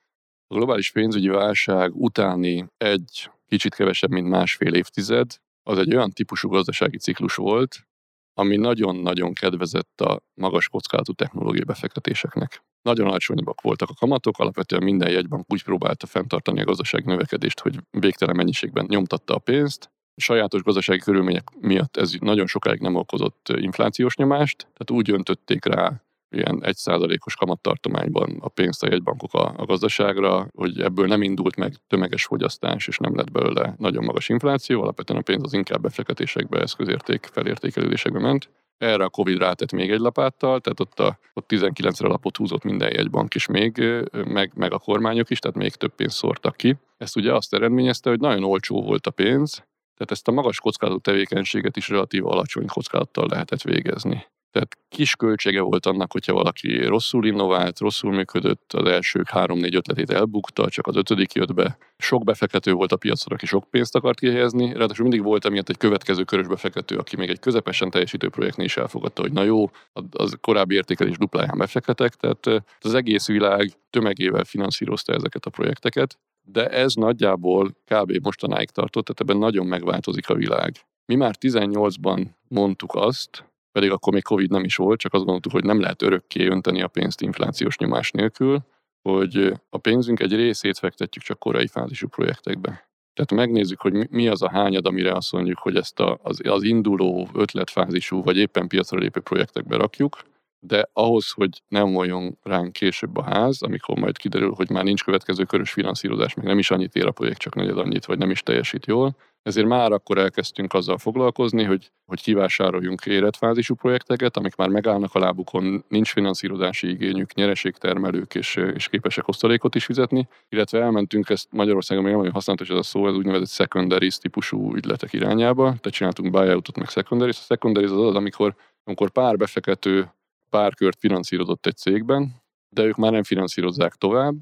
globális pénzügyi válság utáni egy kicsit kevesebb, mint másfél évtized, az egy olyan típusú gazdasági ciklus volt, ami nagyon-nagyon kedvezett a magas kockázatú technológiai befektetéseknek. Nagyon alacsonyabbak voltak a kamatok, alapvetően minden jegybank úgy próbálta fenntartani a gazdaság növekedést, hogy végtelen mennyiségben nyomtatta a pénzt. Sajátos gazdasági körülmények miatt ez nagyon sokáig nem okozott inflációs nyomást, tehát úgy öntötték rá ilyen egy százalékos kamattartományban a pénzt a jegybankok a, a gazdaságra, hogy ebből nem indult meg tömeges fogyasztás, és nem lett belőle nagyon magas infláció, alapvetően a pénz az inkább befektetésekbe, eszközérték, felértékelődésekbe ment. Erre a Covid rátett még egy lapáttal, tehát ott, a, ott 19-re lapot húzott minden jegybank is még, meg, meg a kormányok is, tehát még több pénzt szórtak ki. Ezt ugye azt eredményezte, hogy nagyon olcsó volt a pénz, Tehát ezt a magas kockázatú tevékenységet is relatív alacsony kockázattal lehetett végezni. Tehát kis költsége volt annak, hogyha valaki rosszul innovált, rosszul működött, az elsők három-négy ötletét elbukta, csak az ötödik jött be. Sok befektető volt a piacon, aki sok pénzt akart kihelyezni, ráadásul mindig volt emiatt egy következő körös befektető, aki még egy közepesen teljesítő projektnél is elfogadta, hogy na jó, az korábbi értékelés dupláján befektetek, tehát az egész világ tömegével finanszírozta ezeket a projekteket, de ez nagyjából kb. mostanáig tartott, tehát ebben nagyon megváltozik a világ. Mi már 18-ban mondtuk azt, pedig akkor még Covid nem is volt, csak azt gondoltuk, hogy nem lehet örökké önteni a pénzt inflációs nyomás nélkül, hogy a pénzünk egy részét fektetjük csak korai fázisú projektekbe. Tehát megnézzük, hogy mi az a hányad, amire azt mondjuk, hogy ezt a, az, az induló ötletfázisú, vagy éppen piacra lépő projektekbe rakjuk, de ahhoz, hogy nem voljon ránk később a ház, amikor majd kiderül, hogy már nincs következő körös finanszírozás, még nem is annyit ér a projekt, csak negyed annyit, vagy nem is teljesít jól, ezért már akkor elkezdtünk azzal foglalkozni, hogy, hogy kivásároljunk életfázisú projekteket, amik már megállnak a lábukon, nincs finanszírozási igényük, nyereségtermelők és, és képesek osztalékot is fizetni, illetve elmentünk ezt Magyarországon még nem nagyon használatos ez a szó, ez úgynevezett secondaries típusú ügyletek irányába, tehát csináltunk buyoutot, meg secondaries. A secondaries az az, amikor, amikor pár befektető pár kört finanszírozott egy cégben, de ők már nem finanszírozzák tovább,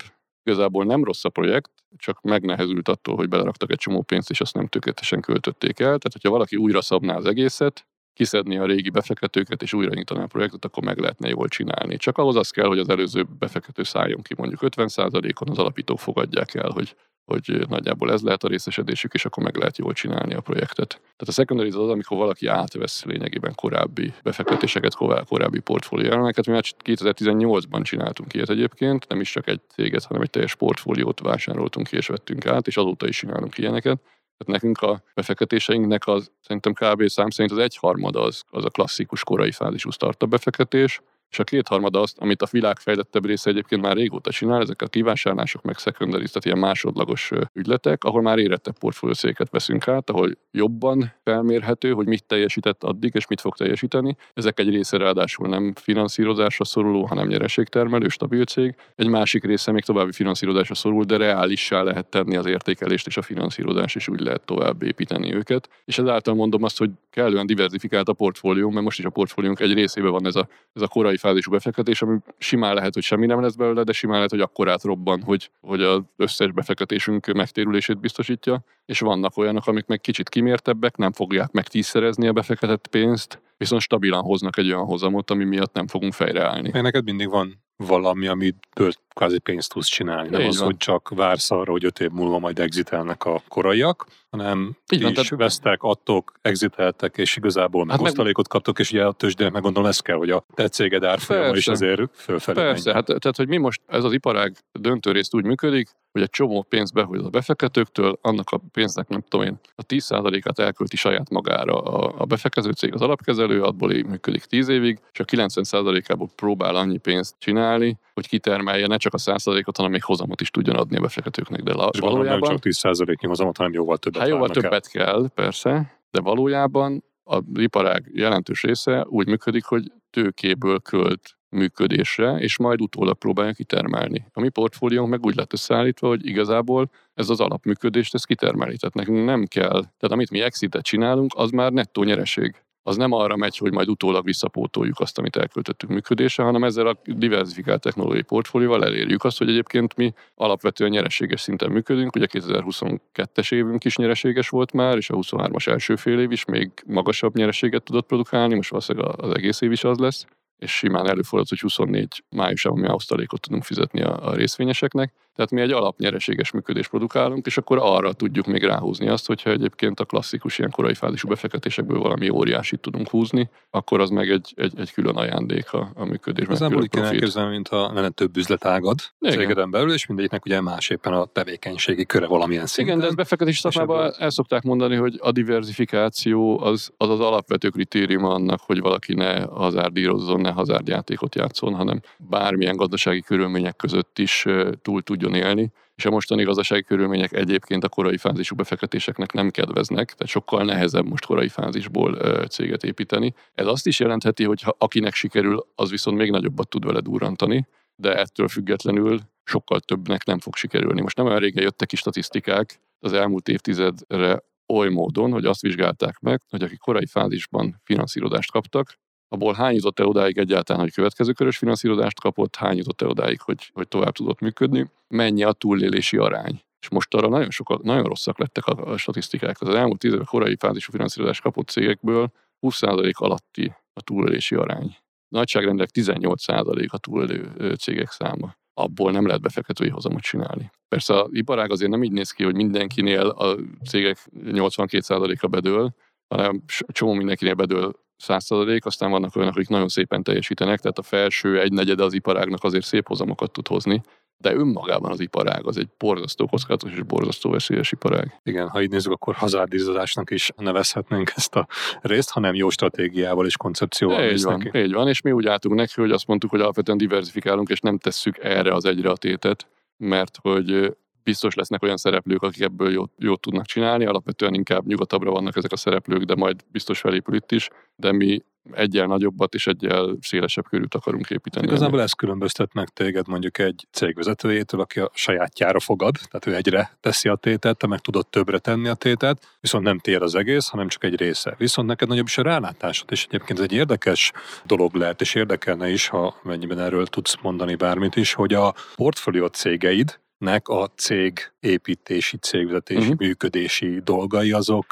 Igazából nem rossz a projekt, csak megnehezült attól, hogy beleraktak egy csomó pénzt, és azt nem tökéletesen költötték el. Tehát, hogyha valaki újra szabná az egészet, kiszedni a régi befektetőket, és újra nyitani a projektet, akkor meg lehetne jól csinálni. Csak ahhoz az kell, hogy az előző befektető szálljon ki mondjuk 50%-on, az alapítók fogadják el, hogy hogy nagyjából ez lehet a részesedésük, és akkor meg lehet jól csinálni a projektet. Tehát a secondary az, amikor valaki átvesz lényegében korábbi befektetéseket, korábbi portfóliójelmeket. Mi már 2018-ban csináltunk ilyet egyébként, nem is csak egy céget, hanem egy teljes portfóliót vásároltunk ki és vettünk át, és azóta is csinálunk ilyeneket. Tehát nekünk a befektetéseinknek az szerintem kb. szám szerint az egyharmada az, az a klasszikus korai fázisú startup befektetés, és a kétharmada azt, amit a világ fejlettebb része egyébként már régóta csinál, ezek a kivásárlások, meg secondary, tehát ilyen másodlagos ügyletek, ahol már érettebb portfóliószéket veszünk át, ahol jobban felmérhető, hogy mit teljesített addig, és mit fog teljesíteni. Ezek egy része ráadásul nem finanszírozásra szoruló, hanem nyereségtermelő, stabil cég. Egy másik része még további finanszírozásra szorul, de reálissá lehet tenni az értékelést és a finanszírozás, és úgy lehet tovább építeni őket. És ezáltal mondom azt, hogy kellően diversifikált a portfólió, mert most is a portfóliónk egy részében van ez a, ez a korai fázisú befektetés, ami simán lehet, hogy semmi nem lesz belőle, de simán lehet, hogy akkorát robban, hogy, hogy az összes befektetésünk megtérülését biztosítja, és vannak olyanok, amik meg kicsit kimértebbek, nem fogják meg tízszerezni a befektetett pénzt, viszont stabilan hoznak egy olyan hozamot, ami miatt nem fogunk fejreállni.
Neked mindig van valami, amiből kvázi pénzt tudsz csinálni. Nem Így az, van. hogy csak vársz arra, hogy öt év múlva majd exitelnek a koraiak, hanem Így van, is tehát... vesztek, adtok, exiteltek, és igazából hát meg osztalékot kaptok, és ugye a tőzsdének meg gondolom ez kell, hogy a te céged árfolyama is azért fölfelé
Persze, hát tehát, hogy mi most, ez az iparág döntő részt úgy működik, hogy egy csomó pénzt behoz a befektetőktől, annak a pénznek nem tudom én, a 10%-át elkölti saját magára a, a befektető cég, az alapkezelő, abból működik 10 évig, és a 90%-ából próbál annyi pénzt csinálni, hogy kitermelje ne csak a 100%-ot, hanem még hozamot is tudjon adni a befektetőknek. De
és valójában nem csak 10%-nyi hozamot, hanem jóval többet
Hát jóval többet el. kell, persze, de valójában a iparág jelentős része úgy működik, hogy tőkéből költ működésre, és majd utólag próbálja kitermelni. A mi portfóliónk meg úgy lett összeállítva, hogy igazából ez az alapműködést, ez kitermeli. Tehát nekünk nem kell, tehát amit mi exitet csinálunk, az már nettó nyereség az nem arra megy, hogy majd utólag visszapótoljuk azt, amit elköltöttünk működésre, hanem ezzel a diversifikált technológiai portfólióval elérjük azt, hogy egyébként mi alapvetően nyereséges szinten működünk. Ugye 2022-es évünk is nyereséges volt már, és a 23-as első fél év is még magasabb nyereséget tudott produkálni, most valószínűleg az egész év is az lesz és simán előfordult, hogy 24 májusában mi osztalékot tudunk fizetni a, a részvényeseknek. Tehát mi egy alapnyereséges működést produkálunk, és akkor arra tudjuk még ráhúzni azt, hogyha egyébként a klasszikus ilyen korai fázisú befektetésekből valami óriásit tudunk húzni, akkor az meg egy, egy, egy külön ajándék a, a működésben.
Az úgy kell elképzelni, mint a lenne több üzletágad cégeden belül, és mindegyiknek ugye más éppen a tevékenységi köre valamilyen szinten.
Igen, de ez befektetés szakmában el szokták mondani, hogy a diversifikáció az, az az alapvető kritérium annak, hogy valaki ne hazárdírozzon, ne hazárdjátékot játszon, hanem bármilyen gazdasági körülmények között is túl tudjon élni. És a mostani gazdasági körülmények egyébként a korai fázisú befektetéseknek nem kedveznek, tehát sokkal nehezebb most korai fázisból céget építeni. Ez azt is jelentheti, hogy ha akinek sikerül, az viszont még nagyobbat tud vele durrantani, de ettől függetlenül sokkal többnek nem fog sikerülni. Most nem olyan régen jöttek ki statisztikák, az elmúlt évtizedre oly módon, hogy azt vizsgálták meg, hogy akik korai fázisban finanszírozást kaptak, abból hány jutott el odáig egyáltalán, hogy következő körös finanszírozást kapott, hány jutott el odáig, hogy, hogy tovább tudott működni, mennyi a túlélési arány. És most arra nagyon, sokat, nagyon rosszak lettek a, a statisztikák. Az elmúlt tíz évek korai fázisú finanszírozást kapott cégekből 20% alatti a túlélési arány. Nagyságrendileg 18% a túlélő cégek száma. Abból nem lehet befektetői hozamot csinálni. Persze az iparág azért nem így néz ki, hogy mindenkinél a cégek 82%-a bedől, hanem csomó mindenkinél bedől 100%, aztán vannak olyanok, akik nagyon szépen teljesítenek, tehát a felső egynegyede az iparágnak azért szép hozamokat tud hozni, de önmagában az iparág az egy borzasztó kockázatos és borzasztó veszélyes iparág.
Igen, ha így nézzük, akkor hazárdízazásnak is nevezhetnénk ezt a részt, hanem jó stratégiával és koncepcióval.
Így van, neki. így van, és mi úgy álltunk neki, hogy azt mondtuk, hogy alapvetően diversifikálunk, és nem tesszük erre az egyre a tétet, mert hogy biztos lesznek olyan szereplők, akik ebből jót, jót tudnak csinálni, alapvetően inkább nyugatabbra vannak ezek a szereplők, de majd biztos felépül itt is, de mi egyel nagyobbat és egyel szélesebb körült akarunk építeni.
Igazából ez különböztet meg téged mondjuk egy cégvezetőjétől, aki a sajátjára fogad, tehát ő egyre teszi a tétet, te meg tudod többre tenni a tétet, viszont nem tér az egész, hanem csak egy része. Viszont neked nagyobb is a rálátásod, és egyébként ez egy érdekes dolog lehet, és érdekelne is, ha mennyiben erről tudsz mondani bármit is, hogy a portfólió cégeid, nek a cég építési, cégvezetési, uh-huh. működési dolgai azok,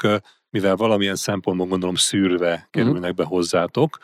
mivel valamilyen szempontból gondolom szűrve kerülnek uh-huh. be hozzátok,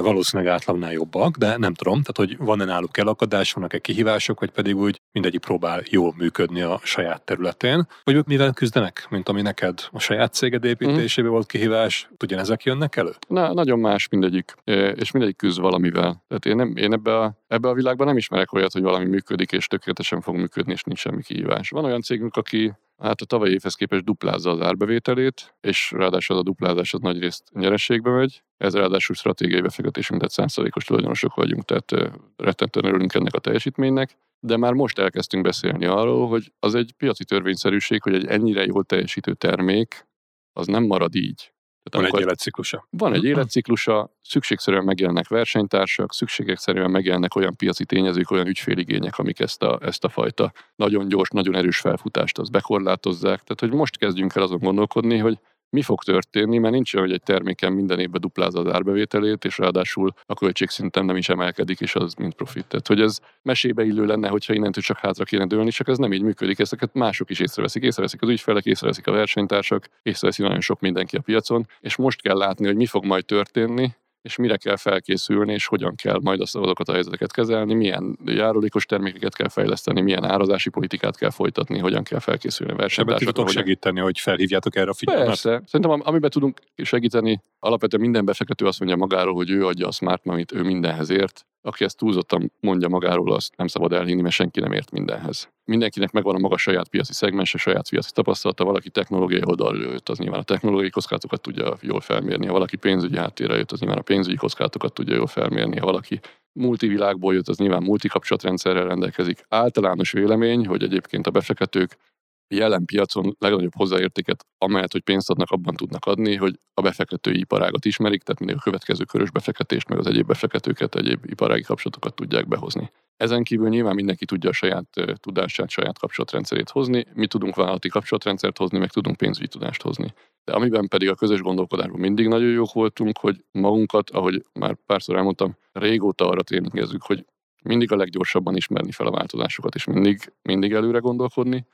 valószínűleg átlagnál jobbak, de nem tudom, tehát hogy van-e náluk elakadás, vannak-e kihívások, vagy pedig úgy mindegyik próbál jól működni a saját területén, vagy ők mivel küzdenek, mint ami neked a saját céged építésében uh-huh. volt kihívás, ugyanezek jönnek elő?
Na, nagyon más mindegyik, és mindegyik küzd valamivel. Tehát én, nem, én ebbe a, ebbe a világban nem ismerek olyat, hogy valami működik, és tökéletesen fog működni, és nincs semmi kihívás. Van olyan cégünk, aki hát a tavalyi évhez képest duplázza az árbevételét, és ráadásul az a duplázás az nagy részt nyerességbe megy. Ez ráadásul stratégiai befektetésünk, tehát 100%-os tulajdonosok vagyunk, tehát rettentően örülünk ennek a teljesítménynek. De már most elkezdtünk beszélni arról, hogy az egy piaci törvényszerűség, hogy egy ennyire jól teljesítő termék az nem marad így.
Tehát van egy életciklusa.
Van egy életciklusa, szükségszerűen megjelennek versenytársak, szükségszerűen megjelennek olyan piaci tényezők, olyan ügyféligények, amik ezt a, ezt a fajta nagyon gyors, nagyon erős felfutást az bekorlátozzák. Tehát, hogy most kezdjünk el azon gondolkodni, hogy mi fog történni, mert nincs olyan, hogy egy terméken minden évben duplázza az árbevételét, és ráadásul a költségszinten nem is emelkedik, és az mind profit. Tehát, hogy ez mesébe illő lenne, hogyha innentől csak hátra kéne dőlni, csak ez nem így működik. Ezeket mások is észreveszik. Észreveszik az ügyfelek, észreveszik a versenytársak, észreveszik nagyon sok mindenki a piacon, és most kell látni, hogy mi fog majd történni, és mire kell felkészülni, és hogyan kell majd azokat a helyzeteket kezelni, milyen járulékos termékeket kell fejleszteni, milyen árazási politikát kell folytatni, hogyan kell felkészülni a versenytársakra.
tudok hogyan... segíteni, hogy felhívjátok erre a figyelmet?
Persze. Szerintem amiben tudunk segíteni, alapvetően minden befektető azt mondja magáról, hogy ő adja a smart amit ő mindenhez ért, aki ezt túlzottan mondja magáról, azt nem szabad elhinni, mert senki nem ért mindenhez. Mindenkinek megvan a maga saját piaci szegmens, a saját piaci tapasztalata, valaki technológiai oldalról jött, az nyilván a technológiai kockázatokat tudja jól felmérni, ha valaki pénzügyi háttérre jött, az nyilván a pénzügyi kockázatokat tudja jól felmérni, ha valaki multivilágból jött, az nyilván multikapcsolatrendszerrel rendelkezik. Általános vélemény, hogy egyébként a befektetők jelen piacon legnagyobb hozzáértéket, amelyet, hogy pénzt adnak, abban tudnak adni, hogy a befektetői iparágat ismerik, tehát mindig a következő körös befektetést, meg az egyéb befektetőket, egyéb iparági kapcsolatokat tudják behozni. Ezen kívül nyilván mindenki tudja a saját tudását, saját kapcsolatrendszerét hozni, mi tudunk vállalati kapcsolatrendszert hozni, meg tudunk pénzügyi tudást hozni. De amiben pedig a közös gondolkodásban mindig nagyon jók voltunk, hogy magunkat, ahogy már párszor elmondtam, régóta arra tréningezzük, hogy mindig a leggyorsabban ismerni fel a változásokat, és mindig, mindig előre gondolkodni,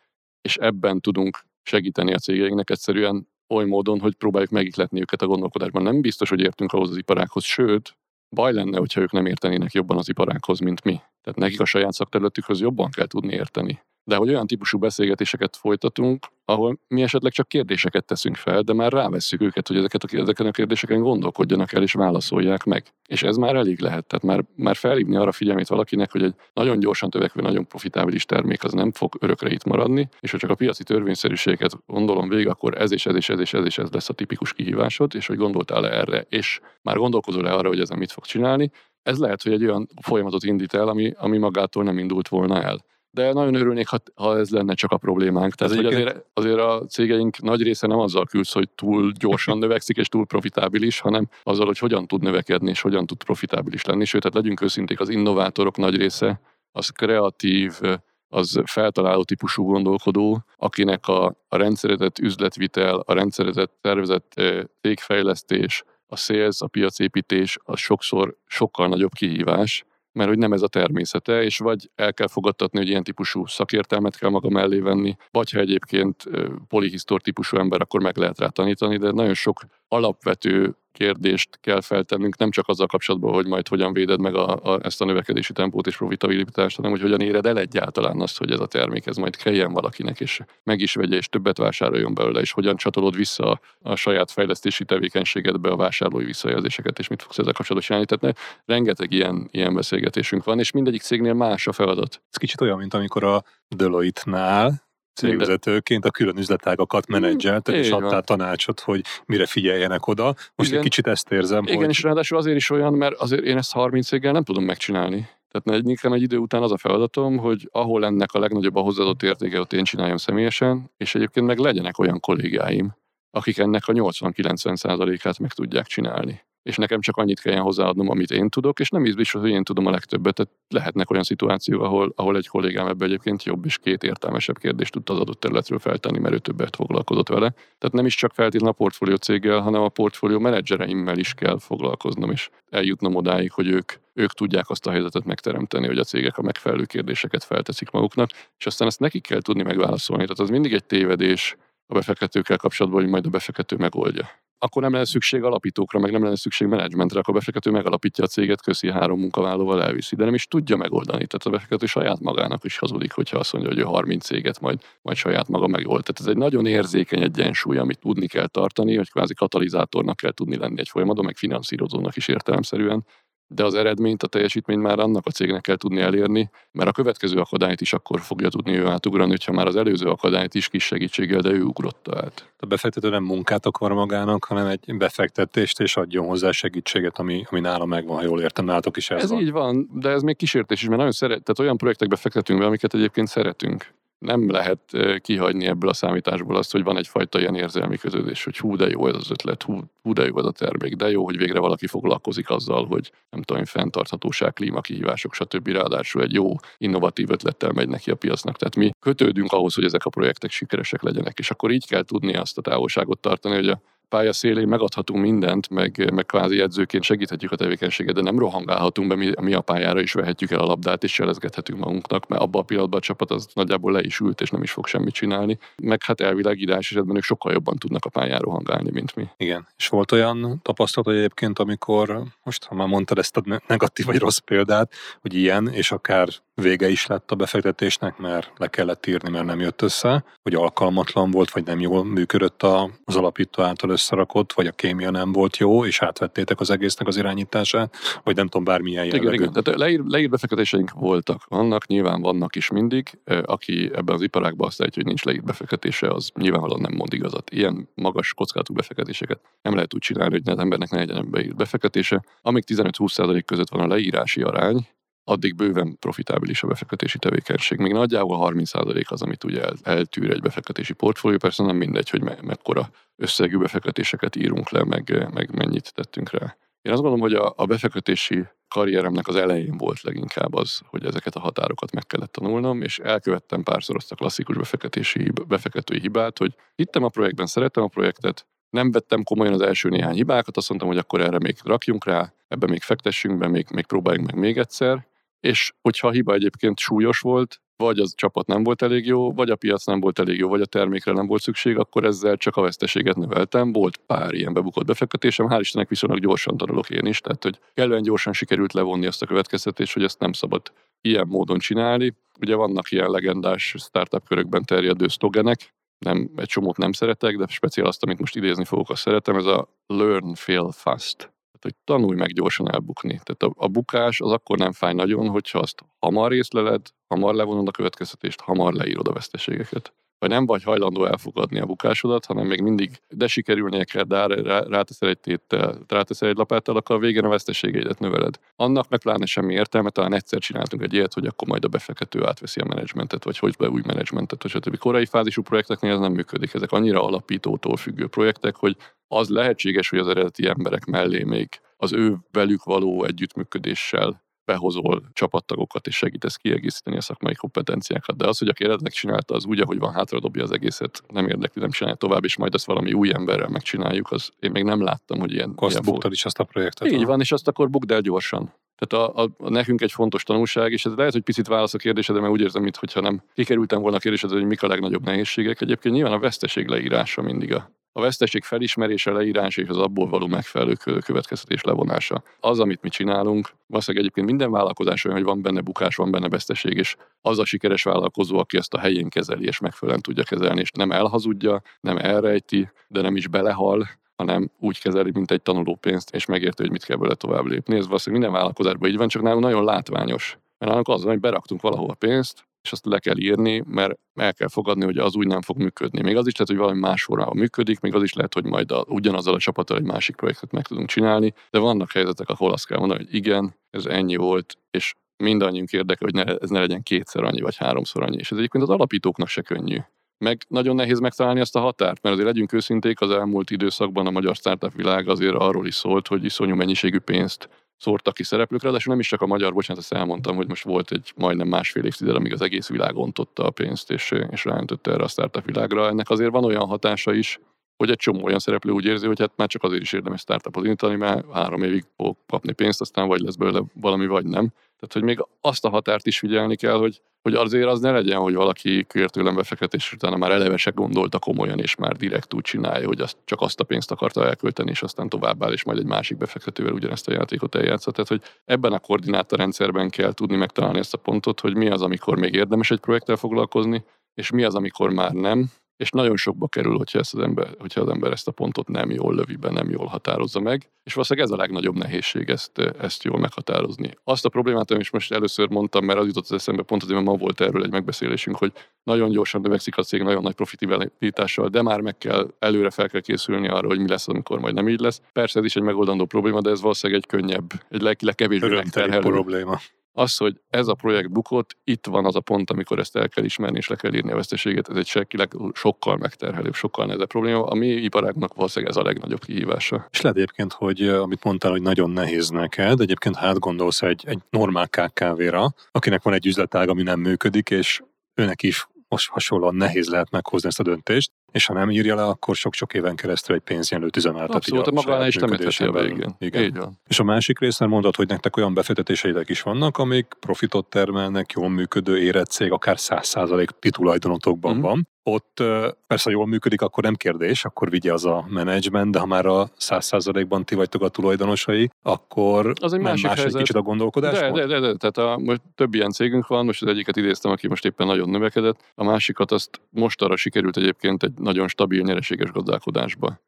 és ebben tudunk segíteni a cégeinknek egyszerűen oly módon, hogy próbáljuk megikletni őket a gondolkodásban. Nem biztos, hogy értünk ahhoz az iparákhoz, sőt, baj lenne, hogyha ők nem értenének jobban az iparákhoz, mint mi. Tehát nekik a saját szakterületükhöz jobban kell tudni érteni de hogy olyan típusú beszélgetéseket folytatunk, ahol mi esetleg csak kérdéseket teszünk fel, de már rávesszük őket, hogy ezeket a, ezeken a kérdéseken gondolkodjanak el és válaszolják meg. És ez már elég lehet. Tehát már, már felhívni arra figyelmét valakinek, hogy egy nagyon gyorsan tövekvő, nagyon profitábilis termék az nem fog örökre itt maradni, és ha csak a piaci törvényszerűséget gondolom végig, akkor ez és ez és ez és ez és ez lesz a tipikus kihívásod, és hogy gondoltál-e erre, és már gondolkozol-e arra, hogy ez mit fog csinálni, ez lehet, hogy egy olyan folyamatot indít el, ami, ami magától nem indult volna el de nagyon örülnék, ha, ha ez lenne csak a problémánk. Tehát, hogy azért, azért a cégeink nagy része nem azzal küzd, hogy túl gyorsan növekszik és túl profitábilis, hanem azzal, hogy hogyan tud növekedni és hogyan tud profitábilis lenni. Sőt, tehát legyünk őszinték, az innovátorok nagy része az kreatív, az feltaláló típusú gondolkodó, akinek a, a rendszerezett üzletvitel, a rendszerezett tervezett cégfejlesztés, a sales, a piacépítés az sokszor sokkal nagyobb kihívás, mert hogy nem ez a természete, és vagy el kell fogadtatni, hogy ilyen típusú szakértelmet kell maga mellé venni, vagy ha egyébként polihisztor típusú ember, akkor meg lehet rá tanítani, de nagyon sok alapvető kérdést kell feltennünk, nem csak azzal kapcsolatban, hogy majd hogyan véded meg a, a, ezt a növekedési tempót és profitabilitást, hanem hogy hogyan éred el egyáltalán azt, hogy ez a termék ez majd kelljen valakinek, és meg is vegye, és többet vásároljon belőle, és hogyan csatolod vissza a, a saját fejlesztési tevékenységedbe a vásárlói visszajelzéseket, és mit fogsz ezzel kapcsolatban csinálni. Tehát ne, rengeteg ilyen, ilyen beszélgetésünk van, és mindegyik cégnél más a feladat.
Ez kicsit olyan, mint amikor a Deloitte-nál cégvezetőként a külön üzletágakat menedzselt, és adtál van. tanácsot, hogy mire figyeljenek oda. Most Igen. egy kicsit ezt érzem,
Igen,
hogy...
és ráadásul azért is olyan, mert azért én ezt 30 éggel nem tudom megcsinálni. Tehát egyikben egy idő után az a feladatom, hogy ahol ennek a legnagyobb a hozzáadott értéke, ott én csináljam személyesen, és egyébként meg legyenek olyan kollégáim, akik ennek a 80-90 át meg tudják csinálni és nekem csak annyit kelljen hozzáadnom, amit én tudok, és nem is biztos, hogy én tudom a legtöbbet. Tehát lehetnek olyan szituációk, ahol, ahol egy kollégám ebben egyébként jobb és két értelmesebb kérdést tud az adott területről feltenni, mert ő többet foglalkozott vele. Tehát nem is csak feltétlenül a portfólió céggel, hanem a portfólió menedzsereimmel is kell foglalkoznom, és eljutnom odáig, hogy ők, ők tudják azt a helyzetet megteremteni, hogy a cégek a megfelelő kérdéseket felteszik maguknak, és aztán ezt nekik kell tudni megválaszolni. Tehát az mindig egy tévedés a befektetőkkel kapcsolatban, hogy majd a befektető megoldja akkor nem lenne szükség alapítókra, meg nem lenne szükség menedzsmentre, akkor a befektető megalapítja a céget, köszi három munkavállalóval elviszi, de nem is tudja megoldani. Tehát a befektető saját magának is hazudik, hogyha azt mondja, hogy ő 30 céget majd, majd saját maga megold. Tehát ez egy nagyon érzékeny egyensúly, amit tudni kell tartani, hogy kvázi katalizátornak kell tudni lenni egy folyamatban, meg finanszírozónak is értelemszerűen, de az eredményt, a teljesítményt már annak a cégnek kell tudni elérni, mert a következő akadályt is akkor fogja tudni ő átugrani, hogyha már az előző akadályt is kis segítséggel, de ő ugrotta át.
A befektető nem munkát akar magának, hanem egy befektetést, és adjon hozzá segítséget, ami, ami nála megvan, ha jól értem, nálatok is ez,
ez
van.
így van, de ez még kísértés is, mert nagyon szeret, tehát olyan projektekbe fektetünk be, amiket egyébként szeretünk nem lehet kihagyni ebből a számításból azt, hogy van egyfajta ilyen érzelmi köződés, hogy hú, de jó ez az ötlet, hú, hú de jó ez a termék, de jó, hogy végre valaki foglalkozik azzal, hogy nem tudom, fenntarthatóság, klímakihívások, stb. Ráadásul egy jó, innovatív ötlettel megy neki a piacnak. Tehát mi kötődünk ahhoz, hogy ezek a projektek sikeresek legyenek, és akkor így kell tudni azt a távolságot tartani, hogy a pálya szélén megadhatunk mindent, meg, meg kvázi edzőként segíthetjük a tevékenységet, de nem rohangálhatunk be, mi, mi a pályára is vehetjük el a labdát, és jelezgethetünk magunknak, mert abban a pillanatban a csapat az nagyjából le is ült, és nem is fog semmit csinálni. Meg hát elvileg ideális esetben ők sokkal jobban tudnak a pályára rohangálni, mint mi.
Igen. És volt olyan tapasztalat egyébként, amikor, most ha már mondtad ezt a negatív vagy rossz példát, hogy ilyen, és akár vége is lett a befektetésnek, mert le kellett írni, mert nem jött össze, hogy alkalmatlan volt, vagy nem jól működött az alapító által összerakott, vagy a kémia nem volt jó, és átvettétek az egésznek az irányítását, vagy nem tudom, bármilyen jellegű.
Igen, igen. Tehát leír, leír befektetéseink voltak, vannak, nyilván vannak is mindig. Aki ebben az iparágban azt hogy nincs leírt befektetése, az nyilvánvalóan nem mond igazat. Ilyen magas kockázatú befektetéseket nem lehet úgy csinálni, hogy az embernek ne legyen beírt befektetése. Amíg 15-20% között van a leírási arány, addig bőven profitábilis a befektetési tevékenység. Még nagyjából 30% az, amit ugye el, eltűr egy befektetési portfólió, persze nem mindegy, hogy me, mekkora összegű befektetéseket írunk le, meg, meg mennyit tettünk rá. Én azt gondolom, hogy a, a befektetési karrieremnek az elején volt leginkább az, hogy ezeket a határokat meg kellett tanulnom, és elkövettem párszor azt a klasszikus befektetési, befektetői hibát, hogy hittem a projektben, szerettem a projektet, nem vettem komolyan az első néhány hibákat, azt mondtam, hogy akkor erre még rakjunk rá, ebbe még fektessünk be, még, még próbáljunk meg még egyszer, és hogyha a hiba egyébként súlyos volt, vagy az csapat nem volt elég jó, vagy a piac nem volt elég jó, vagy a termékre nem volt szükség, akkor ezzel csak a veszteséget növeltem. Volt pár ilyen bebukott befektetésem, hál' Istennek viszonylag gyorsan tanulok én is, tehát hogy kellően gyorsan sikerült levonni azt a következtetést, hogy ezt nem szabad ilyen módon csinálni. Ugye vannak ilyen legendás startup körökben terjedő szlogenek, nem, egy csomót nem szeretek, de speciál azt, amit most idézni fogok, azt szeretem, ez a learn, fail, fast hogy tanulj meg gyorsan elbukni. Tehát a, a bukás az akkor nem fáj nagyon, hogyha azt hamar észleled, hamar levonod a következtetést, hamar leírod a veszteségeket. Vagy nem vagy hajlandó elfogadni a bukásodat, hanem még mindig, de sikerülnie kell, de rá, ráteszel egy téttel, ráteszel egy lapáttal, akkor a végén a veszteségeidet növeled. Annak meg pláne semmi értelme, talán egyszer csináltunk egy ilyet, hogy akkor majd a befektető átveszi a menedzsmentet, vagy hogy be új menedzsmentet, vagy stb. Korai fázisú projekteknél ez nem működik. Ezek annyira alapítótól függő projektek, hogy az lehetséges, hogy az eredeti emberek mellé még az ő velük való együttműködéssel behozol csapattagokat és segítesz kiegészíteni a szakmai kompetenciákat. De az, hogy aki eredetileg csinálta, az úgy, ahogy van, hátradobja az egészet, nem érdekli, nem csinálja tovább, és majd azt valami új emberrel megcsináljuk, az én még nem láttam, hogy ilyen
azt buktad is azt a projektet.
Így van, és azt akkor bukd el gyorsan. Tehát a, a, a, nekünk egy fontos tanulság, és ez lehet, hogy picit válasz a kérdésedre, mert úgy érzem, mintha nem kikerültem volna a kérdésedre, hogy mik a legnagyobb nehézségek. Egyébként nyilván a veszteség leírása mindig a, a veszteség felismerése, leírása és az abból való megfelelő következtetés levonása. Az, amit mi csinálunk, valószínűleg egyébként minden vállalkozás olyan, hogy van benne bukás, van benne veszteség, és az a sikeres vállalkozó, aki ezt a helyén kezeli és megfelelően tudja kezelni, és nem elhazudja, nem elrejti, de nem is belehal, hanem úgy kezeli, mint egy tanulópénzt, és megérti, hogy mit kell vele tovább lépni. Ez valószínűleg minden vállalkozásban így van, csak nálunk nagyon látványos. Mert nálunk az, hogy beraktunk valahol pénzt, és azt le kell írni, mert el kell fogadni, hogy az úgy nem fog működni. Még az is lehet, hogy valami más formában működik, még az is lehet, hogy majd a, ugyanazzal a csapattal egy másik projektet meg tudunk csinálni, de vannak helyzetek, ahol azt kell mondani, hogy igen, ez ennyi volt, és mindannyiunk érdeke, hogy ne, ez ne legyen kétszer annyi, vagy háromszor annyi. És ez egyébként az alapítóknak se könnyű. Meg nagyon nehéz megtalálni azt a határt, mert azért legyünk őszinték, az elmúlt időszakban a magyar startup világ azért arról is szólt, hogy iszonyú mennyiségű pénzt szórtak ki szereplőkre, de nem is csak a magyar, bocsánat, ezt elmondtam, hogy most volt egy majdnem másfél évtized, amíg az egész világ ontotta a pénzt, és, és ráöntötte erre a startup világra. Ennek azért van olyan hatása is, hogy egy csomó olyan szereplő úgy érzi, hogy hát már csak azért is érdemes startupot indítani, mert három évig fog kapni pénzt, aztán vagy lesz belőle valami, vagy nem. Tehát, hogy még azt a határt is figyelni kell, hogy, hogy azért az ne legyen, hogy valaki kér tőlem befektetés, utána már eleve se gondolta komolyan, és már direkt úgy csinálja, hogy azt, csak azt a pénzt akarta elkölteni, és aztán továbbáll, és majd egy másik befektetővel ugyanezt a játékot eljátsza. Tehát, hogy ebben a koordinátorrendszerben kell tudni megtalálni ezt a pontot, hogy mi az, amikor még érdemes egy projekttel foglalkozni, és mi az, amikor már nem, és nagyon sokba kerül, hogyha, ezt az ember, hogyha az ember ezt a pontot nem jól lövi be, nem jól határozza meg, és valószínűleg ez a legnagyobb nehézség ezt, ezt jól meghatározni. Azt a problémát, amit most először mondtam, mert az jutott az eszembe pont azért, mert ma volt erről egy megbeszélésünk, hogy nagyon gyorsan növekszik a cég, nagyon nagy profitibilitással, de már meg kell, előre fel kell készülni arra, hogy mi lesz, amikor majd nem így lesz. Persze ez is egy megoldandó probléma, de ez valószínűleg egy könnyebb, egy lelkileg kevésbé megterhelő
probléma
az, hogy ez a projekt bukott, itt van az a pont, amikor ezt el kell ismerni és le kell írni a veszteséget, ez egy sekileg sokkal megterhelőbb, sokkal nehezebb probléma. A mi iparágnak valószínűleg ez a legnagyobb kihívása.
És lehet egyébként, hogy amit mondtál, hogy nagyon nehéz neked, egyébként hát gondolsz egy, egy normál KKV-ra, akinek van egy üzletág, ami nem működik, és őnek is most hasonlóan nehéz lehet meghozni ezt a döntést, és ha nem írja le, akkor sok-sok éven keresztül egy pénzjelölt üzemeltet.
Abszolút, magánál is nem a végén. Igen. Így van.
És a másik részen mondod, hogy nektek olyan befektetéseitek is vannak, amik profitot termelnek, jól működő érett cég, akár 100% titulajdonotokban mm-hmm. van, ott persze, jól működik, akkor nem kérdés, akkor vigye az a menedzsment, de ha már a száz százalékban ti vagytok a tulajdonosai, akkor
az egy másik más
egy kicsit a gondolkodás?
De, de, de, de, tehát a, most több ilyen cégünk van, most az egyiket idéztem, aki most éppen nagyon növekedett, a másikat azt most arra sikerült egyébként egy nagyon stabil nyereséges gazdálkodásba.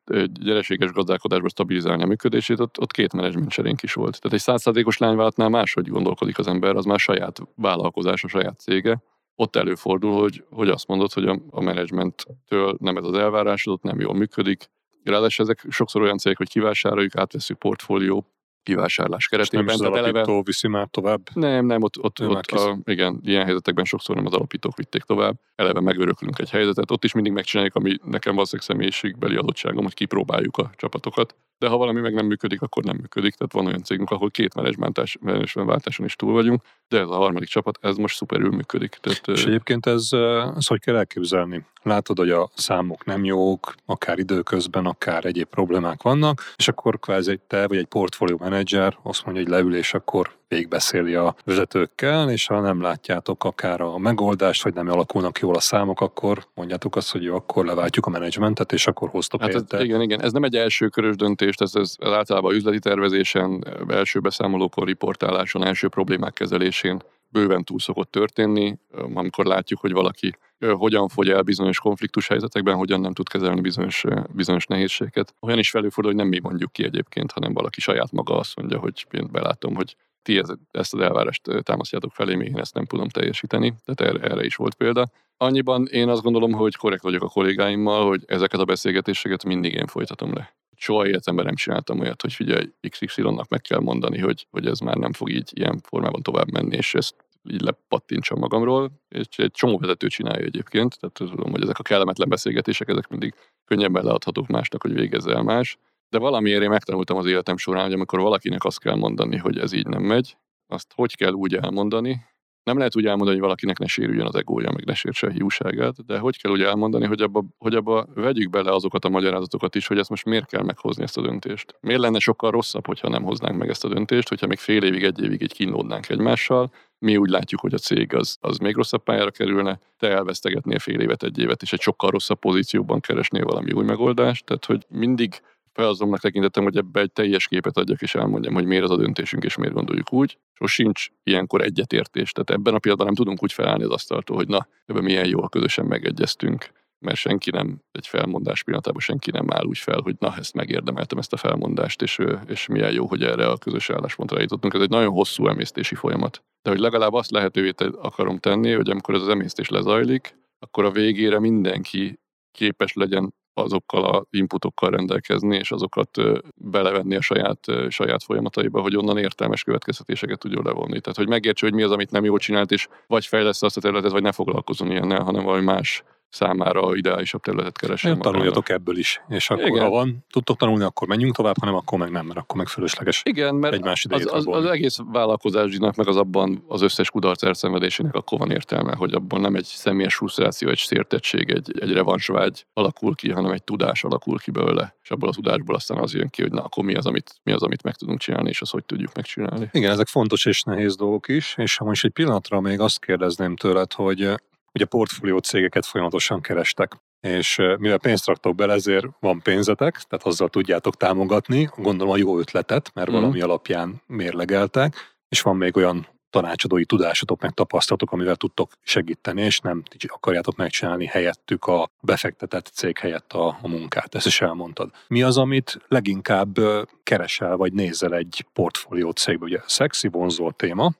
Nyereséges gazdálkodásba stabilizálni a működését, ott, ott két menedzsment serénk is volt. Tehát egy százszázalékos lányvállalatnál máshogy gondolkodik az ember, az már saját vállalkozás, a saját cége, ott előfordul, hogy, hogy azt mondod, hogy a, a menedzsmenttől nem ez az elvárásod, nem jól működik. Ráadásul ezek sokszor olyan cégek, hogy kivásároljuk, átveszünk portfólió, kivásárlás keretében. És
nem is az alapító eleve... viszi már tovább?
Nem, nem, ott, ott, ott a, igen, ilyen helyzetekben sokszor nem az alapítók vitték tovább. Eleve megöröklünk egy helyzetet, ott is mindig megcsináljuk, ami nekem valószínűleg személyiségbeli adottságom, hogy kipróbáljuk a csapatokat. De ha valami meg nem működik, akkor nem működik. Tehát van olyan cégünk, ahol két menedzsmentváltáson is túl vagyunk, de ez a harmadik csapat, ez most szuperül működik. Tehát,
és egyébként ez, ez hogy kell elképzelni? Látod, hogy a számok nem jók, akár időközben, akár egyéb problémák vannak, és akkor kvázi te vagy egy portfólió menedzser azt mondja, hogy leül, és akkor végigbeszéli a vezetőkkel, és ha nem látjátok akár a megoldást, vagy nem alakulnak jól a számok, akkor mondjátok azt, hogy jó, akkor leváltjuk a menedzsmentet, és akkor hoztok
hát ez, Igen, igen, ez nem egy első körös döntés, ez, ez általában üzleti tervezésen, első beszámolókor, riportáláson, első problémák kezelésén bőven túl szokott történni, amikor látjuk, hogy valaki hogyan fogy el bizonyos konfliktus helyzetekben, hogyan nem tud kezelni bizonyos, bizonyos nehézségeket. Olyan is felülfordul, hogy nem mi mondjuk ki egyébként, hanem valaki saját maga azt mondja, hogy én belátom, hogy ti ezt az elvárást támasztjátok felé, én ezt nem tudom teljesíteni. Tehát erre, is volt példa. Annyiban én azt gondolom, hogy korrekt vagyok a kollégáimmal, hogy ezeket a beszélgetéseket mindig én folytatom le. Soha életemben nem csináltam olyat, hogy figyelj, XY-nak meg kell mondani, hogy, hogy ez már nem fog így ilyen formában tovább menni, és ezt így lepattintsam magamról, és egy csomó vezető csinálja egyébként, tehát tudom, hogy ezek a kellemetlen beszélgetések, ezek mindig könnyebben leadhatók másnak, hogy végezze el más. De valamiért én megtanultam az életem során, hogy amikor valakinek azt kell mondani, hogy ez így nem megy, azt hogy kell úgy elmondani, nem lehet úgy elmondani, hogy valakinek ne sérüljön az egója, meg ne sértse a hiúságát, de hogy kell úgy elmondani, hogy abba, hogy abba vegyük bele azokat a magyarázatokat is, hogy ezt most miért kell meghozni ezt a döntést. Miért lenne sokkal rosszabb, hogyha nem hoznánk meg ezt a döntést, hogyha még fél évig, egy évig így kínlódnánk egymással, mi úgy látjuk, hogy a cég az, az még rosszabb pályára kerülne, te elvesztegetnél fél évet, egy évet, és egy sokkal rosszabb pozícióban keresnél valami új megoldást. Tehát, hogy mindig felazomnak tekintettem, hogy ebbe egy teljes képet adjak, és elmondjam, hogy miért az a döntésünk, és miért gondoljuk úgy. És sincs ilyenkor egyetértés. Tehát ebben a pillanatban nem tudunk úgy felállni az asztaltól, hogy na, ebben milyen jól közösen megegyeztünk mert senki nem, egy felmondás pillanatában senki nem áll úgy fel, hogy na, ezt megérdemeltem, ezt a felmondást, és, és milyen jó, hogy erre a közös álláspontra jutottunk. Ez egy nagyon hosszú emésztési folyamat. De hogy legalább azt lehetővé akarom tenni, hogy amikor ez az emésztés lezajlik, akkor a végére mindenki képes legyen azokkal a inputokkal rendelkezni, és azokat belevenni a saját, saját folyamataiba, hogy onnan értelmes következtetéseket tudjon levonni. Tehát, hogy megértse, hogy mi az, amit nem jól csinált, és vagy fejlesz azt a területet, vagy ne foglalkozon ilyennel, hanem valami más számára ideálisabb területet keresem.
Tanuljatok ebből is, és akkor Igen. ha van, tudtok tanulni, akkor menjünk tovább, hanem akkor meg nem, mert akkor meg fölösleges
Igen, mert egymás az, az, az, egész vállalkozásnak, meg az abban az összes kudarc elszenvedésének akkor van értelme, hogy abban nem egy személyes frusztráció, egy sértettség, egy, egy revansvágy alakul ki, hanem egy tudás alakul ki belőle, és abból a tudásból aztán az jön ki, hogy na akkor mi az, amit, mi az, amit meg tudunk csinálni, és azt hogy tudjuk megcsinálni.
Igen, ezek fontos és nehéz dolgok is, és ha most egy pillanatra még azt kérdezném tőled, hogy ugye portfólió cégeket folyamatosan kerestek. És mivel pénzt raktok bele, ezért van pénzetek, tehát azzal tudjátok támogatni, gondolom a jó ötletet, mert mm. valami alapján mérlegeltek, és van még olyan tanácsadói tudásotok, meg tapasztalatok, amivel tudtok segíteni, és nem akarjátok megcsinálni helyettük a befektetett cég helyett a, a munkát. Ezt is elmondtad. Mi az, amit leginkább keresel, vagy nézel egy portfólió cégbe? Ugye szexi, vonzó téma,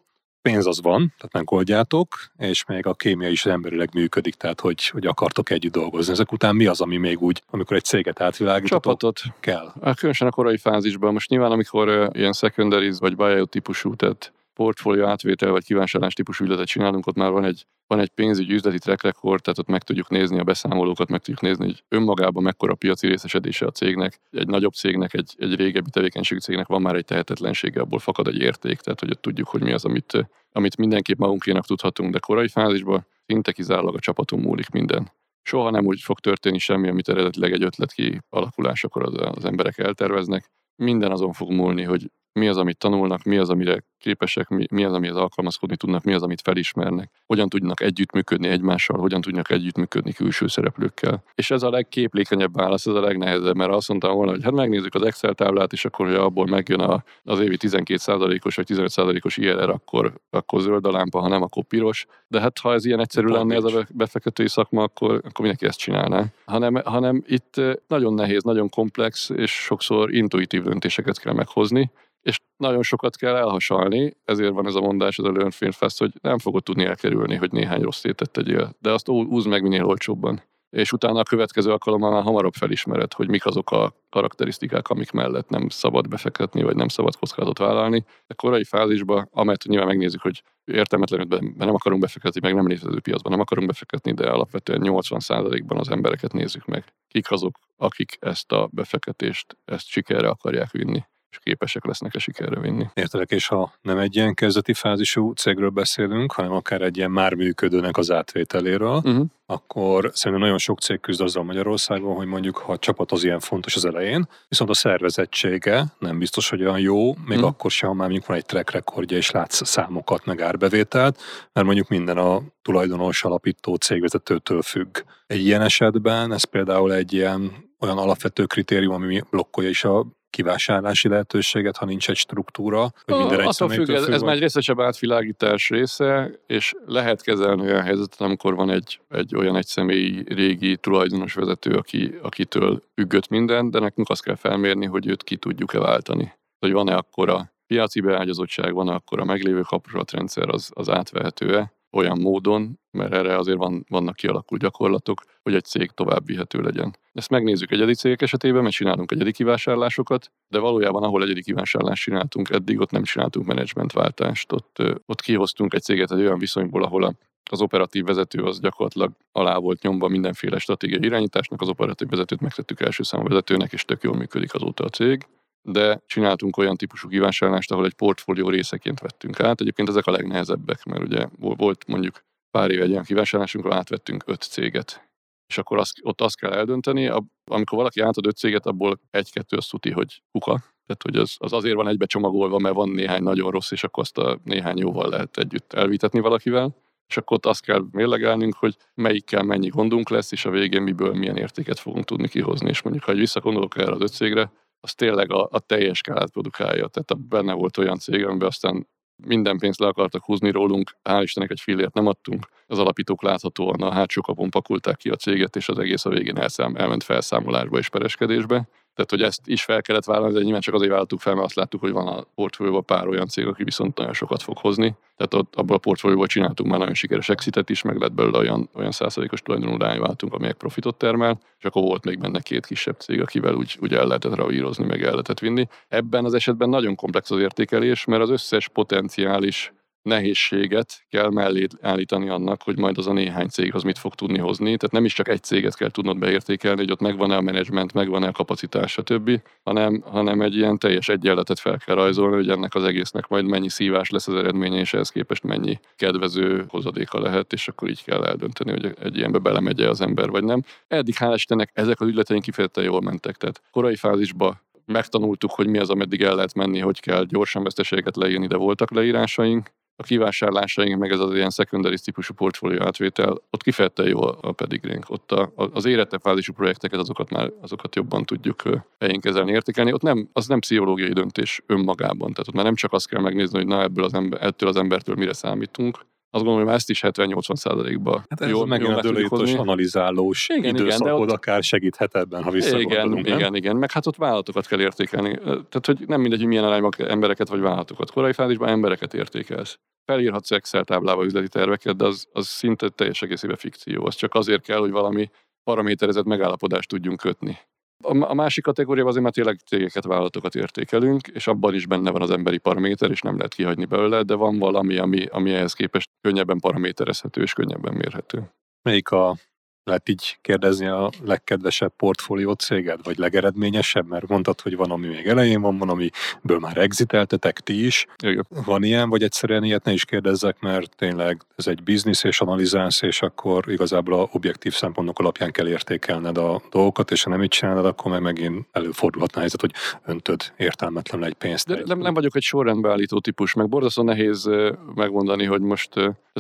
pénz az van, tehát megoldjátok, és még a kémia is emberileg működik, tehát hogy, hogy akartok együtt dolgozni. Ezek után mi az, ami még úgy, amikor egy céget átvilágítotok,
Csapatot.
kell?
Hát különösen a korai fázisban. Most nyilván, amikor ilyen secondaries vagy buyout típusú, tehát portfólió átvétel vagy kívánságás típusú ügyletet csinálunk, ott már van egy, van egy pénzügyi üzleti track record, tehát ott meg tudjuk nézni a beszámolókat, meg tudjuk nézni, hogy önmagában mekkora piaci részesedése a cégnek. Egy nagyobb cégnek, egy, egy régebbi tevékenységű cégnek van már egy tehetetlensége, abból fakad egy érték, tehát hogy ott tudjuk, hogy mi az, amit, amit mindenképp magunkénak tudhatunk, de korai fázisban szinte kizárólag a csapatunk múlik minden. Soha nem úgy fog történni semmi, amit eredetileg egy ötlet kialakulásakor az, az emberek elterveznek. Minden azon fog múlni, hogy mi az, amit tanulnak, mi az, amire képesek, mi, mi az, amihez alkalmazkodni tudnak, mi az, amit felismernek, hogyan tudnak együttműködni egymással, hogyan tudnak együttműködni külső szereplőkkel. És ez a legképlékenyebb válasz, ez a legnehezebb, mert azt mondtam volna, hogy hát megnézzük az Excel táblát, és akkor, hogy abból megjön a, az évi 12%-os vagy 15%-os IRR, akkor, akkor zöld a lámpa, ha nem, akkor piros. De hát ha ez ilyen egyszerű lenne ez a befektetői szakma, akkor, akkor mindenki ezt csinálná. Hanem, hanem itt nagyon nehéz, nagyon komplex, és sokszor intuitív döntéseket kell meghozni, és nagyon sokat kell elhasalni, ezért van ez a mondás, ez a Learn Film Fest, hogy nem fogod tudni elkerülni, hogy néhány rossz étet tegyél, de azt úzd meg minél olcsóbban. És utána a következő alkalommal már hamarabb felismered, hogy mik azok a karakterisztikák, amik mellett nem szabad befektetni, vagy nem szabad kockázatot vállalni. De korai fázisban, amelyet nyilván megnézzük, hogy értelmetlenül nem akarunk befektetni, meg nem létező piacban nem akarunk befektetni, de alapvetően 80%-ban az embereket nézzük meg. Kik azok, akik ezt a befektetést, ezt sikerre akarják vinni és képesek lesznek-e sikerre vinni.
Értelek, és ha nem egy ilyen kezdeti fázisú cégről beszélünk, hanem akár egy ilyen már működőnek az átvételéről, uh-huh. akkor szerintem nagyon sok cég küzd azzal Magyarországon, hogy mondjuk ha a csapat az ilyen fontos az elején, viszont a szervezettsége nem biztos, hogy olyan jó, még uh-huh. akkor sem, ha már mondjuk van egy track rekordja, és látsz számokat, meg árbevételt, mert mondjuk minden a tulajdonos alapító cégvezetőtől függ. Egy ilyen esetben ez például egy ilyen olyan alapvető kritérium, ami blokkolja is a kivásárlási lehetőséget, ha nincs egy struktúra, hogy minden egy függ,
ez, ez már egy részesebb átvilágítás része, és lehet kezelni olyan helyzetet, amikor van egy, egy olyan egy személyi régi tulajdonos vezető, aki, akitől függött minden, de nekünk azt kell felmérni, hogy őt ki tudjuk-e váltani. Hogy van-e akkora piaci beágyazottság, van-e akkora meglévő kapcsolatrendszer, az, az átvehető-e, olyan módon, mert erre azért van, vannak kialakult gyakorlatok, hogy egy cég tovább vihető legyen. Ezt megnézzük egyedi cégek esetében, mert csinálunk egyedi kivásárlásokat, de valójában ahol egyedi kivásárlást csináltunk eddig, ott nem csináltunk menedzsmentváltást. Ott, ott kihoztunk egy céget egy olyan viszonyból, ahol a az operatív vezető az gyakorlatilag alá volt nyomva mindenféle stratégiai irányításnak, az operatív vezetőt megtettük első számú vezetőnek, és tök jól működik azóta a cég. De csináltunk olyan típusú kivásárlást, ahol egy portfólió részeként vettünk át. Egyébként ezek a legnehezebbek, mert ugye volt mondjuk pár éve egy olyan kivásárlásunk, ahol átvettünk öt céget. És akkor azt, ott azt kell eldönteni, amikor valaki átad öt céget, abból egy-kettő azt tuti, hogy kuka. Tehát, hogy az, az azért van egybe csomagolva, mert van néhány nagyon rossz, és akkor azt a néhány jóval lehet együtt elvitetni valakivel és akkor ott azt kell mérlegelnünk, hogy melyikkel mennyi gondunk lesz, és a végén miből milyen értéket fogunk tudni kihozni. És mondjuk, ha visszakondolok erre az öt cégre, az tényleg a, a teljes skálát produkálja. Tehát benne volt olyan cég, amiben aztán minden pénzt le akartak húzni rólunk, hál' Istennek egy fillért nem adtunk. Az alapítók láthatóan a hátsó kapon pakulták ki a céget, és az egész a végén elszám, elment felszámolásba és pereskedésbe. Tehát, hogy ezt is fel kellett vállalni, de nyilván csak azért vállaltuk fel, mert azt láttuk, hogy van a portfólióban pár olyan cég, aki viszont nagyon sokat fog hozni. Tehát ott abból a portfólióból csináltunk már nagyon sikeres exitet is, meg lett belőle olyan, olyan százalékos tulajdonú váltunk, amelyek profitot termel, és akkor volt még benne két kisebb cég, akivel úgy, úgy el lehetett ravírozni, meg el lehetett vinni. Ebben az esetben nagyon komplex az értékelés, mert az összes potenciális nehézséget kell mellé állítani annak, hogy majd az a néhány cég az mit fog tudni hozni. Tehát nem is csak egy céget kell tudnod beértékelni, hogy ott megvan-e a menedzsment, megvan-e a kapacitás, stb., hanem, hanem egy ilyen teljes egyenletet fel kell rajzolni, hogy ennek az egésznek majd mennyi szívás lesz az eredménye, és ehhez képest mennyi kedvező hozadéka lehet, és akkor így kell eldönteni, hogy egy ilyenbe belemegye az ember, vagy nem. Eddig hál' Istennek ezek az ügyleteink kifejezetten jól mentek. Tehát korai fázisba megtanultuk, hogy mi az, ameddig el lehet menni, hogy kell gyorsan veszteségeket leírni, de voltak leírásaink a kivásárlásaink, meg ez az ilyen secondary típusú portfólió átvétel, ott kifejezetten jó a pedigrénk. Ott a, az érette fázisú projekteket, azokat már azokat jobban tudjuk helyén kezelni, értékelni. Ott nem, az nem pszichológiai döntés önmagában. Tehát ott már nem csak azt kell megnézni, hogy na ebből az ember, ettől az embertől mire számítunk, azt gondolom, hogy már ezt is 70-80 százalékba
hát ez jól, megint jól a dőlőjtos analizálós igen, időszakod igen, ott... akár segíthet ebben, ha visszagondolunk,
Igen, nem? igen, igen, meg hát ott vállalatokat kell értékelni. Tehát, hogy nem mindegy, hogy milyen arányban embereket vagy vállalatokat. Korai fázisban embereket értékelsz. Felírhatsz Excel táblába üzleti terveket, de az, az szinte teljes egészében fikció. Az csak azért kell, hogy valami paraméterezett megállapodást tudjunk kötni. A másik kategóriában azért már tényleg cégeket, vállalatokat értékelünk, és abban is benne van az emberi paraméter, és nem lehet kihagyni belőle, de van valami, ami, ami ehhez képest könnyebben paraméterezhető és könnyebben mérhető.
Melyik a lehet így kérdezni a legkedvesebb portfólió céged, vagy legeredményesebb, mert mondtad, hogy van, ami még elején van, van, amiből már exiteltetek ti is. Van ilyen, vagy egyszerűen ilyet ne is kérdezzek, mert tényleg ez egy biznisz és analizálsz, és akkor igazából a objektív szempontok alapján kell értékelned a dolgokat, és ha nem így csinálod, akkor meg megint előfordulhat a helyzet, hogy öntöd értelmetlen egy pénzt.
De nem, nem vagyok egy sorrendbeállító típus, meg borzasztó nehéz megmondani, hogy most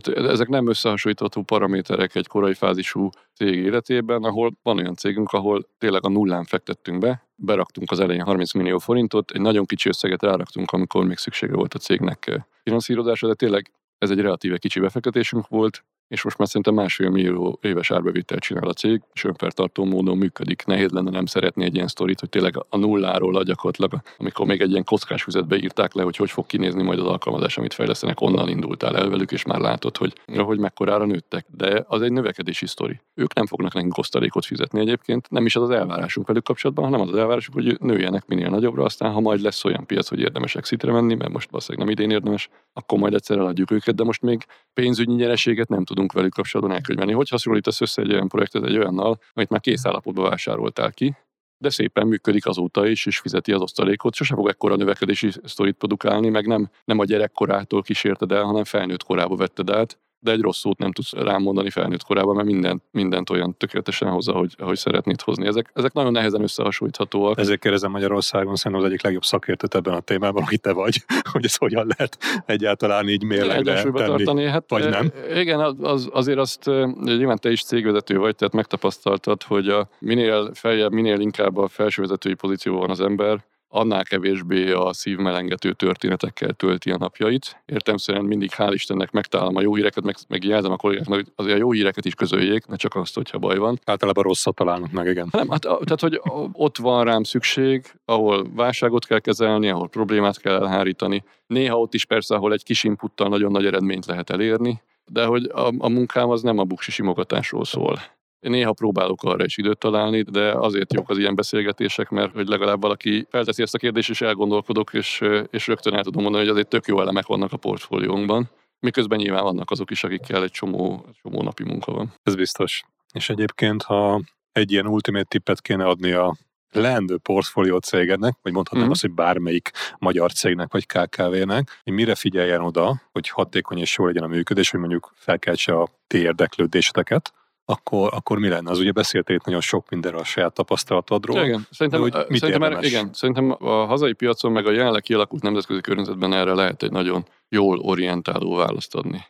tehát ezek nem összehasonlítható paraméterek egy korai fázisú cég életében, ahol van olyan cégünk, ahol tényleg a nullán fektettünk be, beraktunk az elején 30 millió forintot, egy nagyon kicsi összeget ráraktunk, amikor még szüksége volt a cégnek eh, finanszírozásra, de tényleg ez egy relatíve kicsi befektetésünk volt, és most már szerintem másfél millió éves árbevételt csinál a cég, és önfertartó módon működik. Nehéz lenne nem szeretni egy ilyen sztorit, hogy tényleg a nulláról a gyakorlatilag, amikor még egy ilyen kockás füzetbe írták le, hogy hogy fog kinézni majd az alkalmazás, amit fejlesztenek, onnan indultál el velük, és már látod, hogy, hogy mekkorára nőttek. De az egy növekedési sztori. Ők nem fognak nekünk kosztalékot fizetni egyébként, nem is az az elvárásunk velük kapcsolatban, hanem az az elvárásunk, hogy nőjenek minél nagyobbra, aztán ha majd lesz olyan piac, hogy érdemes exitre menni, mert most valószínűleg nem idén érdemes, akkor majd egyszer eladjuk őket, de most még pénzügyi nyereséget nem tudunk velük kapcsolatban elkönyvelni. Hogy hasonlítasz össze egy olyan projektet egy olyannal, amit már kész állapotban vásároltál ki, de szépen működik azóta is, és fizeti az osztalékot, sose fog ekkora növekedési sztorit produkálni, meg nem, nem a gyerekkorától kísérted el, hanem felnőtt korába vetted át, de egy rossz szót nem tudsz rám mondani felnőtt korában, mert mindent, mindent olyan tökéletesen hozza, hogy, ahogy szeretnéd hozni. Ezek, ezek nagyon nehezen összehasonlíthatóak.
Ezért kérdezem Magyarországon szerintem az egyik legjobb szakértőt ebben a témában, hogy te vagy, hogy ez hogyan lehet egyáltalán így mérlegre tenni, tartani. Hát, vagy nem.
Igen, az, azért azt nyilván te is cégvezető vagy, tehát megtapasztaltad, hogy a minél feljebb, minél inkább a felsővezetői pozícióban van az ember, annál kevésbé a szívmelengető történetekkel tölti a napjait. Értemszerűen mindig hál' Istennek megtalálom a jó híreket, meg, meg jelzem a kollégáknak, hogy azért a jó híreket is közöljék, ne csak azt, hogyha baj van.
Általában rosszat találnak meg, igen.
Nem, hát, tehát, hogy ott van rám szükség, ahol válságot kell kezelni, ahol problémát kell elhárítani. Néha ott is persze, ahol egy kis inputtal nagyon nagy eredményt lehet elérni, de hogy a, a munkám az nem a buksi simogatásról szól. Néha próbálok arra is időt találni, de azért jók az ilyen beszélgetések, mert hogy legalább valaki felteszi ezt a kérdést, és elgondolkodok, és, és rögtön el tudom mondani, hogy azért tök jó elemek vannak a portfóliónkban. Miközben nyilván vannak azok is, akikkel egy csomó, csomó napi munka van.
Ez biztos. És egyébként, ha egy ilyen ultimate tippet kéne adni a leendő portfólió cégednek, vagy mondhatnám
Mhm.
azt, hogy bármelyik magyar cégnek vagy KKV-nek, hogy mire figyeljen oda, hogy hatékony és jó legyen a működés, hogy mondjuk felkeltse a ti érdeklődéseteket, akkor, akkor mi lenne? Az ugye beszéltél itt nagyon sok mindenről a saját tapasztalatodról.
Igen, szerintem,
De mit
szerintem,
érdemes?
igen, szerintem a hazai piacon, meg a jelenleg kialakult nemzetközi környezetben erre lehet egy nagyon jól orientáló választ adni.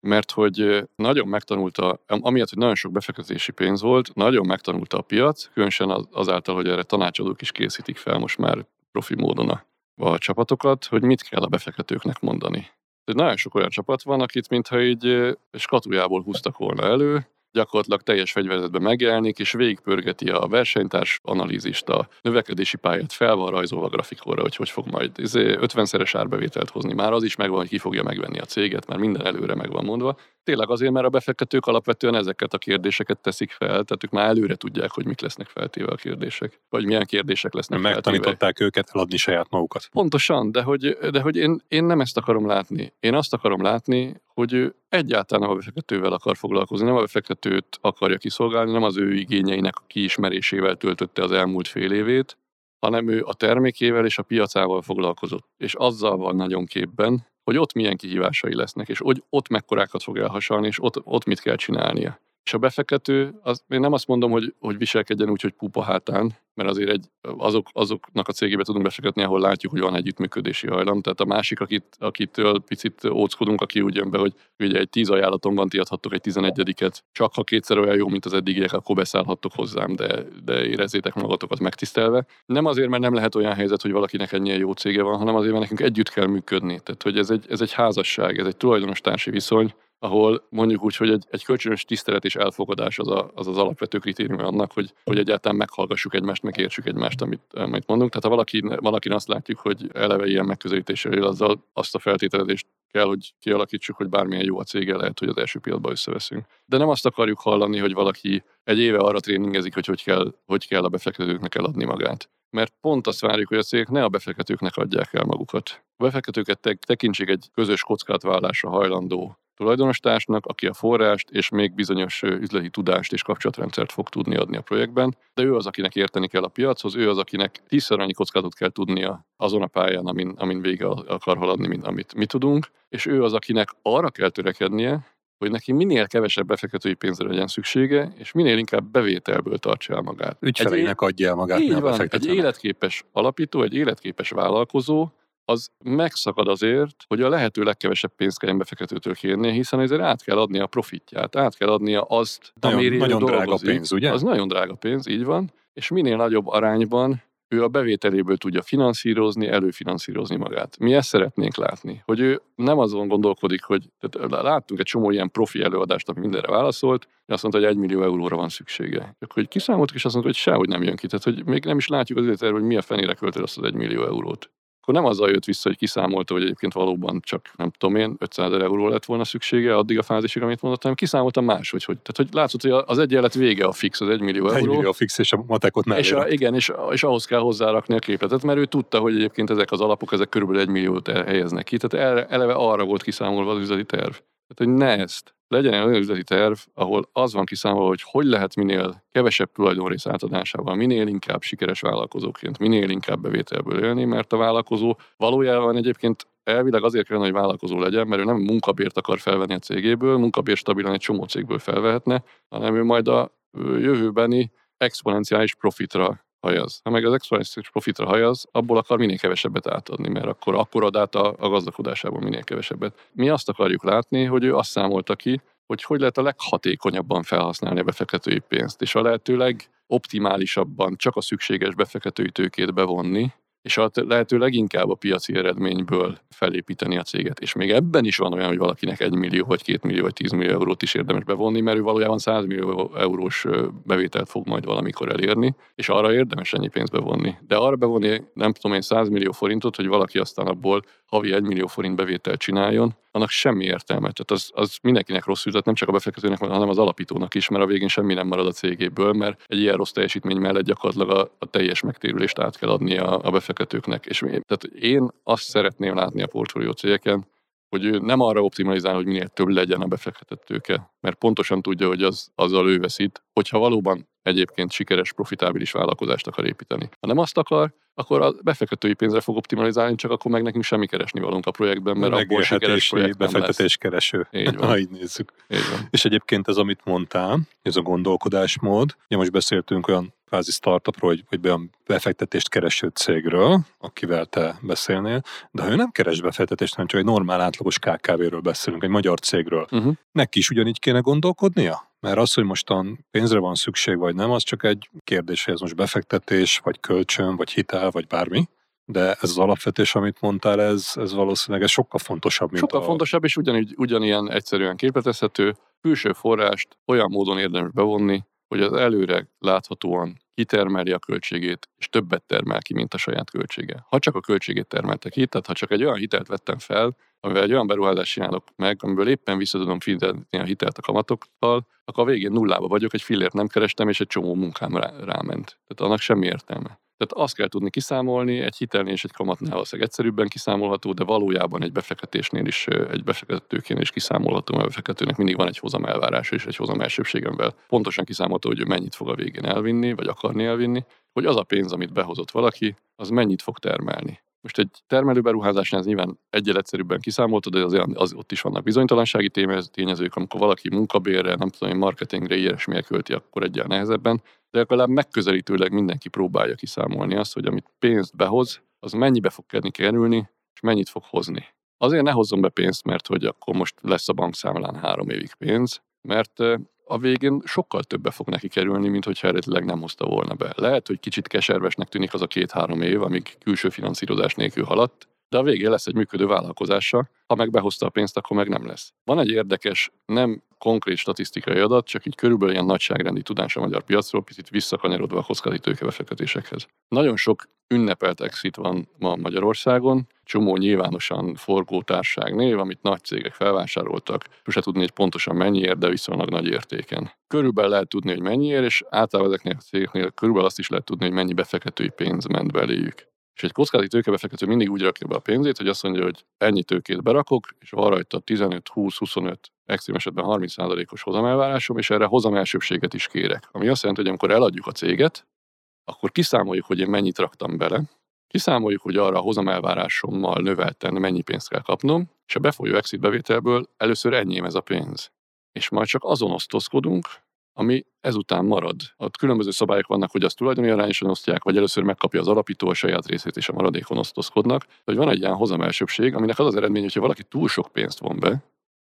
Mert hogy nagyon megtanulta, amiatt, hogy nagyon sok befektetési pénz volt, nagyon megtanulta a piac, különösen az- azáltal, hogy erre tanácsadók is készítik fel most már profi módon a, a csapatokat, hogy mit kell a befektetőknek mondani. Tehát nagyon sok olyan csapat van, akit mintha így ö, skatujából húztak volna elő, gyakorlatilag teljes fegyverzetben megjelenik, és végigpörgeti a versenytárs analízist, a növekedési pályát fel van rajzolva a grafikonra, hogy hogy fog majd izé, 50-szeres árbevételt hozni. Már az is megvan, hogy ki fogja megvenni a céget, már minden előre meg van mondva. Tényleg azért, mert a befektetők alapvetően ezeket a kérdéseket teszik fel, tehát ők már előre tudják, hogy mik lesznek feltéve a kérdések, vagy milyen kérdések lesznek feltéve.
Megtanították őket eladni saját magukat.
Pontosan, de hogy, de hogy én, én nem ezt akarom látni. Én azt akarom látni, hogy ő egyáltalán a befektetővel akar foglalkozni, nem a befektetőt akarja kiszolgálni, nem az ő igényeinek a kiismerésével töltötte az elmúlt fél évét, hanem ő a termékével és a piacával foglalkozott. És azzal van nagyon képben, hogy ott milyen kihívásai lesznek, és hogy ott mekkorákat fog elhasalni, és ott, ott mit kell csinálnia. És a befektető, az, én nem azt mondom, hogy, hogy viselkedjen úgy, hogy pupa hátán, mert azért egy, azok, azoknak a cégébe tudunk befektetni, ahol látjuk, hogy van együttműködési hajlam. Tehát a másik, akit, akitől picit óckodunk, aki úgy jön be, hogy ugye egy tíz ajánlaton van, ti adhattok egy tizenegyediket, csak ha kétszer olyan jó, mint az eddigiek, akkor beszállhattok hozzám, de, de érezzétek magatokat megtisztelve. Nem azért, mert nem lehet olyan helyzet, hogy valakinek ennyien jó cége van, hanem azért, mert nekünk együtt kell működni. Tehát, hogy ez egy, ez egy házasság, ez egy tulajdonos társi viszony, ahol mondjuk úgy, hogy egy, egy kölcsönös tisztelet és elfogadás az, a, az az alapvető kritérium annak, hogy, hogy egyáltalán meghallgassuk egymást, megértsük egymást, amit, amit mondunk. Tehát ha valaki, valakin azt látjuk, hogy eleve ilyen megközelítéssel él, azzal azt a feltételezést kell, hogy kialakítsuk, hogy bármilyen jó a cége lehet, hogy az első pillanatban összeveszünk. De nem azt akarjuk hallani, hogy valaki egy éve arra tréningezik, hogy hogy kell, hogy kell a befektetőknek eladni magát. Mert pont azt várjuk, hogy a cégek ne a befektetőknek adják el magukat. A befektetőket te- tekintsék egy közös kockázatvállalásra hajlandó tulajdonostársnak, aki a forrást és még bizonyos üzleti tudást és kapcsolatrendszert fog tudni adni a projektben, de ő az, akinek érteni kell a piachoz, ő az, akinek tízszer annyi kockázatot kell tudnia azon a pályán, amin, amin vége akar haladni, mint amit mi tudunk, és ő az, akinek arra kell törekednie, hogy neki minél kevesebb befektetői pénzre legyen szüksége, és minél inkább bevételből tartsa el magát.
Ügyfeleinek adja el magát,
Így van, egy életképes alapító, egy életképes vállalkozó, az megszakad azért, hogy a lehető legkevesebb pénzt kelljen befektetőtől kérnie, hiszen ezért át kell adnia a profitját, át kell adnia azt,
Nagyon-
amire
nagyon drága
dolgozik.
pénz, ugye?
Az nagyon drága pénz, így van, és minél nagyobb arányban ő a bevételéből tudja finanszírozni, előfinanszírozni magát. Mi ezt szeretnénk látni, hogy ő nem azon gondolkodik, hogy tehát láttunk egy csomó ilyen profi előadást, ami mindenre válaszolt, azt mondta, hogy egy millió euróra van szüksége. Akkor hogy kiszámoltuk, és azt mondta, hogy sehogy nem jön ki. Tehát, hogy még nem is látjuk az életerről, hogy mi a fenére költöd azt az egy millió eurót. Akkor nem azzal jött vissza, hogy kiszámolta, hogy egyébként valóban csak, nem tudom én, 500 ezer euró lett volna szüksége addig a fázisig, amit mondott, hanem kiszámolta máshogy. Hogy, tehát, hogy látszott, hogy az egyenlet vége a fix, az egy millió
Egy
euró.
millió fix és a matekot mellé.
És a, igen, és, és ahhoz kell hozzárakni a képletet, mert ő tudta, hogy egyébként ezek az alapok, ezek körülbelül egy milliót el- helyeznek ki. Tehát ele- eleve arra volt kiszámolva az üzleti terv. Tehát, hogy ne ezt. Legyen egy olyan üzleti terv, ahol az van kiszámolva, hogy hogy lehet minél kevesebb tulajdonrész átadásával, minél inkább sikeres vállalkozóként, minél inkább bevételből élni, mert a vállalkozó valójában egyébként elvileg azért kellene, hogy vállalkozó legyen, mert ő nem munkabért akar felvenni a cégéből, munkabért stabilan egy csomó cégből felvehetne, hanem ő majd a jövőbeni exponenciális profitra hajaz. Ha meg az exponenciális profitra hajaz, abból akar minél kevesebbet átadni, mert akkor, akkor ad át a, a gazdagodásából minél kevesebbet. Mi azt akarjuk látni, hogy ő azt számolta ki, hogy hogy lehet a leghatékonyabban felhasználni a befektetői pénzt, és a lehető legoptimálisabban csak a szükséges befektetői tőkét bevonni, és a lehető leginkább a piaci eredményből felépíteni a céget. És még ebben is van olyan, hogy valakinek 1 millió, vagy 2 millió, vagy 10 millió eurót is érdemes bevonni, mert ő valójában 100 millió eurós bevételt fog majd valamikor elérni, és arra érdemes ennyi pénzt bevonni. De arra bevonni, nem tudom én, 100 millió forintot, hogy valaki aztán abból havi 1 millió forint bevételt csináljon, annak semmi értelme. Tehát az, az mindenkinek rossz üzlet, nem csak a befektetőnek, hanem az alapítónak is, mert a végén semmi nem marad a cégéből, mert egy ilyen rossz teljesítmény mellett gyakorlatilag a, a teljes megtérülést át kell adni a, a befektetőknek. És tehát én azt szeretném látni a portfólió cégeken, hogy ő nem arra optimalizál, hogy minél több legyen a befektetett tőke, mert pontosan tudja, hogy az, azzal ő veszít. Hogyha valóban egyébként sikeres, profitábilis vállalkozást akar építeni. Ha nem azt akar, akkor a befektetői pénzre fog optimalizálni, csak akkor meg nekünk semmi keresni valunk a projektben, mert abból sikeres projekt
befektetés kereső.
Így van.
Ha így nézzük.
Így van.
És egyébként ez, amit mondtál, ez a gondolkodásmód, ugye most beszéltünk olyan kvázi startupról, vagy, vagy olyan befektetést kereső cégről, akivel te beszélnél, de ha ő nem keres befektetést, hanem csak egy normál átlagos KKV-ről beszélünk, egy magyar cégről,
Uh-huh.
neki is ugyanígy kéne gondolkodnia? Mert az, hogy mostan pénzre van szükség, vagy nem, az csak egy kérdés, hogy ez most befektetés, vagy kölcsön, vagy hitel, vagy bármi. De ez az alapvetés, amit mondtál, ez, ez valószínűleg ez sokkal fontosabb, mint
Sokkal
a...
fontosabb, és ugyanígy, ugyanilyen egyszerűen képletezhető, külső forrást olyan módon érdemes bevonni, hogy az előre láthatóan kitermeli a költségét, és többet termel ki, mint a saját költsége. Ha csak a költségét termelte ki, tehát ha csak egy olyan hitelt vettem fel, amivel egy olyan beruházást csinálok meg, amiből éppen vissza tudom fizetni a hitelt a kamatokkal, akkor a végén nullába vagyok, egy fillért nem kerestem, és egy csomó munkám rá, ráment. Tehát annak semmi értelme. Tehát azt kell tudni kiszámolni, egy hitelnél és egy kamatnál valószínűleg egyszerűbben kiszámolható, de valójában egy befektetésnél is, egy befektetőként is kiszámolható, mert a befektetőnek mindig van egy hozam elvárása és egy hozam elsőbség, amivel pontosan kiszámolható, hogy mennyit fog a végén elvinni, vagy akarni elvinni, hogy az a pénz, amit behozott valaki, az mennyit fog termelni. Most egy termelő beruházásnál ez nyilván egyel egyszerűbben kiszámoltad, de azért az, ott is vannak bizonytalansági tényezők, amikor valaki munkabérre, nem tudom, én, marketingre, ilyesmire költi, akkor egyel nehezebben, de legalább megközelítőleg mindenki próbálja kiszámolni azt, hogy amit pénzt behoz, az mennyibe fog kerülni, és mennyit fog hozni. Azért ne hozzon be pénzt, mert hogy akkor most lesz a bankszámlán három évig pénz, mert a végén sokkal többe fog neki kerülni, mint hogyha eredetileg nem hozta volna be. Lehet, hogy kicsit keservesnek tűnik az a két-három év, amíg külső finanszírozás nélkül haladt, de a végén lesz egy működő vállalkozása, ha meg behozta a pénzt, akkor meg nem lesz. Van egy érdekes, nem konkrét statisztikai adat, csak így körülbelül ilyen nagyságrendi tudás a magyar piacról, picit visszakanyarodva a kockázati tőkebefektetésekhez. Nagyon sok ünnepelt exit van ma Magyarországon, csomó nyilvánosan forgó társág név, amit nagy cégek felvásároltak, sose tudni, hogy pontosan mennyiért, de viszonylag nagy értéken. Körülbelül lehet tudni, hogy mennyiért, és általában ezeknél a cégeknél körülbelül azt is lehet tudni, hogy mennyi befektetői pénz ment beléjük. És egy kockázati tőkebefektető mindig úgy rakja be a pénzét, hogy azt mondja, hogy ennyi tőkét berakok, és van rajta 15, 20, 25, extrém esetben 30%-os hozamelvárásom, és erre hozamelsőbséget is kérek. Ami azt jelenti, hogy amikor eladjuk a céget, akkor kiszámoljuk, hogy én mennyit raktam bele, kiszámoljuk, hogy arra a hozamelvárásommal növelten mennyi pénzt kell kapnom, és a befolyó exit bevételből először ennyém ez a pénz. És majd csak azon osztozkodunk, ami ezután marad. Ott különböző szabályok vannak, hogy azt tulajdoni arányosan osztják, vagy először megkapja az alapító a saját részét, és a maradékon osztozkodnak. Hogy van egy ilyen hozamelsőbség, aminek az az eredmény, hogyha valaki túl sok pénzt von be,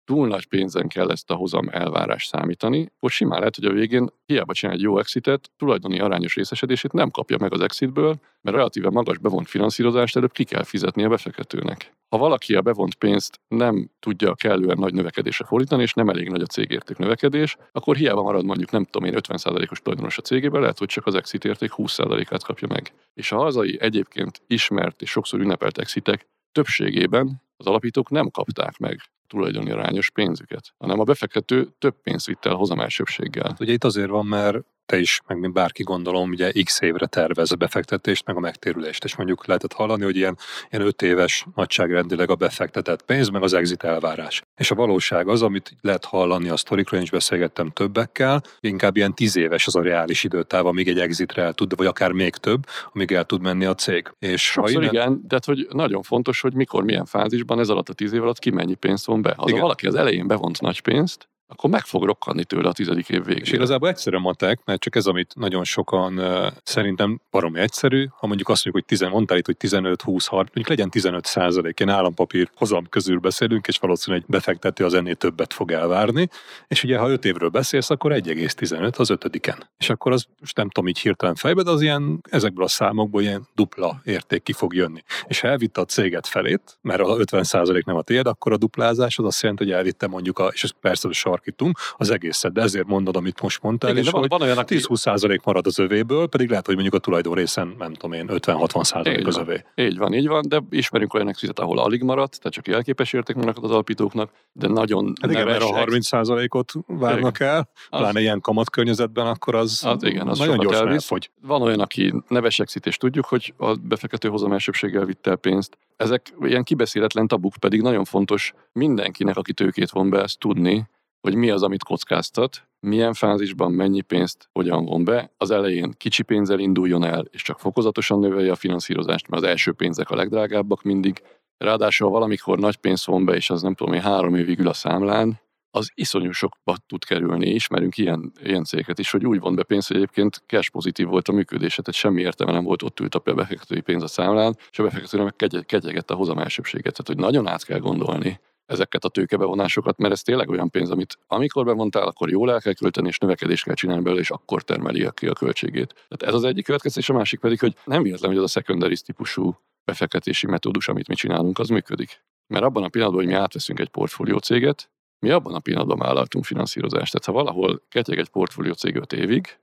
túl nagy pénzen kell ezt a hozam elvárás számítani, akkor simán lehet, hogy a végén hiába csinál egy jó exitet, tulajdoni arányos részesedését nem kapja meg az exitből, mert relatíve magas bevont finanszírozást előbb ki kell fizetni a befektetőnek. Ha valaki a bevont pénzt nem tudja kellően nagy növekedésre fordítani, és nem elég nagy a cégérték növekedés, akkor hiába marad mondjuk nem tudom én 50%-os tulajdonos a cégében, lehet, hogy csak az exit érték 20%-át kapja meg. És a hazai egyébként ismert és sokszor ünnepelt exitek többségében az alapítók nem kapták meg tulajdoni arányos pénzüket, hanem a befektető több pénzt vitt el hozamelsőbséggel.
Ugye itt azért van, mert te is, meg mint bárki gondolom, ugye x évre tervez a befektetést, meg a megtérülést, és mondjuk lehetett hallani, hogy ilyen, ilyen 5 éves nagyságrendileg a befektetett pénz, meg az exit elvárás. És a valóság az, amit lehet hallani a sztorikról, én is beszélgettem többekkel, inkább ilyen 10 éves az a reális időtáv, amíg egy exitre el tud, vagy akár még több, amíg el tud menni a cég. És
Sokszor igen, de hát, hogy nagyon fontos, hogy mikor, milyen fázisban ez alatt a 10 év alatt ki mennyi pénzt von be. Ha valaki az elején bevont nagy pénzt, akkor meg fog rokkanni tőle a tizedik év végén.
És igazából egyszerű matek, mert csak ez, amit nagyon sokan szerintem baromi egyszerű. Ha mondjuk azt mondjuk, hogy 10, mondtál itt, hogy 15, 20, 30, mondjuk legyen 15 százalék, ilyen állampapír hozam közül beszélünk, és valószínűleg egy befektető az ennél többet fog elvárni. És ugye, ha 5 évről beszélsz, akkor 1,15 az ötödiken. És akkor az, most nem tudom így hirtelen fejbe, de az ilyen, ezekből a számokból ilyen dupla érték ki fog jönni. És ha elvitte a céget felét, mert a 50 százalék nem a tiéd, akkor a duplázás az azt jelenti, hogy elvitte mondjuk, a, és ez persze a sarkítunk, az egészet, de ezért mondod, amit most mondtál,
Igen,
és
van,
hogy
van olyan, aki...
10-20 százalék marad az övéből, pedig lehet, hogy mondjuk a tulajdon részen, nem tudom én, 50-60 százalék
Így
az
van.
övé.
Így van, így van, de ismerünk olyan exitet, ahol alig maradt, tehát csak jelképes érték vannak az alapítóknak, de nagyon
Hát igen,
neves
a 30 százalékot várnak el,
Az-
pláne ilyen kamatkörnyezetben, akkor az,
Az igen, az
nagyon gyorsan
elvisz.
elfogy.
Van olyan, aki neves exit, és tudjuk, hogy a befektető hozam elsőbséggel vitte el pénzt. Ezek ilyen kibeszéletlen tabuk, pedig nagyon fontos mindenkinek, aki tőkét von be, ezt tudni, hogy mi az, amit kockáztat, milyen fázisban mennyi pénzt hogyan von be, az elején kicsi pénzzel induljon el, és csak fokozatosan növelje a finanszírozást, mert az első pénzek a legdrágábbak mindig. Ráadásul valamikor nagy pénz von be, és az nem tudom, hogy három évig ül a számlán, az iszonyú sokba tud kerülni. Ismerünk ilyen, ilyen cégeket is, hogy úgy von be pénzt, hogy egyébként cash pozitív volt a működése, tehát semmi értelme nem volt, ott ült a befektetői pénz a számlán, és a befektető meg kegy, kegyegette a hozam elsőbséget. Tehát, hogy nagyon át kell gondolni ezeket a tőkebevonásokat, mert ez tényleg olyan pénz, amit amikor bevontál, akkor jól el kell költeni, és növekedést kell csinálni belőle, és akkor termeli ki a költségét. Tehát ez az egyik következés, a másik pedig, hogy nem véletlen, hogy az a secondary típusú befektetési metódus, amit mi csinálunk, az működik. Mert abban a pillanatban, hogy mi átveszünk egy portfólió céget, mi abban a pillanatban vállaltunk finanszírozást. Tehát ha valahol ketyeg egy portfólió cég 5 évig,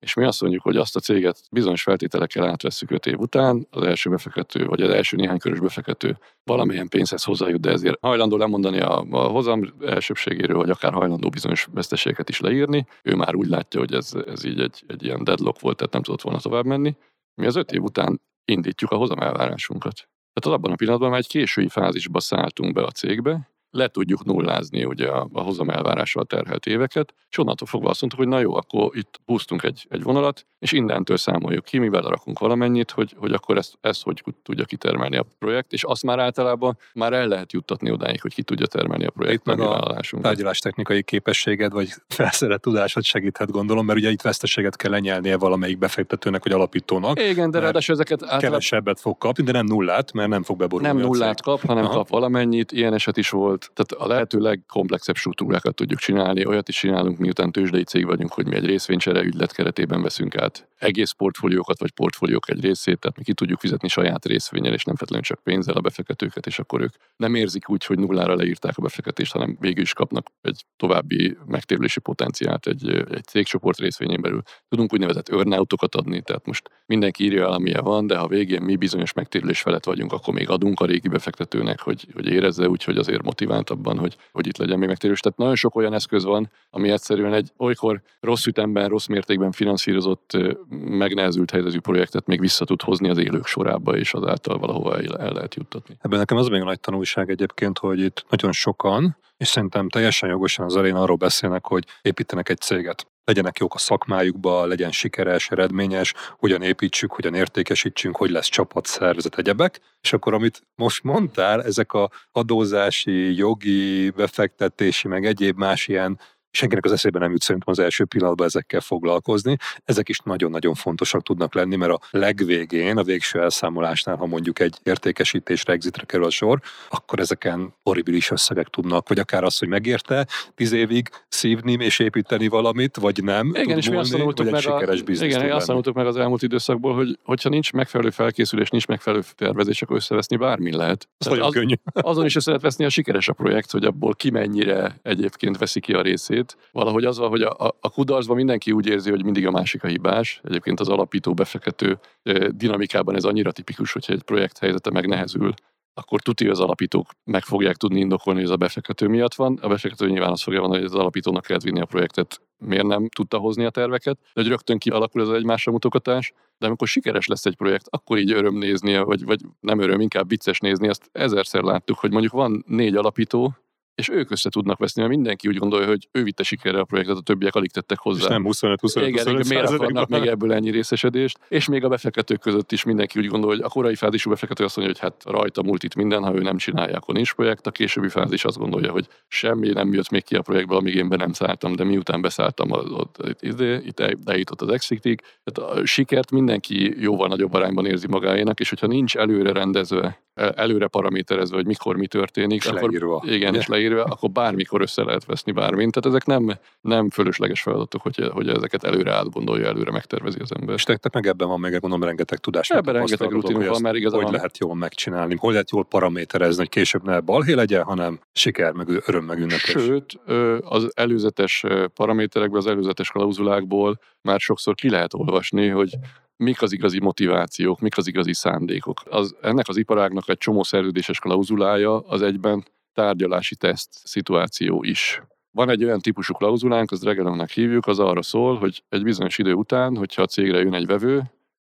és mi azt mondjuk, hogy azt a céget bizonyos feltételekkel átvesszük 5 év után, az első befektető, vagy az első néhány körös befektető valamilyen pénzhez hozzájut, de ezért hajlandó lemondani a, a hozam elsőbségéről, vagy akár hajlandó bizonyos veszteségeket is leírni. Ő már úgy látja, hogy ez, ez így egy, egy ilyen deadlock volt, tehát nem tudott volna tovább menni. Mi az 5 év után indítjuk a hozam elvárásunkat. Tehát abban a pillanatban már egy késői fázisba szálltunk be a cégbe, le tudjuk nullázni ugye a, a hozam elvárással terhelt éveket, és onnantól fogva azt mondtuk, hogy na jó, akkor itt húztunk egy, egy vonalat, és innentől számoljuk ki, mivel rakunk valamennyit, hogy, hogy akkor ezt, ezt hogy tudja kitermelni a projekt, és azt már általában már el lehet juttatni odáig, hogy ki tudja termelni a projekt.
Itt meg a tárgyalás technikai képességed, vagy felszerelt tudásod segíthet gondolom, mert ugye itt veszteséget kell lenyelnie valamelyik befektetőnek, vagy alapítónak.
Igen, de ráadásul ezeket
általában... kevesebbet fog kapni, de nem nullát, mert nem fog beborulni.
Nem nullát kap, hanem Aha. kap valamennyit. Ilyen eset is volt tehát a lehető legkomplexebb struktúrákat tudjuk csinálni. Olyat is csinálunk, miután tőzsdei cég vagyunk, hogy mi egy részvénycsere ügylet keretében veszünk át egész portfóliókat, vagy portfóliók egy részét, tehát mi ki tudjuk fizetni saját részvényel, és nem feltétlenül csak pénzzel a befektetőket, és akkor ők nem érzik úgy, hogy nullára leírták a befektetést, hanem végül is kapnak egy további megtérülési potenciált egy, egy cégcsoport részvényén belül. Tudunk úgynevezett earnoutokat adni, tehát most mindenki írja el, amilyen van, de ha végén mi bizonyos megtérülés felett vagyunk, akkor még adunk a régi befektetőnek, hogy, hogy érezze úgy, hogy azért motivált abban, hogy, hogy itt legyen még megtérülés. Tehát nagyon sok olyan eszköz van, ami egyszerűen egy olykor rossz ütemben, rossz mértékben finanszírozott, megnehezült helyzetű projektet még vissza tud hozni az élők sorába, és azáltal valahova el, el lehet juttatni.
Ebben nekem az még a nagy tanulság egyébként, hogy itt nagyon sokan, és szerintem teljesen jogosan az elején arról beszélnek, hogy építenek egy céget legyenek jók a szakmájukba, legyen sikeres, eredményes, hogyan építsük, hogyan értékesítsünk, hogy lesz csapatszervezet, egyebek. És akkor, amit most mondtál, ezek a adózási, jogi, befektetési, meg egyéb más ilyen senkinek az eszébe nem jut szerintem az első pillanatban ezekkel foglalkozni. Ezek is nagyon-nagyon fontosak tudnak lenni, mert a legvégén, a végső elszámolásnál, ha mondjuk egy értékesítésre, exitre kerül a sor, akkor ezeken horribilis összegek tudnak, vagy akár az, hogy megérte tíz évig szívni és építeni valamit, vagy nem.
Igen, és mi azt tanultuk meg, a, igen, azt tanultuk meg az elmúlt időszakból, hogy hogyha nincs megfelelő felkészülés, nincs megfelelő tervezés, akkor összeveszni bármi lehet.
Az, az, könnyű.
azon is össze lehet veszni a sikeres a projekt, hogy abból ki mennyire egyébként veszi ki a részét részét. Valahogy az van, hogy a, a, kudarcban mindenki úgy érzi, hogy mindig a másik a hibás. Egyébként az alapító, befektető dinamikában ez annyira tipikus, hogyha egy projekt helyzete megnehezül, akkor tuti az alapítók meg fogják tudni indokolni, hogy ez a befektető miatt van. A befektető nyilván azt fogja mondani, hogy az alapítónak kell vinni a projektet, miért nem tudta hozni a terveket, de hogy rögtön kialakul ez az egymásra mutogatás, de amikor sikeres lesz egy projekt, akkor így öröm nézni, vagy, vagy nem öröm, inkább vicces nézni, azt ezerszer láttuk, hogy mondjuk van négy alapító, és ők össze tudnak veszni, mert mindenki úgy gondolja, hogy ő vitte sikerre a projektet, a többiek alig tettek hozzá.
És nem 25 25
igen, 25 igen, miért akarnak még ebből ennyi részesedést? És még a befektetők között is mindenki úgy gondolja, hogy a korai fázisú befektető azt mondja, hogy hát rajta múlt itt minden, ha ő nem csinálja, akkor nincs projekt. A későbbi fázis azt gondolja, hogy semmi nem jött még ki a projektből, amíg én be nem szálltam, de miután beszálltam, ott, itt, itt, itt eljutott az exitig. Tehát a sikert mindenki jóval nagyobb arányban érzi magáénak, és hogyha nincs előre rendezve, előre paraméterezve, hogy mikor mi történik,
és akkor leírva.
igen, és leírva leírva, akkor bármikor össze lehet veszni bármint. Tehát ezek nem, nem fölösleges feladatok, hogy, hogy ezeket előre átgondolja, előre megtervezi az ember.
És te meg ebben van meg, gondolom, rengeteg tudás.
Ebben rengeteg rutin van, mert igazából.
Hogy lehet jól megcsinálni, hogy lehet jól paraméterezni, hogy később ne balhé legyen, hanem siker, meg öröm, meg ünnepés.
Sőt, az előzetes paraméterekből, az előzetes klauzulákból már sokszor ki lehet olvasni, hogy mik az igazi motivációk, mik az igazi szándékok. Az, ennek az iparágnak egy csomó szerződéses klauzulája az egyben tárgyalási teszt szituáció is. Van egy olyan típusú klauzulánk, az regelónak hívjuk, az arra szól, hogy egy bizonyos idő után, hogyha a cégre jön egy vevő,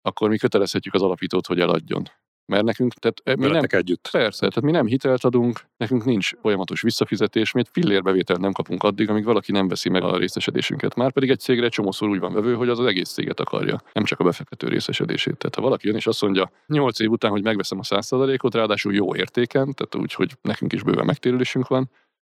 akkor mi kötelezhetjük az alapítót, hogy eladjon. Mert nekünk, tehát eh, mi nem,
együtt.
persze, tehát mi nem hitelt adunk, nekünk nincs folyamatos visszafizetés, mi egy fillérbevételt nem kapunk addig, amíg valaki nem veszi meg a részesedésünket. Már pedig egy cégre csomószor úgy van vevő, hogy az az egész céget akarja, nem csak a befektető részesedését. Tehát ha valaki jön és azt mondja, 8 év után, hogy megveszem a 100%-ot, ráadásul jó értéken, tehát úgy, hogy nekünk is bőven megtérülésünk van,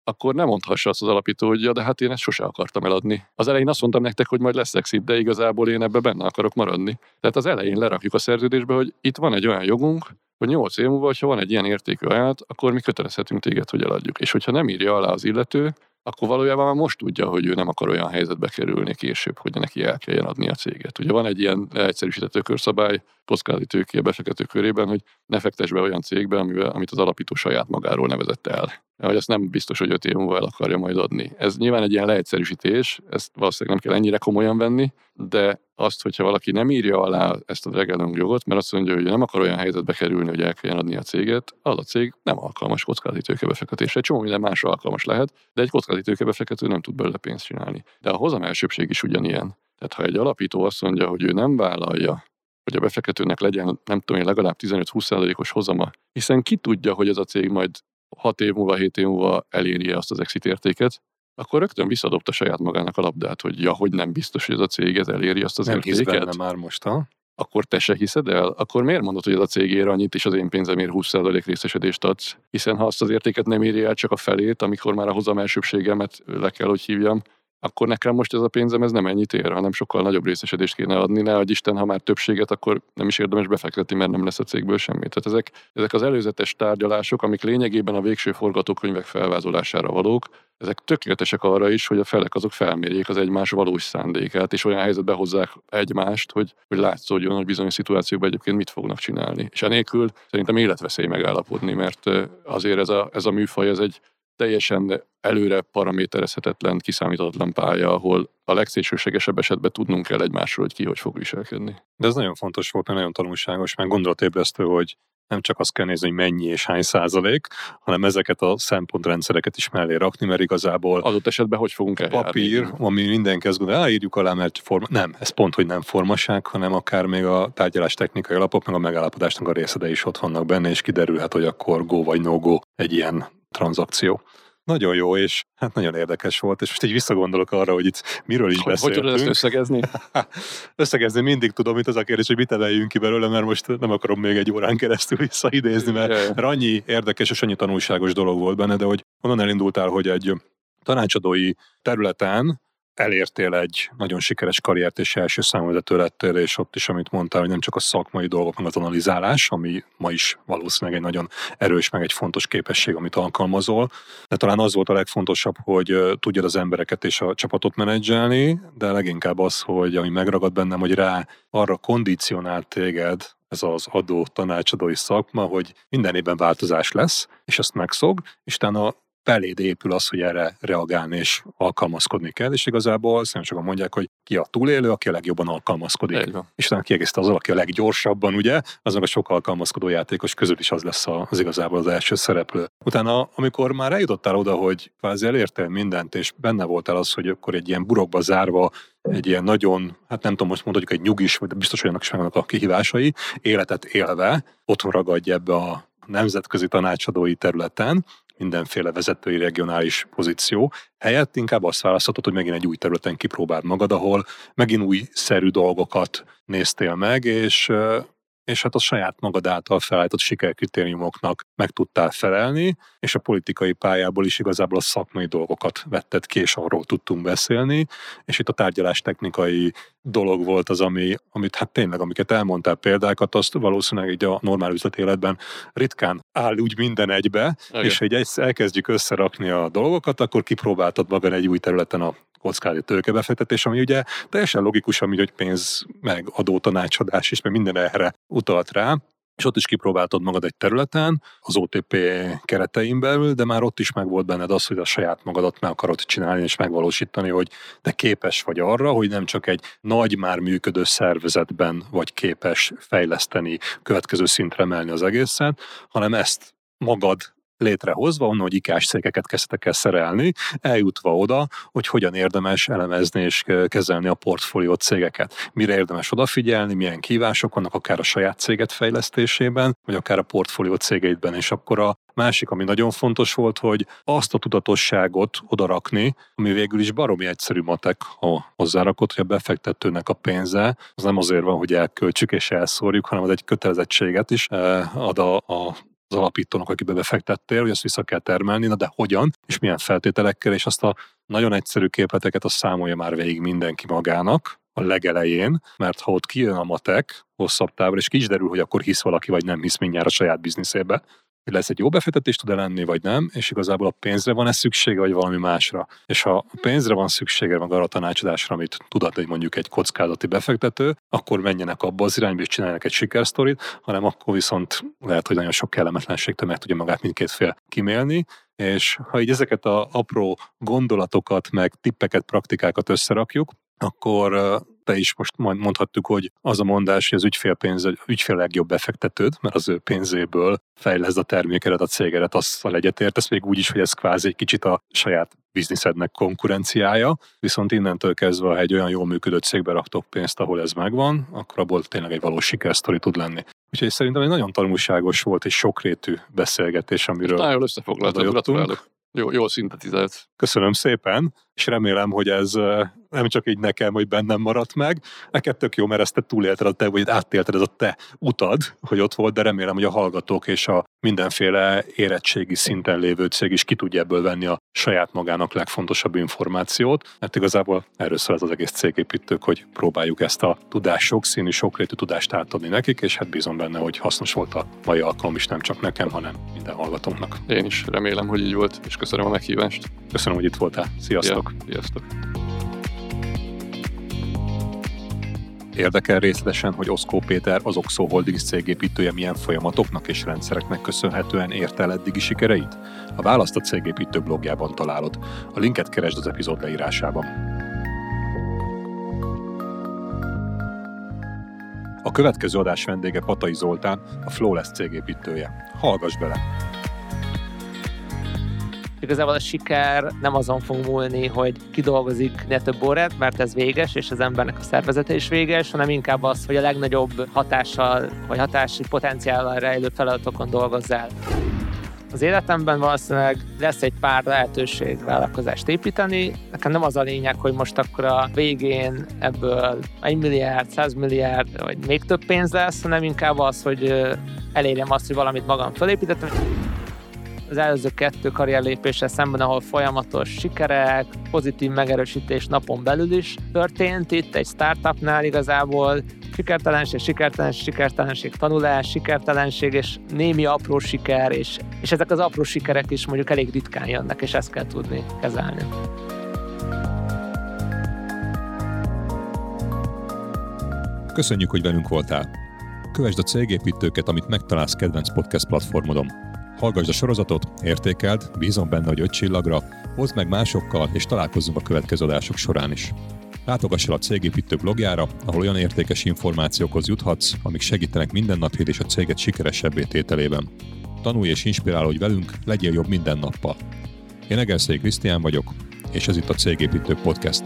akkor nem mondhassa azt az alapító, hogy ja, de hát én ezt sose akartam eladni. Az elején azt mondtam nektek, hogy majd lesz exit, de igazából én ebbe benne akarok maradni. Tehát az elején lerakjuk a szerződésbe, hogy itt van egy olyan jogunk, hogy 8 év múlva, ha van egy ilyen értékű ajánlat, akkor mi kötelezhetünk téged, hogy eladjuk. És hogyha nem írja alá az illető, akkor valójában már most tudja, hogy ő nem akar olyan helyzetbe kerülni később, hogy neki el kelljen adni a céget. Ugye van egy ilyen egyszerűsített ökörszabály kockázati tőké befektető körében, hogy ne fektess be olyan cégbe, amivel, amit az alapító saját magáról nevezett el. Hogy ezt nem biztos, hogy öt év múlva el akarja majd adni. Ez nyilván egy ilyen leegyszerűsítés, ezt valószínűleg nem kell ennyire komolyan venni, de azt, hogyha valaki nem írja alá ezt a regelünk jogot, mert azt mondja, hogy nem akar olyan helyzetbe kerülni, hogy el kelljen adni a céget, az a cég nem alkalmas kockázati tőkebefektetésre. Egy csomó minden más alkalmas lehet, de egy kockázati tőkebefektető nem tud belőle pénzt csinálni. De a hozam elsőbség is ugyanilyen. Tehát ha egy alapító azt mondja, hogy ő nem vállalja hogy a befektetőnek legyen, nem tudom én, legalább 15-20%-os hozama, hiszen ki tudja, hogy ez a cég majd 6 év múlva, 7 év múlva eléri azt az exit értéket, akkor rögtön visszadobta saját magának a labdát, hogy ja, hogy nem biztos, hogy ez a cég ez eléri azt az
Nem
értéket.
benne már most, ha?
Akkor te se hiszed el? Akkor miért mondod, hogy ez a cég ér annyit, és az én pénzemért 20% részesedést adsz? Hiszen ha azt az értéket nem éri el csak a felét, amikor már a hozam elsőbségemet le kell, hogy hívjam, akkor nekem most ez a pénzem ez nem ennyit ér, hanem sokkal nagyobb részesedést kéne adni. Ne adj Isten, ha már többséget, akkor nem is érdemes befektetni, mert nem lesz a cégből semmi. Tehát ezek, ezek az előzetes tárgyalások, amik lényegében a végső forgatókönyvek felvázolására valók, ezek tökéletesek arra is, hogy a felek azok felmérjék az egymás valós szándékát, és olyan helyzetbe hozzák egymást, hogy, hogy látszódjon, hogy bizonyos szituációkban egyébként mit fognak csinálni. És enélkül szerintem életveszély megállapodni, mert azért ez a, ez a műfaj, ez egy teljesen előre paraméterezhetetlen, kiszámíthatatlan pálya, ahol a legszélsőségesebb esetben tudnunk kell egymásról, hogy ki hogy fog viselkedni.
De ez nagyon fontos volt, mert nagyon tanulságos, meg gondolatébresztő, hogy nem csak azt kell nézni, hogy mennyi és hány százalék, hanem ezeket a szempontrendszereket is mellé rakni, mert igazából
Adott esetben hogy fogunk
a
eljárni?
papír, ami mindenki azt gondolja, írjuk alá, mert forma... nem, ez pont, hogy nem formaság, hanem akár még a tárgyalás technikai alapok, meg a megállapodásnak a részedei is ott vannak benne, és kiderülhet, hogy akkor go vagy no go egy ilyen tranzakció. Nagyon jó, és hát nagyon érdekes volt, és most így visszagondolok arra, hogy itt miről is
Hogy, hogy
beszéltünk.
tudod ezt összegezni?
Összegezni mindig tudom, itt az a kérdés, hogy mit emeljünk ki belőle, mert most nem akarom még egy órán keresztül visszaidézni, mert annyi érdekes és annyi tanulságos dolog volt benne, de hogy onnan elindultál, hogy egy tanácsadói területen elértél egy nagyon sikeres karriert, és első számvezető lettél, és ott is, amit mondtál, hogy nem csak a szakmai dolgok, meg az analizálás, ami ma is valószínűleg egy nagyon erős, meg egy fontos képesség, amit alkalmazol, de talán az volt a legfontosabb, hogy tudjad az embereket és a csapatot menedzselni, de leginkább az, hogy ami megragad bennem, hogy rá arra kondicionált téged ez az adó tanácsadói szakma, hogy minden évben változás lesz, és azt megszog, és utána beléd épül az, hogy erre reagálni és alkalmazkodni kell, és igazából szerintem sokan mondják, hogy ki a túlélő, aki a legjobban alkalmazkodik.
Van.
És utána kiegészítve az, aki a leggyorsabban, ugye, aznak a sok alkalmazkodó játékos között is az lesz az igazából az első szereplő. Utána, amikor már eljutottál oda, hogy kvázi elértél mindent, és benne voltál az, hogy akkor egy ilyen burokba zárva, egy ilyen nagyon, hát nem tudom, most mondjuk egy nyugis, vagy biztos, hogy annak is megvannak a kihívásai, életet élve, otthon ragadj ebbe a nemzetközi tanácsadói területen, mindenféle vezetői regionális pozíció, helyett inkább azt választhatod, hogy megint egy új területen kipróbáld magad, ahol megint új szerű dolgokat néztél meg, és, és hát a saját magad által felállított sikerkritériumoknak meg tudtál felelni, és a politikai pályából is igazából a szakmai dolgokat vetted ki, és arról tudtunk beszélni, és itt a tárgyalás technikai dolog volt az, ami, amit hát tényleg, amiket elmondtál példákat, azt valószínűleg így a normál üzleti életben ritkán áll úgy minden egybe,
Igen.
és hogy elkezdjük összerakni a dolgokat, akkor kipróbáltad magad egy új területen a kockázati tőkebefektetés, ami ugye teljesen logikus, ami hogy pénz, meg adótanácsadás is, meg minden erre utalt rá, és ott is kipróbáltad magad egy területen, az OTP keretein belül, de már ott is meg volt benned az, hogy a saját magadat meg akarod csinálni és megvalósítani, hogy de képes vagy arra, hogy nem csak egy nagy már működő szervezetben vagy képes fejleszteni, következő szintre emelni az egészet, hanem ezt magad létrehozva, onnan, hogy ikás cégeket kezdtek el szerelni, eljutva oda, hogy hogyan érdemes elemezni és kezelni a portfólió cégeket. Mire érdemes odafigyelni, milyen kívások vannak akár a saját céget fejlesztésében, vagy akár a portfólió cégeidben. És akkor a másik, ami nagyon fontos volt, hogy azt a tudatosságot odarakni, ami végül is baromi egyszerű matek, ha hozzárakott, hogy a befektetőnek a pénze, az nem azért van, hogy elköltsük és elszórjuk, hanem az egy kötelezettséget is eh, ad a, a az alapítónak, akibe befektettél, hogy ezt vissza kell termelni, na de hogyan, és milyen feltételekkel, és azt a nagyon egyszerű képleteket azt számolja már végig mindenki magának, a legelején, mert ha ott kijön a matek hosszabb távra, és ki is derül, hogy akkor hisz valaki, vagy nem hisz mindjárt a saját bizniszébe, hogy lesz egy jó befektetés tud-e lenni, vagy nem, és igazából a pénzre van-e szüksége, vagy valami másra. És ha a pénzre van szüksége, meg arra a tanácsadásra, amit tudat, hogy mondjuk egy kockázati befektető, akkor menjenek abba az irányba, és csinálják egy sikersztorit, hanem akkor viszont lehet, hogy nagyon sok kellemetlenségtől meg tudja magát mindkét fél kimélni, és ha így ezeket a apró gondolatokat, meg tippeket, praktikákat összerakjuk, akkor te is most mondhattuk, hogy az a mondás, hogy az ügyfélpénz, az ügyfél legjobb befektetőd, mert az ő pénzéből fejleszd a termékedet, a cégedet, azzal egyetértesz, még úgy is, hogy ez kvázi egy kicsit a saját bizniszednek konkurenciája, viszont innentől kezdve, ha egy olyan jól működő cégbe raktok pénzt, ahol ez megvan, akkor abból tényleg egy valós sikersztori tud lenni. Úgyhogy szerintem egy nagyon tanulságos volt és sokrétű beszélgetés, amiről
Nagyon összefoglaltad, gratulálok. Jó, jól szintetizált.
Köszönöm szépen, és remélem, hogy ez nem csak így nekem, hogy bennem maradt meg. Neked tök jó, mert ezt te túlélted, a te, vagy átélted ez a te utad, hogy ott volt, de remélem, hogy a hallgatók és a mindenféle érettségi szinten lévő cég is ki tudja ebből venni a saját magának legfontosabb információt, mert igazából erről szól az egész cégépítők, hogy próbáljuk ezt a tudás sokszínű, sokrétű tudást átadni nekik, és hát bízom benne, hogy hasznos volt a mai alkalom is nem csak nekem, hanem minden hallgatónknak.
Én is remélem, hogy így volt, és köszönöm a meghívást.
Köszönöm, hogy itt voltál. Sziasztok!
Ja, sziasztok!
Érdekel részletesen, hogy Oszkó Péter az Oxo Holdings cégépítője milyen folyamatoknak és rendszereknek köszönhetően érte el eddigi sikereit? A választ a cégépítő blogjában találod. A linket keresd az epizód leírásában. A következő adás vendége Patai Zoltán, a Flawless cégépítője. Hallgass bele!
Igazából a siker nem azon fog múlni, hogy kidolgozik ne több órát, mert ez véges, és az embernek a szervezete is véges, hanem inkább az, hogy a legnagyobb hatással, vagy hatási potenciállal rejlő feladatokon dolgozzál. Az életemben valószínűleg lesz egy pár lehetőség vállalkozást építeni. Nekem nem az a lényeg, hogy most akkor a végén ebből 1 milliárd, 100 milliárd, vagy még több pénz lesz, hanem inkább az, hogy elérjem azt, hogy valamit magam felépítettem az előző kettő karrierlépéssel szemben, ahol folyamatos sikerek, pozitív megerősítés napon belül is történt. Itt egy startupnál igazából sikertelenség, sikertelenség, sikertelenség, tanulás, sikertelenség, és némi apró siker, és, és ezek az apró sikerek is mondjuk elég ritkán jönnek, és ezt kell tudni kezelni.
Köszönjük, hogy velünk voltál! Kövesd a cégépítőket, amit megtalálsz kedvenc podcast platformodon. Hallgass a sorozatot, értékeld, bízom benne, hogy öt csillagra, hozd meg másokkal, és találkozzunk a következő adások során is. Látogass el a Cégépítő blogjára, ahol olyan értékes információkhoz juthatsz, amik segítenek mindennapjét és a céget sikeresebbé tételében. Tanulj és inspirálódj velünk, legyél jobb minden nappal. Én Egerszék Krisztián vagyok, és ez itt a Cégépítő Podcast.